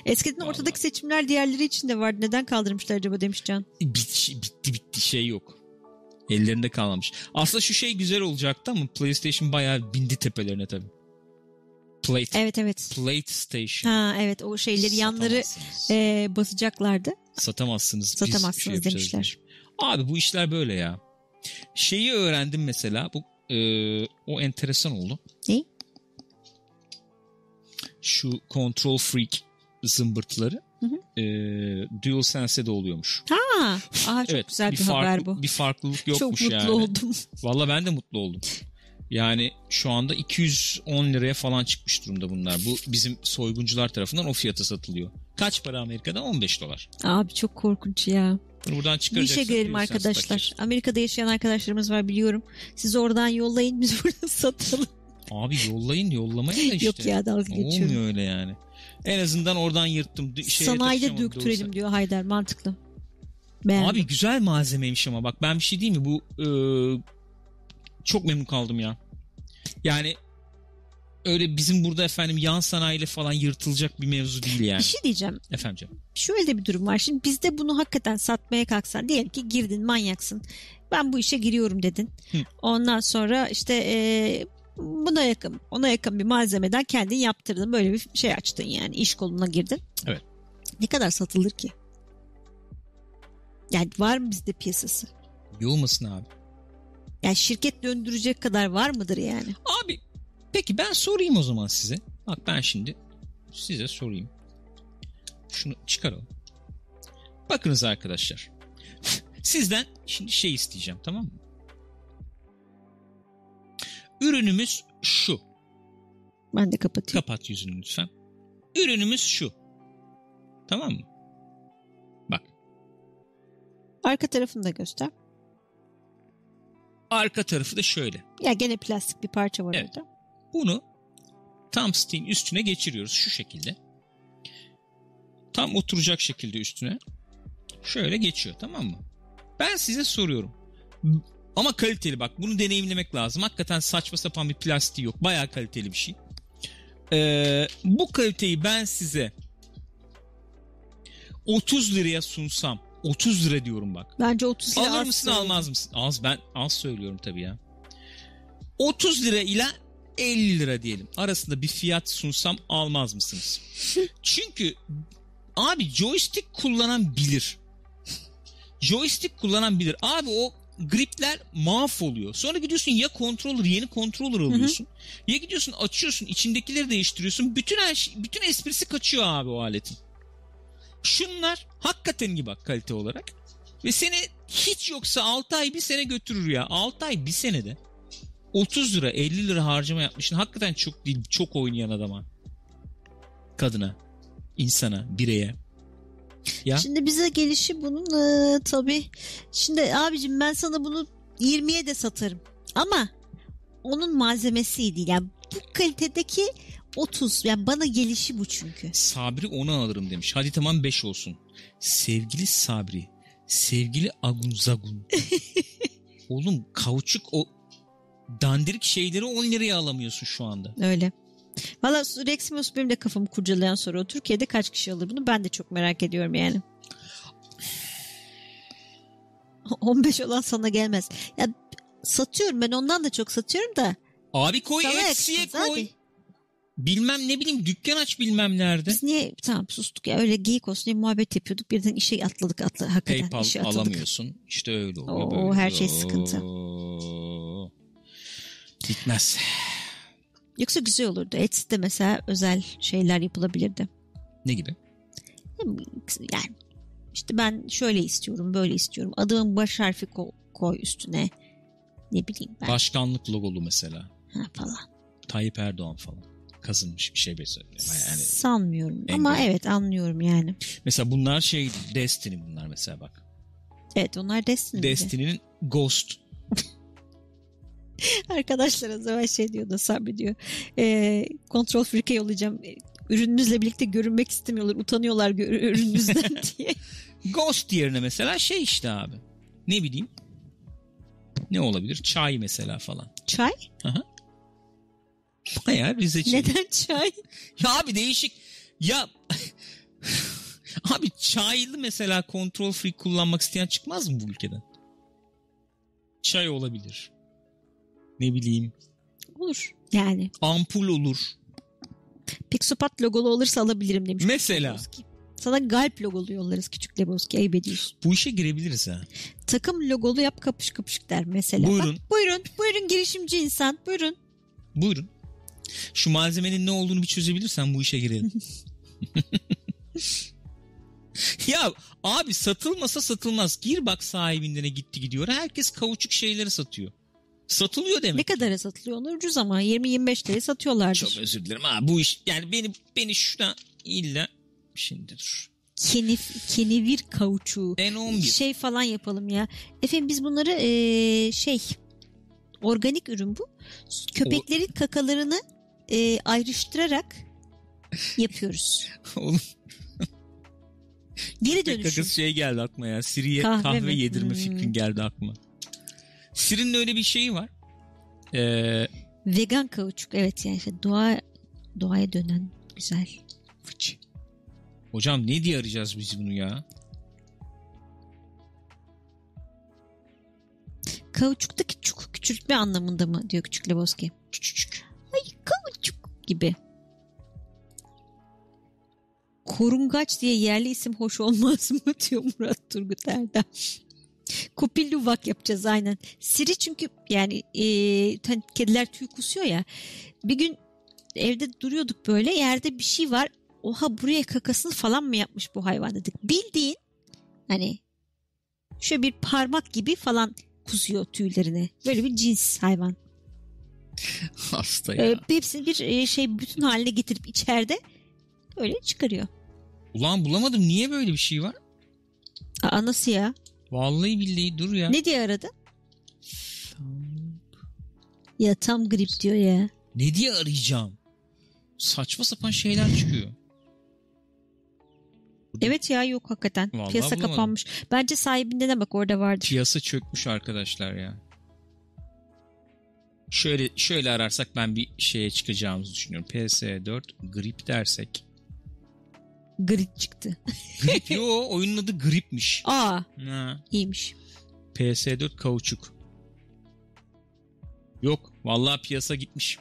S2: Eskiden
S1: Vallahi.
S2: ortadaki seçimler diğerleri için de vardı. Neden kaldırmışlar acaba demiş Can.
S1: bitti bitti bitti şey yok. Ellerinde kalmamış. Aslında şu şey güzel olacaktı ama PlayStation bayağı bindi tepelerine tabii. Plate.
S2: Evet evet.
S1: Plate Station.
S2: Ha evet o şeyleri yanları e, basacaklardı.
S1: Satamazsınız. biz
S2: Satamazsınız
S1: şey
S2: demişler.
S1: demiş. Abi bu işler böyle ya. Şeyi öğrendim mesela. Bu e, o enteresan oldu.
S2: Ne?
S1: Şu Control Freak zımbırtıları
S2: Hı hı.
S1: e, de oluyormuş.
S2: Ha, aa, çok
S1: evet,
S2: güzel bir,
S1: farklı-
S2: haber bu.
S1: Bir farklılık
S2: Çok
S1: yokmuş
S2: mutlu
S1: yani.
S2: oldum.
S1: Valla ben de mutlu oldum. Yani şu anda 210 liraya falan çıkmış durumda bunlar. Bu bizim soyguncular tarafından o fiyata satılıyor. Kaç para Amerika'da? 15 dolar.
S2: Abi çok korkunç ya.
S1: Bunu buradan
S2: Bir
S1: çıkaracaksın.
S2: işe girelim arkadaşlar.
S1: takacaksın.
S2: Amerika'da yaşayan arkadaşlarımız var biliyorum. Siz oradan yollayın biz burada satalım.
S1: Abi yollayın yollamaya da işte.
S2: Yok ya dalga geçiyorum.
S1: Olmuyor öyle yani. En azından oradan yırttım. Şeye
S2: Sanayide döktürelim
S1: doğrusu.
S2: diyor Haydar mantıklı. Beğendim.
S1: Abi güzel malzemeymiş ama bak ben bir şey diyeyim mi bu e, çok memnun kaldım ya. Yani öyle bizim burada efendim yan sanayiyle falan yırtılacak bir mevzu değil yani.
S2: Bir şey diyeceğim.
S1: Efendim canım.
S2: Şöyle de bir durum var. Şimdi bizde bunu hakikaten satmaya kalksan diyelim ki girdin manyaksın. Ben bu işe giriyorum dedin.
S1: Hı.
S2: Ondan sonra işte e, buna yakın ona yakın bir malzemeden kendin yaptırdın. Böyle bir şey açtın yani iş koluna girdin.
S1: Evet.
S2: Ne kadar satılır ki? Yani var mı bizde piyasası?
S1: Yolmasın abi.
S2: Yani şirket döndürecek kadar var mıdır yani?
S1: Abi peki ben sorayım o zaman size. Bak ben şimdi size sorayım. Şunu çıkaralım. Bakınız arkadaşlar. Sizden şimdi şey isteyeceğim tamam mı? Ürünümüz şu.
S2: Ben de kapatayım.
S1: Kapat yüzünü lütfen. Ürünümüz şu. Tamam mı? Bak.
S2: Arka tarafını da göster.
S1: Arka tarafı da şöyle.
S2: Ya gene plastik bir parça var
S1: Evet.
S2: orada.
S1: Bunu tam stiğin üstüne geçiriyoruz şu şekilde. Tam oturacak şekilde üstüne. Şöyle geçiyor tamam mı? Ben size soruyorum. Ama kaliteli bak bunu deneyimlemek lazım. Hakikaten saçma sapan bir plastiği yok. Bayağı kaliteli bir şey. Ee, bu kaliteyi ben size 30 liraya sunsam 30 lira diyorum bak.
S2: Bence 30 lira
S1: Alır mısın
S2: söyledim.
S1: almaz mısın? Az ben az söylüyorum tabii ya. 30 lira ile 50 lira diyelim. Arasında bir fiyat sunsam almaz mısınız? Çünkü abi joystick kullanan bilir. Joystick kullanan bilir. Abi o gripler mahvoluyor. Sonra gidiyorsun ya controller yeni controller alıyorsun. Ya gidiyorsun açıyorsun içindekileri değiştiriyorsun. Bütün her şey, bütün esprisi kaçıyor abi o aletin. Şunlar hakikaten iyi bak kalite olarak. Ve seni hiç yoksa 6 ay bir sene götürür ya. 6 ay bir senede 30 lira 50 lira harcama yapmışsın. Hakikaten çok değil çok oynayan adama. Kadına, insana, bireye. Ya
S2: Şimdi bize gelişi bunun e, tabii. Şimdi abicim ben sana bunu 20'ye de satarım. Ama onun malzemesi değil. Yani bu kalitedeki 30. Yani bana gelişi bu çünkü.
S1: Sabri onu alırım demiş. Hadi tamam 5 olsun. Sevgili Sabri, sevgili Agun Zagun. Oğlum kauçuk o dandirik şeyleri 10 liraya alamıyorsun şu anda.
S2: Öyle. Valla Reximus benim de kafamı kurcalayan soru. O Türkiye'de kaç kişi alır bunu? Ben de çok merak ediyorum yani. 15 olan sana gelmez. Ya satıyorum ben ondan da çok satıyorum da.
S1: Abi koy
S2: Sana yakışmaz
S1: koy.
S2: abi.
S1: Bilmem ne bileyim dükkan aç bilmem nerede.
S2: Biz niye tamam sustuk ya öyle geyik olsun diye muhabbet yapıyorduk. Birden işe atladık atla, hakikaten
S1: PayPal
S2: işe atladık.
S1: alamıyorsun. İşte öyle oluyor.
S2: Oo,
S1: böyle
S2: her şey sıkıntı.
S1: Oo. Gitmez.
S2: Yoksa güzel olurdu. Etsy'de mesela özel şeyler yapılabilirdi.
S1: Ne gibi?
S2: Yani işte ben şöyle istiyorum böyle istiyorum. Adımın baş harfi ko- koy üstüne. Ne bileyim ben
S1: Başkanlık logolu mesela.
S2: ha, falan.
S1: Tayyip Erdoğan falan. Kazınmış bir şey mesela. Yani
S2: Sanmıyorum
S1: En
S2: ama
S1: güzel.
S2: evet anlıyorum yani.
S1: mesela bunlar şey Destiny bunlar mesela bak.
S2: Evet onlar Destiny. miydi?
S1: Destiny'nin Ghost.
S2: Arkadaşlar az evvel şey diyordu Sabri diyor. E, Control Freak'e yollayacağım. Ürününüzle birlikte görünmek istemiyorlar. Utanıyorlar ürününüzden diye.
S1: Ghost yerine mesela şey işte abi. Ne bileyim. Ne olabilir? Çay mesela falan.
S2: Çay?
S1: Bayağı Rize çayı.
S2: Neden çay?
S1: Ya abi değişik. Ya abi çaylı mesela kontrol free kullanmak isteyen çıkmaz mı bu ülkeden? Çay olabilir. Ne bileyim.
S2: Olur. Yani
S1: Ampul olur.
S2: Pixopat logolu olursa alabilirim demiş.
S1: Mesela.
S2: Sana galp logolu yollarız küçük Lebowski. Ayıp ediyorsun.
S1: Bu işe girebiliriz ha.
S2: Takım logolu yap kapış kapışık der mesela.
S1: Buyurun.
S2: Bak, buyurun. Buyurun girişimci insan. Buyurun.
S1: Buyurun. Şu malzemenin ne olduğunu bir çözebilirsen bu işe girelim. ya abi satılmasa satılmaz. Gir bak sahibinden gitti gidiyor. Herkes kauçuk şeyleri satıyor. Satılıyor demek.
S2: Ne kadara satılıyor? Onlar ucuz ama 20-25 liraya satıyorlardır.
S1: Çok özür dilerim. Ha, bu iş yani beni beni şuna illa şimdi dur.
S2: Kenif, kenevir kauçuğu.
S1: N11.
S2: Şey falan yapalım ya. Efendim biz bunları eee, şey organik ürün bu. Köpeklerin kakalarını eee, ayrıştırarak yapıyoruz.
S1: Oğlum
S2: Geri dönüşüm.
S1: kakası şey geldi aklıma ya. Siri'ye
S2: Kahve
S1: kahve,
S2: mi?
S1: yedirme
S2: Hmm.
S1: fikrin geldi aklıma. Siri'nin öyle bir şeyi var. Ee,
S2: Vegan kauçuk evet yani işte doğa doğaya dönen güzel.
S1: fıç. Hocam ne diye arayacağız biz bunu ya?
S2: Kauçuktaki çuk küçültme anlamında mı diyor Küçük Lebowski.
S1: Küçücük.
S2: Ay kauçuk gibi. Korungaç diye yerli isim hoş olmaz mı diyor Murat Turgut Erdem. Kupilluvak yapacağız aynen. Siri çünkü yani e, hani kediler tüy kusuyor ya. Bir gün evde duruyorduk böyle yerde bir şey var. Oha buraya kakasını falan mı yapmış bu hayvan dedik. Bildiğin hani şöyle bir parmak gibi falan kusuyor tüylerini. Böyle bir cins hayvan.
S1: Hasta ya.
S2: Ee, hepsini bir e, şey bütün haline getirip içeride öyle çıkarıyor.
S1: Ulan bulamadım. Niye böyle bir şey var?
S2: Aa nasıl ya?
S1: Vallahi billahi dur ya.
S2: Ne diye aradı? Ya tam grip diyor ya.
S1: Ne diye arayacağım? Saçma sapan şeyler çıkıyor.
S2: Evet ya yok hakikaten.
S1: Vallahi
S2: Piyasa
S1: bulamadım.
S2: kapanmış. Bence sahibinden bak orada vardır.
S1: Piyasa çökmüş arkadaşlar ya. Şöyle şöyle ararsak ben bir şeye çıkacağımızı düşünüyorum. PS4 grip dersek.
S2: Grip çıktı.
S1: Grip yo oyunun adı gripmiş.
S2: Aa
S1: Ha,
S2: iyiymiş.
S1: PS4 kauçuk. Yok vallahi piyasa gitmiş.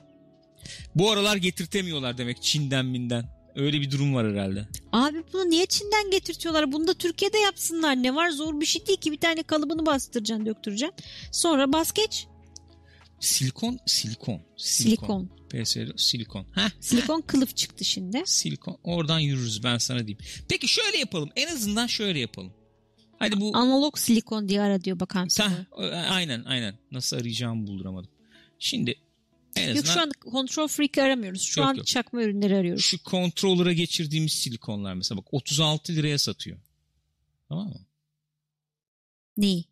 S1: Bu aralar getirtemiyorlar demek Çin'den minden. Öyle bir durum var herhalde.
S2: Abi bunu niye Çin'den getirtiyorlar? Bunu da Türkiye'de yapsınlar. Ne var zor bir şey değil ki. Bir tane kalıbını bastıracaksın döktüreceksin. Sonra bas geç.
S1: Silikon, silikon.
S2: Silikon.
S1: PS4 silikon. Heh,
S2: Silikon kılıf çıktı şimdi.
S1: silikon. Oradan yürürüz ben sana diyeyim. Peki şöyle yapalım. En azından şöyle yapalım. Hadi bu
S2: Analog silikon diye ara diyor bakan sana.
S1: aynen aynen. Nasıl arayacağımı bulduramadım. Şimdi en azından
S2: Yok şu an control freak aramıyoruz. Şu
S1: Yok,
S2: an
S1: yok.
S2: çakma ürünleri arıyoruz.
S1: şu controller'a geçirdiğimiz silikonlar mesela bak 36 liraya satıyor. Tamam mı?
S2: Neyi?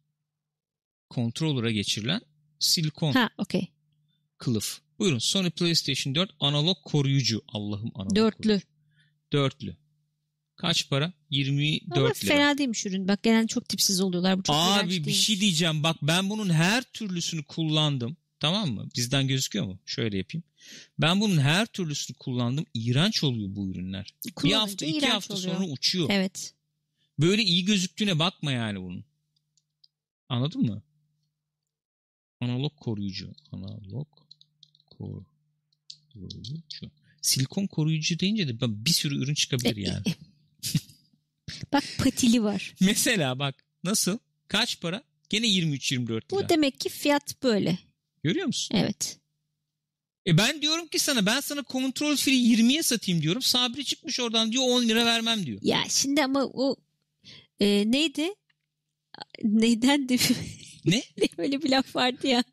S1: Controller'a geçirilen silikon
S2: Ha okey.
S1: kılıf. Buyurun Sony PlayStation 4 analog koruyucu. Allah'ım analog
S2: Dörtlü.
S1: koruyucu. Dörtlü. Kaç para? 24
S2: Ama
S1: lira.
S2: fena değilmiş ürün. Bak genelde çok tipsiz oluyorlar. Bu çok
S1: Abi bir
S2: değilmiş.
S1: şey diyeceğim. Bak ben bunun her türlüsünü kullandım. Tamam mı? Bizden gözüküyor mu? Şöyle yapayım. Ben bunun her türlüsünü kullandım. İğrenç oluyor bu ürünler. bir hafta iki hafta
S2: oluyor.
S1: sonra uçuyor.
S2: Evet.
S1: Böyle iyi gözüktüğüne bakma yani bunun. Anladın mı? Analog koruyucu. Analog koruyucu. Silikon koruyucu deyince de bir sürü ürün çıkabilir yani.
S2: Bak patili var.
S1: Mesela bak nasıl? Kaç para? Gene 23-24 lira.
S2: Bu demek ki fiyat böyle.
S1: Görüyor musun?
S2: Evet.
S1: E ben diyorum ki sana ben sana kontrol free 20'ye satayım diyorum. Sabri çıkmış oradan diyor 10 lira vermem diyor.
S2: Ya şimdi ama o e, neydi? Neydendi?
S1: Ne?
S2: Öyle bir laf vardı ya.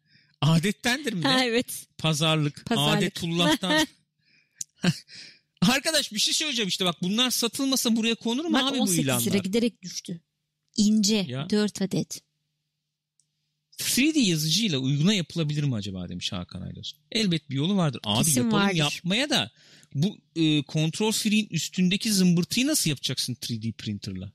S1: Adettendir mi?
S2: Ha evet.
S1: Pazarlık.
S2: Pazarlık.
S1: Adetullah'tan. Arkadaş bir şey söyleyeceğim işte bak bunlar satılmasa buraya konur mu
S2: Bak
S1: abi bu
S2: 18 lira
S1: ilanlar?
S2: giderek düştü. İnce.
S1: Ya.
S2: 4 adet.
S1: 3D yazıcıyla uyguna yapılabilir mi acaba demiş Hakan Aydos. Elbet bir yolu vardır. Abi
S2: Kesin
S1: yapalım
S2: vardır.
S1: yapmaya da bu e, kontrol free'in üstündeki zımbırtıyı nasıl yapacaksın 3D printerla?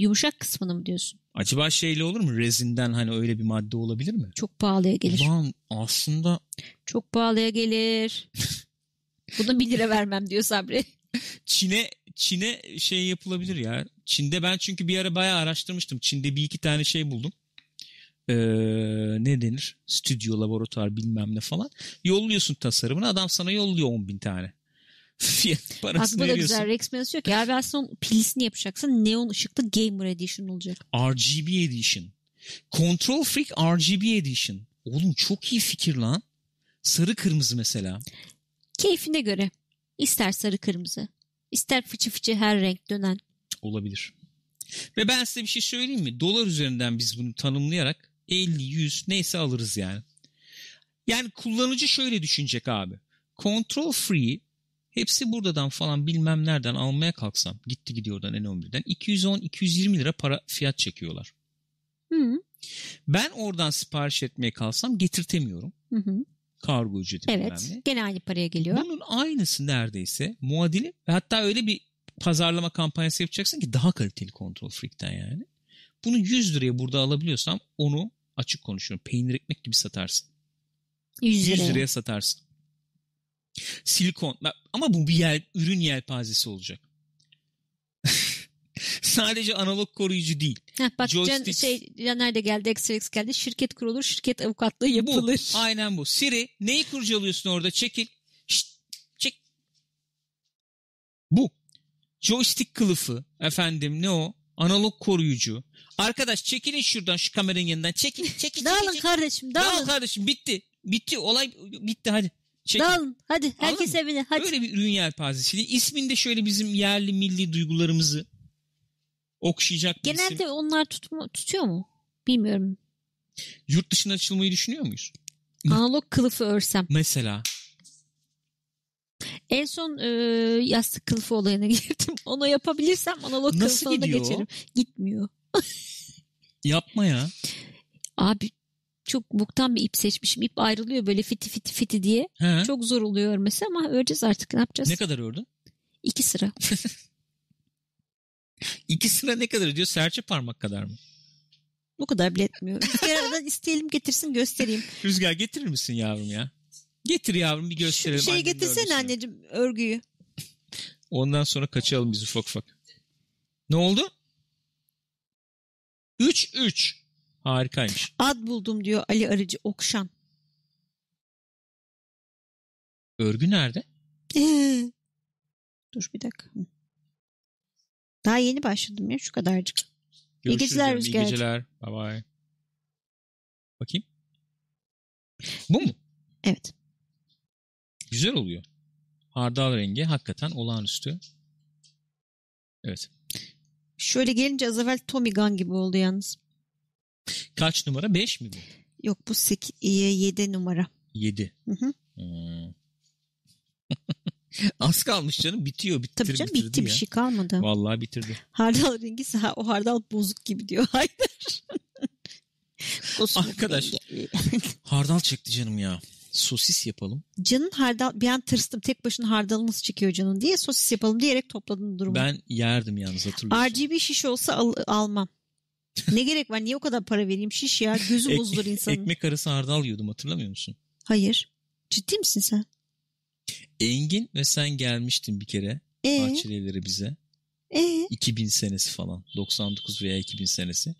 S2: Yumuşak kısmını mı diyorsun?
S1: Acaba şeyle olur mu? Rezinden hani öyle bir madde olabilir mi?
S2: Çok pahalıya gelir.
S1: Ulan aslında
S2: Çok pahalıya gelir. Buna 1 lira vermem diyor Sabri.
S1: Çin'e Çin'e şey yapılabilir ya. Çin'de ben çünkü bir ara bayağı araştırmıştım. Çin'de bir iki tane şey buldum. Ee, ne denir? Stüdyo, laboratuvar bilmem ne falan. Yolluyorsun tasarımını adam sana yolluyor 10 bin tane. Fiyat
S2: Bak bu da
S1: veriyorsun.
S2: güzel. Rex Menas diyor ki ben son pilisini yapacaksın. Neon ışıklı Gamer Edition olacak.
S1: RGB Edition. Control Freak RGB Edition. Oğlum çok iyi fikir lan. Sarı kırmızı mesela.
S2: Keyfine göre. İster sarı kırmızı. ister fıçı fıçı her renk dönen.
S1: Olabilir. Ve ben size bir şey söyleyeyim mi? Dolar üzerinden biz bunu tanımlayarak 50, 100 neyse alırız yani. Yani kullanıcı şöyle düşünecek abi. Control Free hepsi buradan falan bilmem nereden almaya kalksam gitti gidiyor oradan N11'den 210-220 lira para fiyat çekiyorlar.
S2: Hı
S1: Ben oradan sipariş etmeye kalsam getirtemiyorum.
S2: hı. hı.
S1: Kargo ücreti
S2: Evet. Gene aynı paraya geliyor.
S1: Bunun aynısı neredeyse muadili ve hatta öyle bir pazarlama kampanyası yapacaksın ki daha kaliteli Control Freak'ten yani. Bunu 100 liraya burada alabiliyorsam onu açık konuşuyorum. Peynir ekmek gibi satarsın.
S2: 100
S1: 100
S2: liraya.
S1: liraya satarsın. Silikon ama bu bir yel, ürün yelpazesi olacak. Sadece analog koruyucu değil.
S2: Heh, bak Can,
S1: Joystick.
S2: şey, Caner de geldi, XRX geldi. Şirket kurulur, şirket avukatlığı yapılır.
S1: Bu, aynen bu. Siri neyi kurcalıyorsun orada? Çekil. Şşt, çek. Bu. Joystick kılıfı. Efendim ne o? Analog koruyucu. Arkadaş çekilin şuradan şu kameranın yanından. Çekil, çekil, çekil.
S2: Dağılın
S1: çekil.
S2: kardeşim,
S1: Dağıl
S2: dağılın.
S1: kardeşim bitti. Bitti. Olay bitti hadi. Çekil.
S2: Dağılın. Hadi herkes
S1: Anladın
S2: evine. Hadi.
S1: Böyle bir ürün yelpazesiyle isminde şöyle bizim yerli milli duygularımızı okşayacak bir isim.
S2: Genelde onlar tutma, tutuyor mu? Bilmiyorum.
S1: Yurt dışına açılmayı düşünüyor muyuz?
S2: Analog kılıfı örsem.
S1: Mesela.
S2: En son e, yastık kılıfı olayına girdim. Onu yapabilirsem analog
S1: Nasıl
S2: kılıfına
S1: gidiyor
S2: geçerim. Gitmiyor.
S1: Yapma ya.
S2: Abi çok buktan bir ip seçmişim. İp ayrılıyor böyle fiti fiti fiti diye.
S1: He.
S2: Çok zor oluyor örmesi ama öreceğiz artık. Ne yapacağız?
S1: Ne kadar ördün?
S2: İki sıra.
S1: İki sıra ne kadar ödüyor? Serçe parmak kadar mı?
S2: Bu kadar bile etmiyor. Bir aradan isteyelim getirsin göstereyim.
S1: Rüzgar getirir misin yavrum ya? Getir yavrum bir
S2: Şu
S1: gösterelim.
S2: şeyi
S1: annenin
S2: getirsene anneciğim örgüyü.
S1: Ondan sonra kaçalım biz ufak ufak. Ne oldu? 3-3. Harikaymış.
S2: Ad buldum diyor Ali Arıcı Okşan.
S1: Örgü nerede?
S2: Dur bir dakika. Daha yeni başladım ya şu kadarcık.
S1: Görüşürüz
S2: geceler
S1: diyorum, İyi geceler. Bye bye. Bakayım. Bu mu?
S2: Evet.
S1: Güzel oluyor. Hardal rengi hakikaten olağanüstü. Evet.
S2: Şöyle gelince az evvel Tommy Gun gibi oldu yalnız.
S1: Kaç numara? 5 mi bu?
S2: Yok bu 8, 7 numara.
S1: 7.
S2: Hı hı.
S1: Hmm. Az kalmış canım. Bitiyor. Bitir,
S2: Tabii canım bitti
S1: ya.
S2: bir şey kalmadı.
S1: Vallahi bitirdi.
S2: Hardal rengi sağ o hardal bozuk gibi diyor. Haydar.
S1: Arkadaş. Hardal çekti canım ya. Sosis yapalım.
S2: Canın hardal bir an tırstım tek başına hardal nasıl çıkıyor canın diye sosis yapalım diyerek topladın durumu.
S1: Ben yerdim yalnız hatırlıyorsun.
S2: RGB şiş olsa al- almam. ne gerek var? Niye o kadar para vereyim? Şiş ya. Gözü bozulur insanın.
S1: Ekmek arası hardal yiyordum hatırlamıyor musun?
S2: Hayır. Ciddi misin sen?
S1: Engin ve sen gelmiştin bir kere
S2: Ee,
S1: Bahçelievlere bize.
S2: ee,
S1: 2000 senesi falan. 99 veya 2000 senesi.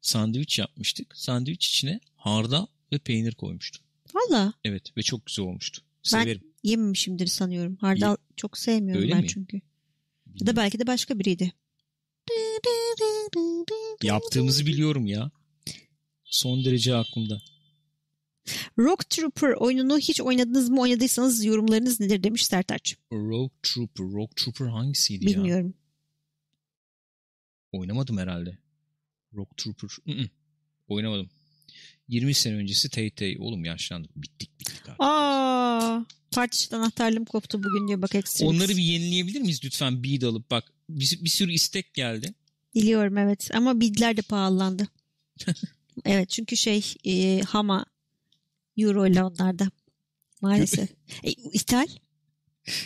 S1: Sandviç yapmıştık. Sandviç içine hardal ve peynir koymuştum.
S2: valla
S1: Evet ve çok güzel olmuştu.
S2: Ben-
S1: Severim.
S2: yememişimdir sanıyorum. Hardal çok sevmiyorum
S1: Öyle
S2: ben
S1: mi?
S2: çünkü. Ya da belki de başka biriydi.
S1: Yaptığımızı biliyorum ya. Son derece aklımda.
S2: Rock Trooper oyununu hiç oynadınız mı? Oynadıysanız yorumlarınız nedir demiş Sertaç.
S1: Rogue Trooper. Rogue Trooper hangisiydi ya?
S2: Bilmiyorum.
S1: Oynamadım herhalde. Rogue Trooper. ı-ı. Oynamadım. 20 sene öncesi Tay Oğlum yaşlandık. Bittik bittik abi.
S2: Aa, partiş anahtarlığım koptu bugün diyor bak Extremix.
S1: Onları bir yenileyebilir miyiz lütfen bead alıp bak. Bir, bir sürü istek geldi.
S2: Biliyorum evet ama bidler de pahalandı. evet çünkü şey e, Hama Euro ile onlarda maalesef. e, ithal?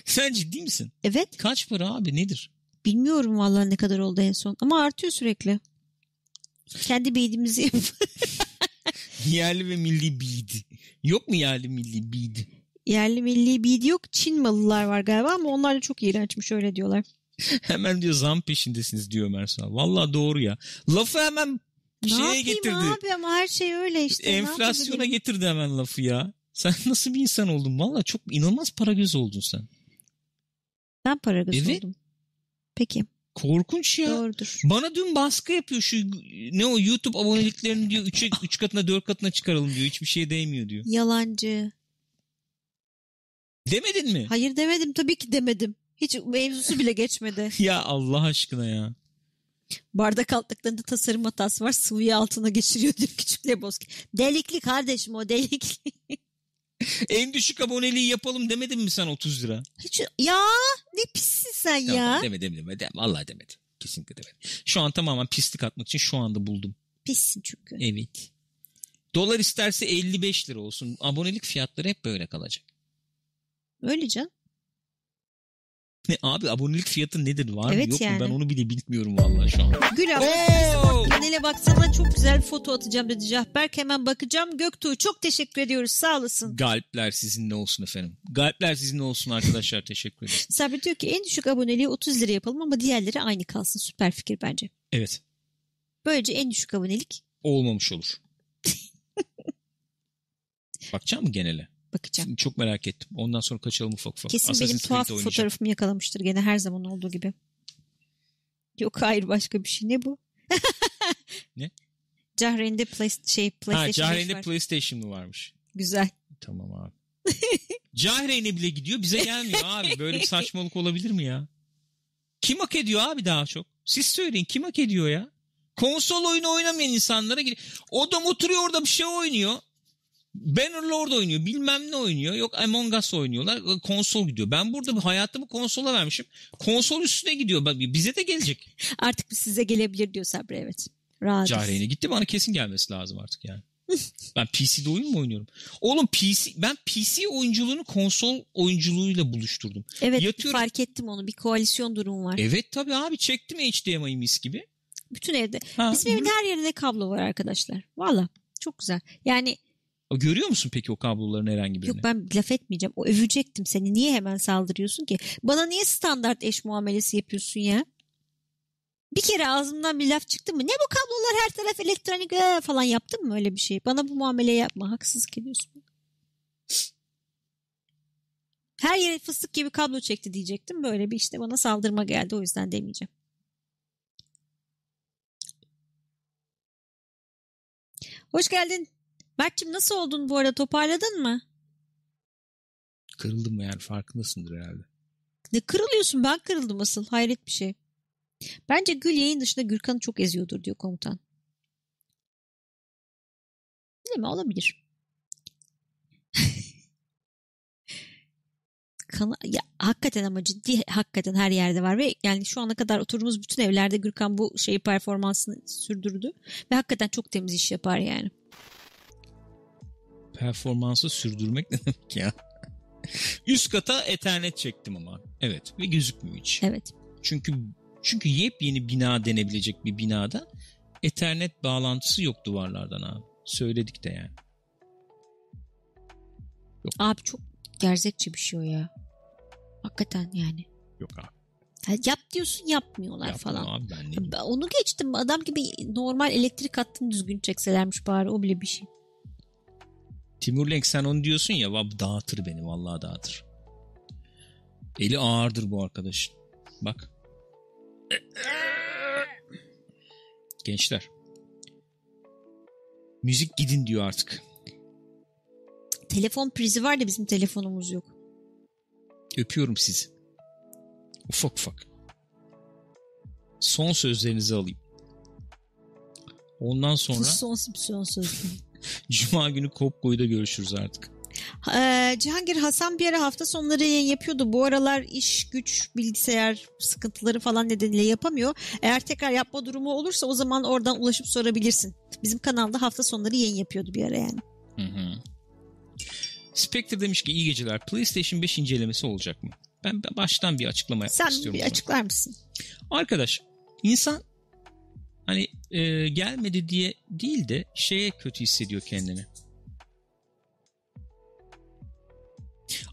S1: Sen ciddi misin?
S2: Evet.
S1: Kaç para abi nedir?
S2: Bilmiyorum vallahi ne kadar oldu en son ama artıyor sürekli. Kendi beydimizi yap.
S1: Yerli ve milli bead. Yok mu yerli milli bead?
S2: Yerli milli bid yok. Çin malılar var galiba ama onlar da çok iğrençmiş öyle diyorlar.
S1: Hemen diyor zam peşindesiniz diyor Ömer Sağ. Valla doğru ya. Lafı hemen
S2: Ne
S1: şeye
S2: yapayım
S1: getirdi.
S2: abi ama her şey öyle işte. Ne
S1: Enflasyona getirdi hemen lafı ya. Sen nasıl bir insan oldun? Valla çok inanılmaz para göz oldun sen.
S2: Ben para göz
S1: Evet.
S2: oldum. Peki
S1: Korkunç ya.
S2: doğrudur.
S1: Bana dün baskı yapıyor şu ne o YouTube aboneliklerini diyor 3'e 3 katına 4 katına çıkaralım diyor. Hiçbir şey değmiyor diyor.
S2: Yalancı.
S1: Demedin mi?
S2: Hayır demedim tabii ki demedim. Hiç mevzusu bile geçmedi.
S1: Ya Allah aşkına ya.
S2: Bardak altlıklarında tasarım hatası var. Sıvıyı altına geçiriyor diyor küçük Lebowski. Delikli kardeşim o delikli.
S1: En düşük aboneliği yapalım demedin mi sen 30 lira?
S2: Hiç, ya ne pissin sen ya.
S1: Ya. Demedim demedim. Vallahi demedim. Kesinlikle demedim. Şu an tamamen pislik atmak için şu anda buldum.
S2: Pissin çünkü.
S1: Evet. Dolar isterse 55 lira olsun. Abonelik fiyatları hep böyle kalacak.
S2: Öyle can.
S1: Ne abi abonelik fiyatı nedir? Var
S2: Evet
S1: mı yok
S2: yani.
S1: mu? Ben onu bile bilmiyorum vallahi şu an.
S2: Gül abla
S1: Oo!
S2: genele baksana çok güzel bir foto atacağım dedi Cahberk. Hemen bakacağım. Göktuğ çok teşekkür ediyoruz. Sağ olasın.
S1: Galpler sizinle olsun efendim. Galpler sizinle olsun arkadaşlar. Teşekkür ederim.
S2: Sabri diyor ki en düşük aboneliği 30 lira yapalım ama diğerleri aynı kalsın. Süper fikir bence.
S1: Evet.
S2: Böylece en düşük abonelik
S1: Olmamış olur. Bakacağım mı genele?
S2: Bakacağım.
S1: Çok merak ettim. Ondan sonra kaçalım ufak ufak.
S2: Kesin
S1: Assassin's
S2: benim tuhaf fotoğrafımı yakalamıştır gene her zaman olduğu gibi. Yok hayır başka bir şey. Ne bu?
S1: Ne?
S2: Cahreyn'de play, şey,
S1: Ha,
S2: PlayStation 5
S1: Cahreyn'de
S2: var.
S1: PlayStation mı varmış?
S2: Güzel.
S1: Tamam abi. Cahreyn'e bile gidiyor bize gelmiyor abi. Böyle bir saçmalık olabilir mi ya? Kim hak ediyor abi daha çok? Siz söyleyin kim hak ediyor ya? Konsol oyunu oynamayan insanlara gidiyor. Adam oturuyor orada bir şey oynuyor. Bannerlord oynuyor bilmem ne oynuyor. Yok Among Us oynuyorlar. Konsol gidiyor. Ben burada hayatımı konsola vermişim. Konsol üstüne gidiyor. Bak bize de gelecek.
S2: Artık size gelebilir diyor Sabri evet. Rahat.
S1: Cahreyn'e gitti bana kesin gelmesi lazım artık yani. ben PC'de oyun mu oynuyorum? Oğlum PC ben PC oyunculuğunu konsol oyunculuğuyla buluşturdum.
S2: Evet
S1: Yatıyorum.
S2: fark ettim onu. Bir koalisyon durumu var.
S1: Evet tabii abi çektim HDMI'yi mis gibi.
S2: Bütün evde.
S1: Ha,
S2: Bizim evin her yerinde kablo var arkadaşlar. Valla çok güzel. Yani
S1: Görüyor musun peki o kabloların herhangi birini?
S2: yok ben laf etmeyeceğim. O övecektim seni. Niye hemen saldırıyorsun ki? Bana niye standart eş muamelesi yapıyorsun ya? Bir kere ağzımdan bir laf çıktı mı? Ne bu kablolar her taraf elektronik ee, falan yaptın mı öyle bir şey? Bana bu muameleyi yapma. Haksızlık ediyorsun. Her yere fıstık gibi kablo çekti diyecektim. Böyle bir işte bana saldırma geldi. O yüzden demeyeceğim. Hoş geldin. Berk'cim nasıl oldun bu arada? Toparladın mı?
S1: Kırıldım yani farkındasındır herhalde.
S2: Ne kırılıyorsun? Ben kırıldım asıl. Hayret bir şey. Bence Gül yayın dışında Gürkan'ı çok eziyordur diyor komutan. Değil mi? Olabilir. Kana, ya, hakikaten ama ciddi hakikaten her yerde var ve yani şu ana kadar oturduğumuz bütün evlerde Gürkan bu şeyi performansını sürdürdü ve hakikaten çok temiz iş yapar yani.
S1: Performansı sürdürmek ne demek ya? Üst kata ethernet çektim ama. Evet ve gözükmüyor hiç.
S2: Evet.
S1: Çünkü çünkü yepyeni bina denebilecek bir binada ethernet bağlantısı yok duvarlardan abi. Söyledik de yani.
S2: Abi çok gerzekçe bir şey o ya. Hakikaten yani.
S1: Yok abi.
S2: Ya yap diyorsun yapmıyorlar
S1: Yapma
S2: falan.
S1: abi. Ben
S2: Onu geçtim. Adam gibi normal elektrik hattını düzgün çekselermiş bari. O bile bir şey.
S1: Timur Lenk sen onu diyorsun ya dağıtır beni vallahi dağıtır. Eli ağırdır bu arkadaşın. Bak. Gençler. Müzik gidin diyor artık.
S2: Telefon prizi var da bizim telefonumuz yok.
S1: Öpüyorum sizi. Ufak ufak. Son sözlerinizi alayım. Ondan sonra
S2: Son, son söz.
S1: Cuma günü Kopko'yda görüşürüz artık.
S2: Ee, Cihangir Hasan bir ara hafta sonları yayın yapıyordu. Bu aralar iş, güç, bilgisayar sıkıntıları falan nedeniyle yapamıyor. Eğer tekrar yapma durumu olursa o zaman oradan ulaşıp sorabilirsin. Bizim kanalda hafta sonları yayın yapıyordu bir ara yani.
S1: Hı hı. Spectre demiş ki iyi geceler. PlayStation 5 incelemesi olacak mı? Ben baştan bir açıklama yapmak
S2: Sen
S1: istiyorum.
S2: bir
S1: buna.
S2: açıklar mısın?
S1: Arkadaş insan hani e, gelmedi diye değil de şeye kötü hissediyor kendini.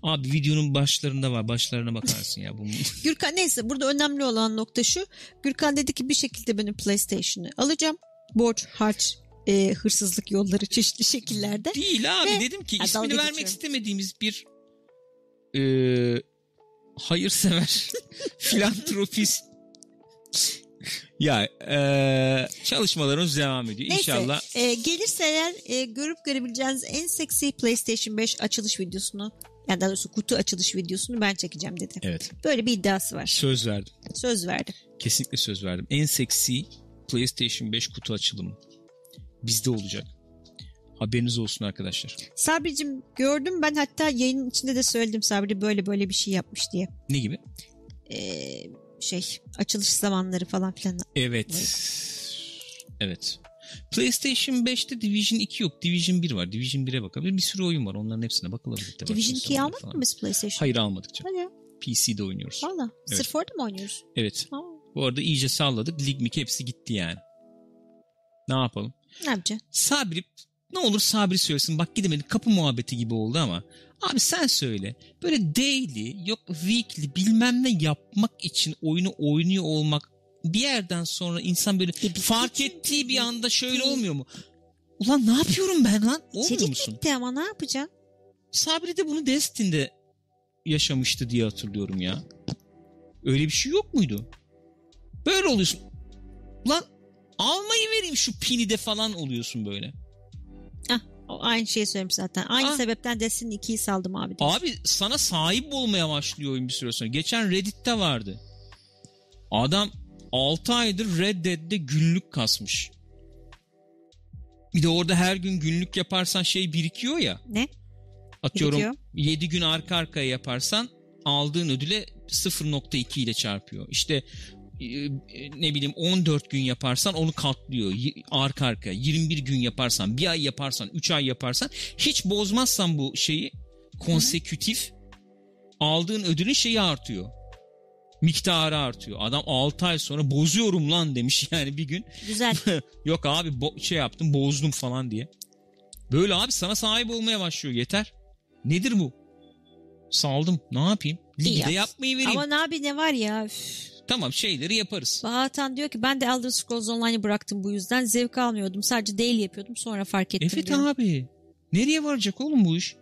S1: Abi videonun başlarında var. Başlarına bakarsın ya. Bunun.
S2: Gürkan neyse burada önemli olan nokta şu. Gürkan dedi ki bir şekilde benim PlayStation'ı alacağım. Borç, harç, e, hırsızlık yolları çeşitli şekillerde.
S1: Değil abi
S2: Ve-
S1: dedim ki ismini vermek
S2: geçiyorum.
S1: istemediğimiz bir e, hayırsever, filantropist. Ya e, çalışmalarımız devam ediyor.
S2: Neyse
S1: İnşallah
S2: e, gelirse eğer e, görüp görebileceğiniz en seksi PlayStation 5 açılış videosunu yani daha doğrusu kutu açılış videosunu ben çekeceğim dedi.
S1: evet
S2: Böyle bir iddiası var.
S1: söz verdim.
S2: Söz verdi.
S1: Kesinlikle söz verdim. En seksi PlayStation 5 kutu açılımı bizde olacak. Haberiniz olsun arkadaşlar.
S2: Sabri'cim gördüm ben hatta yayının içinde de söyledim Sabri böyle böyle bir şey yapmış diye.
S1: Ne gibi?
S2: Ee, şey açılış zamanları falan filan.
S1: Evet. Evet. PlayStation 5'te Division 2 yok. Division 1 var. Division 1'e bakabilir. Bir sürü oyun var. Onların hepsine bakılabilir.
S2: Division
S1: açılış
S2: 2'yi
S1: zamanları
S2: almadın
S1: falan.
S2: mı biz PlayStation?
S1: Hayır almadık canım.
S2: Hadi.
S1: PC'de oynuyoruz.
S2: Valla.
S1: Evet.
S2: Sırf orada mı oynuyoruz?
S1: Evet.
S2: Aa,
S1: Bu arada iyice salladık. Lig mik hepsi gitti yani. Ne yapalım?
S2: ne yapacaksın?
S1: Sabri ne olur Sabri söylesin. Bak gidemedik kapı muhabbeti gibi oldu ama. Abi sen söyle. Böyle daily yok weekly bilmem ne yapmak için oyunu oynuyor olmak bir yerden sonra insan böyle
S2: E,
S1: fark ettiği bir anda şöyle olmuyor mu? Ulan ne yapıyorum ben lan? Olmuyor
S2: İçerik
S1: musun?
S2: bitti ama ne yapacaksın?
S1: Sabri de bunu Destin'de yaşamıştı diye hatırlıyorum ya. Öyle bir şey yok muydu? Böyle oluyorsun. Lan almayı vereyim şu pini de falan oluyorsun böyle.
S2: Aynı şeyi söylemiş zaten. Aynı
S1: Ah.
S2: sebepten Destiny 2'yi saldım abi. demiş.
S1: Abi sana sahip olmaya başlıyor oyun bir süre sonra. Geçen Reddit'te vardı. Adam 6 aydır Red Dead'de günlük kasmış. Bir de orada her gün günlük yaparsan şey birikiyor ya.
S2: Ne?
S1: Atıyorum
S2: Birikiyor.
S1: 7 gün arka arkaya yaparsan aldığın ödüle 0.2 ile çarpıyor. İşte ne bileyim 14 gün yaparsan onu katlıyor arka arkaya. 21 gün yaparsan, bir ay yaparsan, 3 ay yaparsan hiç bozmazsan bu şeyi konsekütif aldığın ödülün şeyi artıyor. Miktarı artıyor. Adam 6 ay sonra bozuyorum lan demiş yani bir gün.
S2: Güzel.
S1: Yok abi bo- şey yaptım bozdum falan diye. Böyle abi sana sahip olmaya başlıyor yeter. Nedir bu? Saldım ne yapayım? Ligi
S2: İyi
S1: de
S2: yaptın.
S1: yapmayı vereyim.
S2: ama abi ne var ya? Üf.
S1: Tamam şeyleri yaparız.
S2: Bahatan diyor ki ben de Elder Scrolls Online'ı bıraktım bu yüzden. Zevk almıyordum. Sadece değil yapıyordum. Sonra fark ettim
S1: Evet
S2: diyor.
S1: abi. Nereye varacak oğlum bu iş?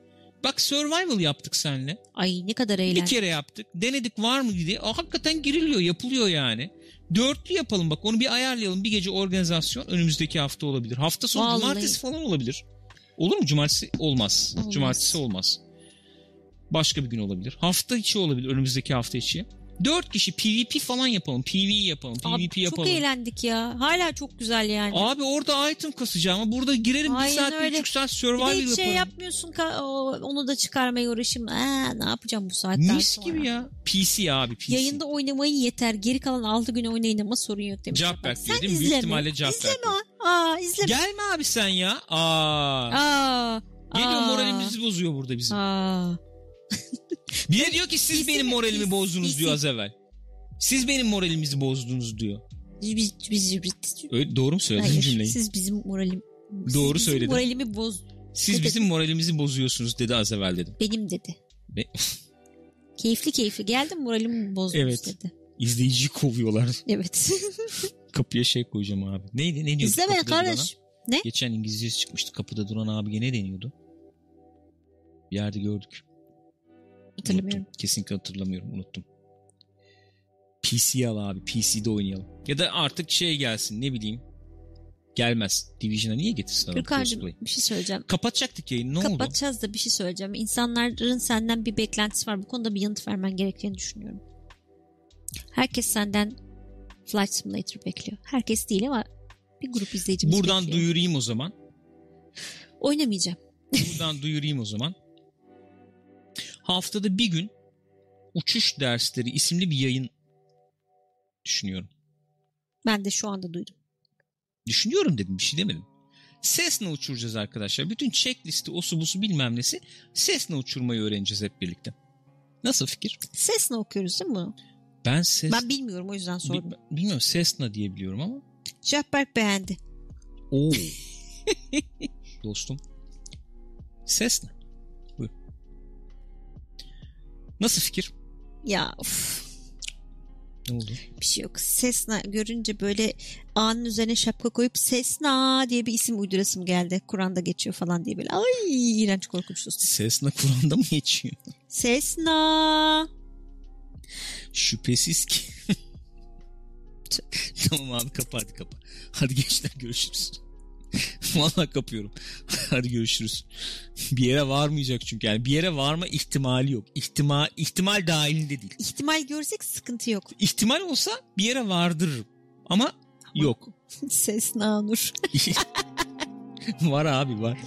S1: Bak survival yaptık seninle.
S2: Ay ne kadar
S1: Bir
S2: eğlenceli.
S1: kere yaptık. Denedik var mı diye. Aa, hakikaten giriliyor yapılıyor yani. Dörtlü yapalım bak onu bir ayarlayalım. Bir gece organizasyon önümüzdeki hafta olabilir. Hafta sonu
S2: Vallahi.
S1: cumartesi falan olabilir. Olur mu? Cumartesi olmaz.
S2: Olmaz.
S1: Cumartesi olmaz. Başka bir gün olabilir. Hafta içi olabilir önümüzdeki hafta içi. Dört kişi PvP falan yapalım. PvE yapalım.
S2: Abi,
S1: PvP yapalım.
S2: çok eğlendik ya. Hala çok güzel yani.
S1: Abi orada item kasacağım ama burada girerim bir
S2: Aynen
S1: saat bir
S2: öyle.
S1: buçuk saat
S2: bir de
S1: survival
S2: hiç
S1: yaparım.
S2: şey yapmıyorsun. Onu da çıkarmaya uğraşayım. Aa, ne yapacağım bu saatten
S1: Mis
S2: sonra?
S1: gibi ya. PC abi PC.
S2: Yayında oynamayı yeter. Geri kalan 6 gün oynayın ama sorun yok demiş. Sen
S1: diyor değil mi? Büyük
S2: izleme.
S1: ihtimalle ver
S2: İzleme. Aa izleme.
S1: Gelme abi sen ya. Aa.
S2: Aa.
S1: Geliyor moralimizi bozuyor burada bizim.
S2: Aa.
S1: Bir de diyor ki siz benim
S2: mi?
S1: moralimi bozdunuz diyor az evvel. Siz benim moralimizi bozdunuz diyor.
S2: Biz, biz, biz, biz-
S1: Öyle, doğru mu söyledin
S2: Hayır,
S1: cümleyi? Siz,
S2: siz bizim moralim siz
S1: Doğru
S2: bizim
S1: söyledin.
S2: moralimi boz ne
S1: bizim moralimizi bozuyorsunuz dedi az evvel dedim.
S2: benim dedi.
S1: Ve
S2: Keyifli keyifli geldim moralimi bozdunuz
S1: Evet.
S2: dedi.
S1: izleyiciyi kovuyorlar.
S2: Evet.
S1: Kapıya şey koyacağım abi. Neydi? Ne diyordu
S2: İzleme kardeş.
S1: durana? Geçen İngilizcesi çıkmıştı. Kapıda duran abiye ne deniyordu? Bir yerde gördük.
S2: Hatırlamıyorum.
S1: Unuttum. Kesinlikle hatırlamıyorum. Unuttum. PC al abi. PC'de oynayalım. Ya da artık şey gelsin ne bileyim. Gelmez. Division'a niye getirsin adam?
S2: Gürkan'cığım bir şey söyleyeceğim.
S1: Kapatacaktık yayını. Ne oldu?
S2: Kapatacağız da bir şey söyleyeceğim. İnsanların senden bir beklentisi var. Bu konuda bir yanıt vermen gerektiğini düşünüyorum. Herkes senden Flight Simulator bekliyor. Herkes değil ama bir grup izleyicimiz
S1: Buradan
S2: bekliyor.
S1: duyurayım o zaman.
S2: Oynamayacağım.
S1: Buradan duyurayım o zaman. Haftada bir gün uçuş dersleri isimli bir yayın düşünüyorum.
S2: Ben de şu anda duydum.
S1: Düşünüyorum dedim bir şey demedim. Cessna uçuracağız arkadaşlar. Bütün checklisti, osu busu bilmem nesi Cessna uçurmayı öğreneceğiz hep birlikte. Nasıl fikir?
S2: Cessna okuyoruz değil mi bunu?
S1: Ben Cessna...
S2: Ben bilmiyorum o yüzden sordum.
S1: Bi- bilmiyorum Cessna diye biliyorum ama.
S2: Jahberk beğendi.
S1: Oo. Dostum. Cessna. Nasıl fikir?
S2: Ya of,
S1: Ne oldu?
S2: bir şey yok. Cessna görünce böyle A'nın üzerine şapka koyup Cessna diye bir isim uydurasım geldi. Kur'an'da geçiyor falan diye böyle. Ay iğrenç korkunç dostum.
S1: Cessna Kur'an'da mı geçiyor?
S2: Cessna.
S1: Şüphesiz ki. tamam abi kapa hadi kapa. Hadi gençler görüşürüz. Vallahi kapıyorum. hadi görüşürüz. Bir yere varmayacak çünkü yani bir yere varma ihtimali yok. İhtimal ihtimal dahilinde değil.
S2: İhtimal görsek sıkıntı yok.
S1: İhtimal olsa bir yere vardırırım. Ama yok.
S2: Ses nanur.
S1: var abi var.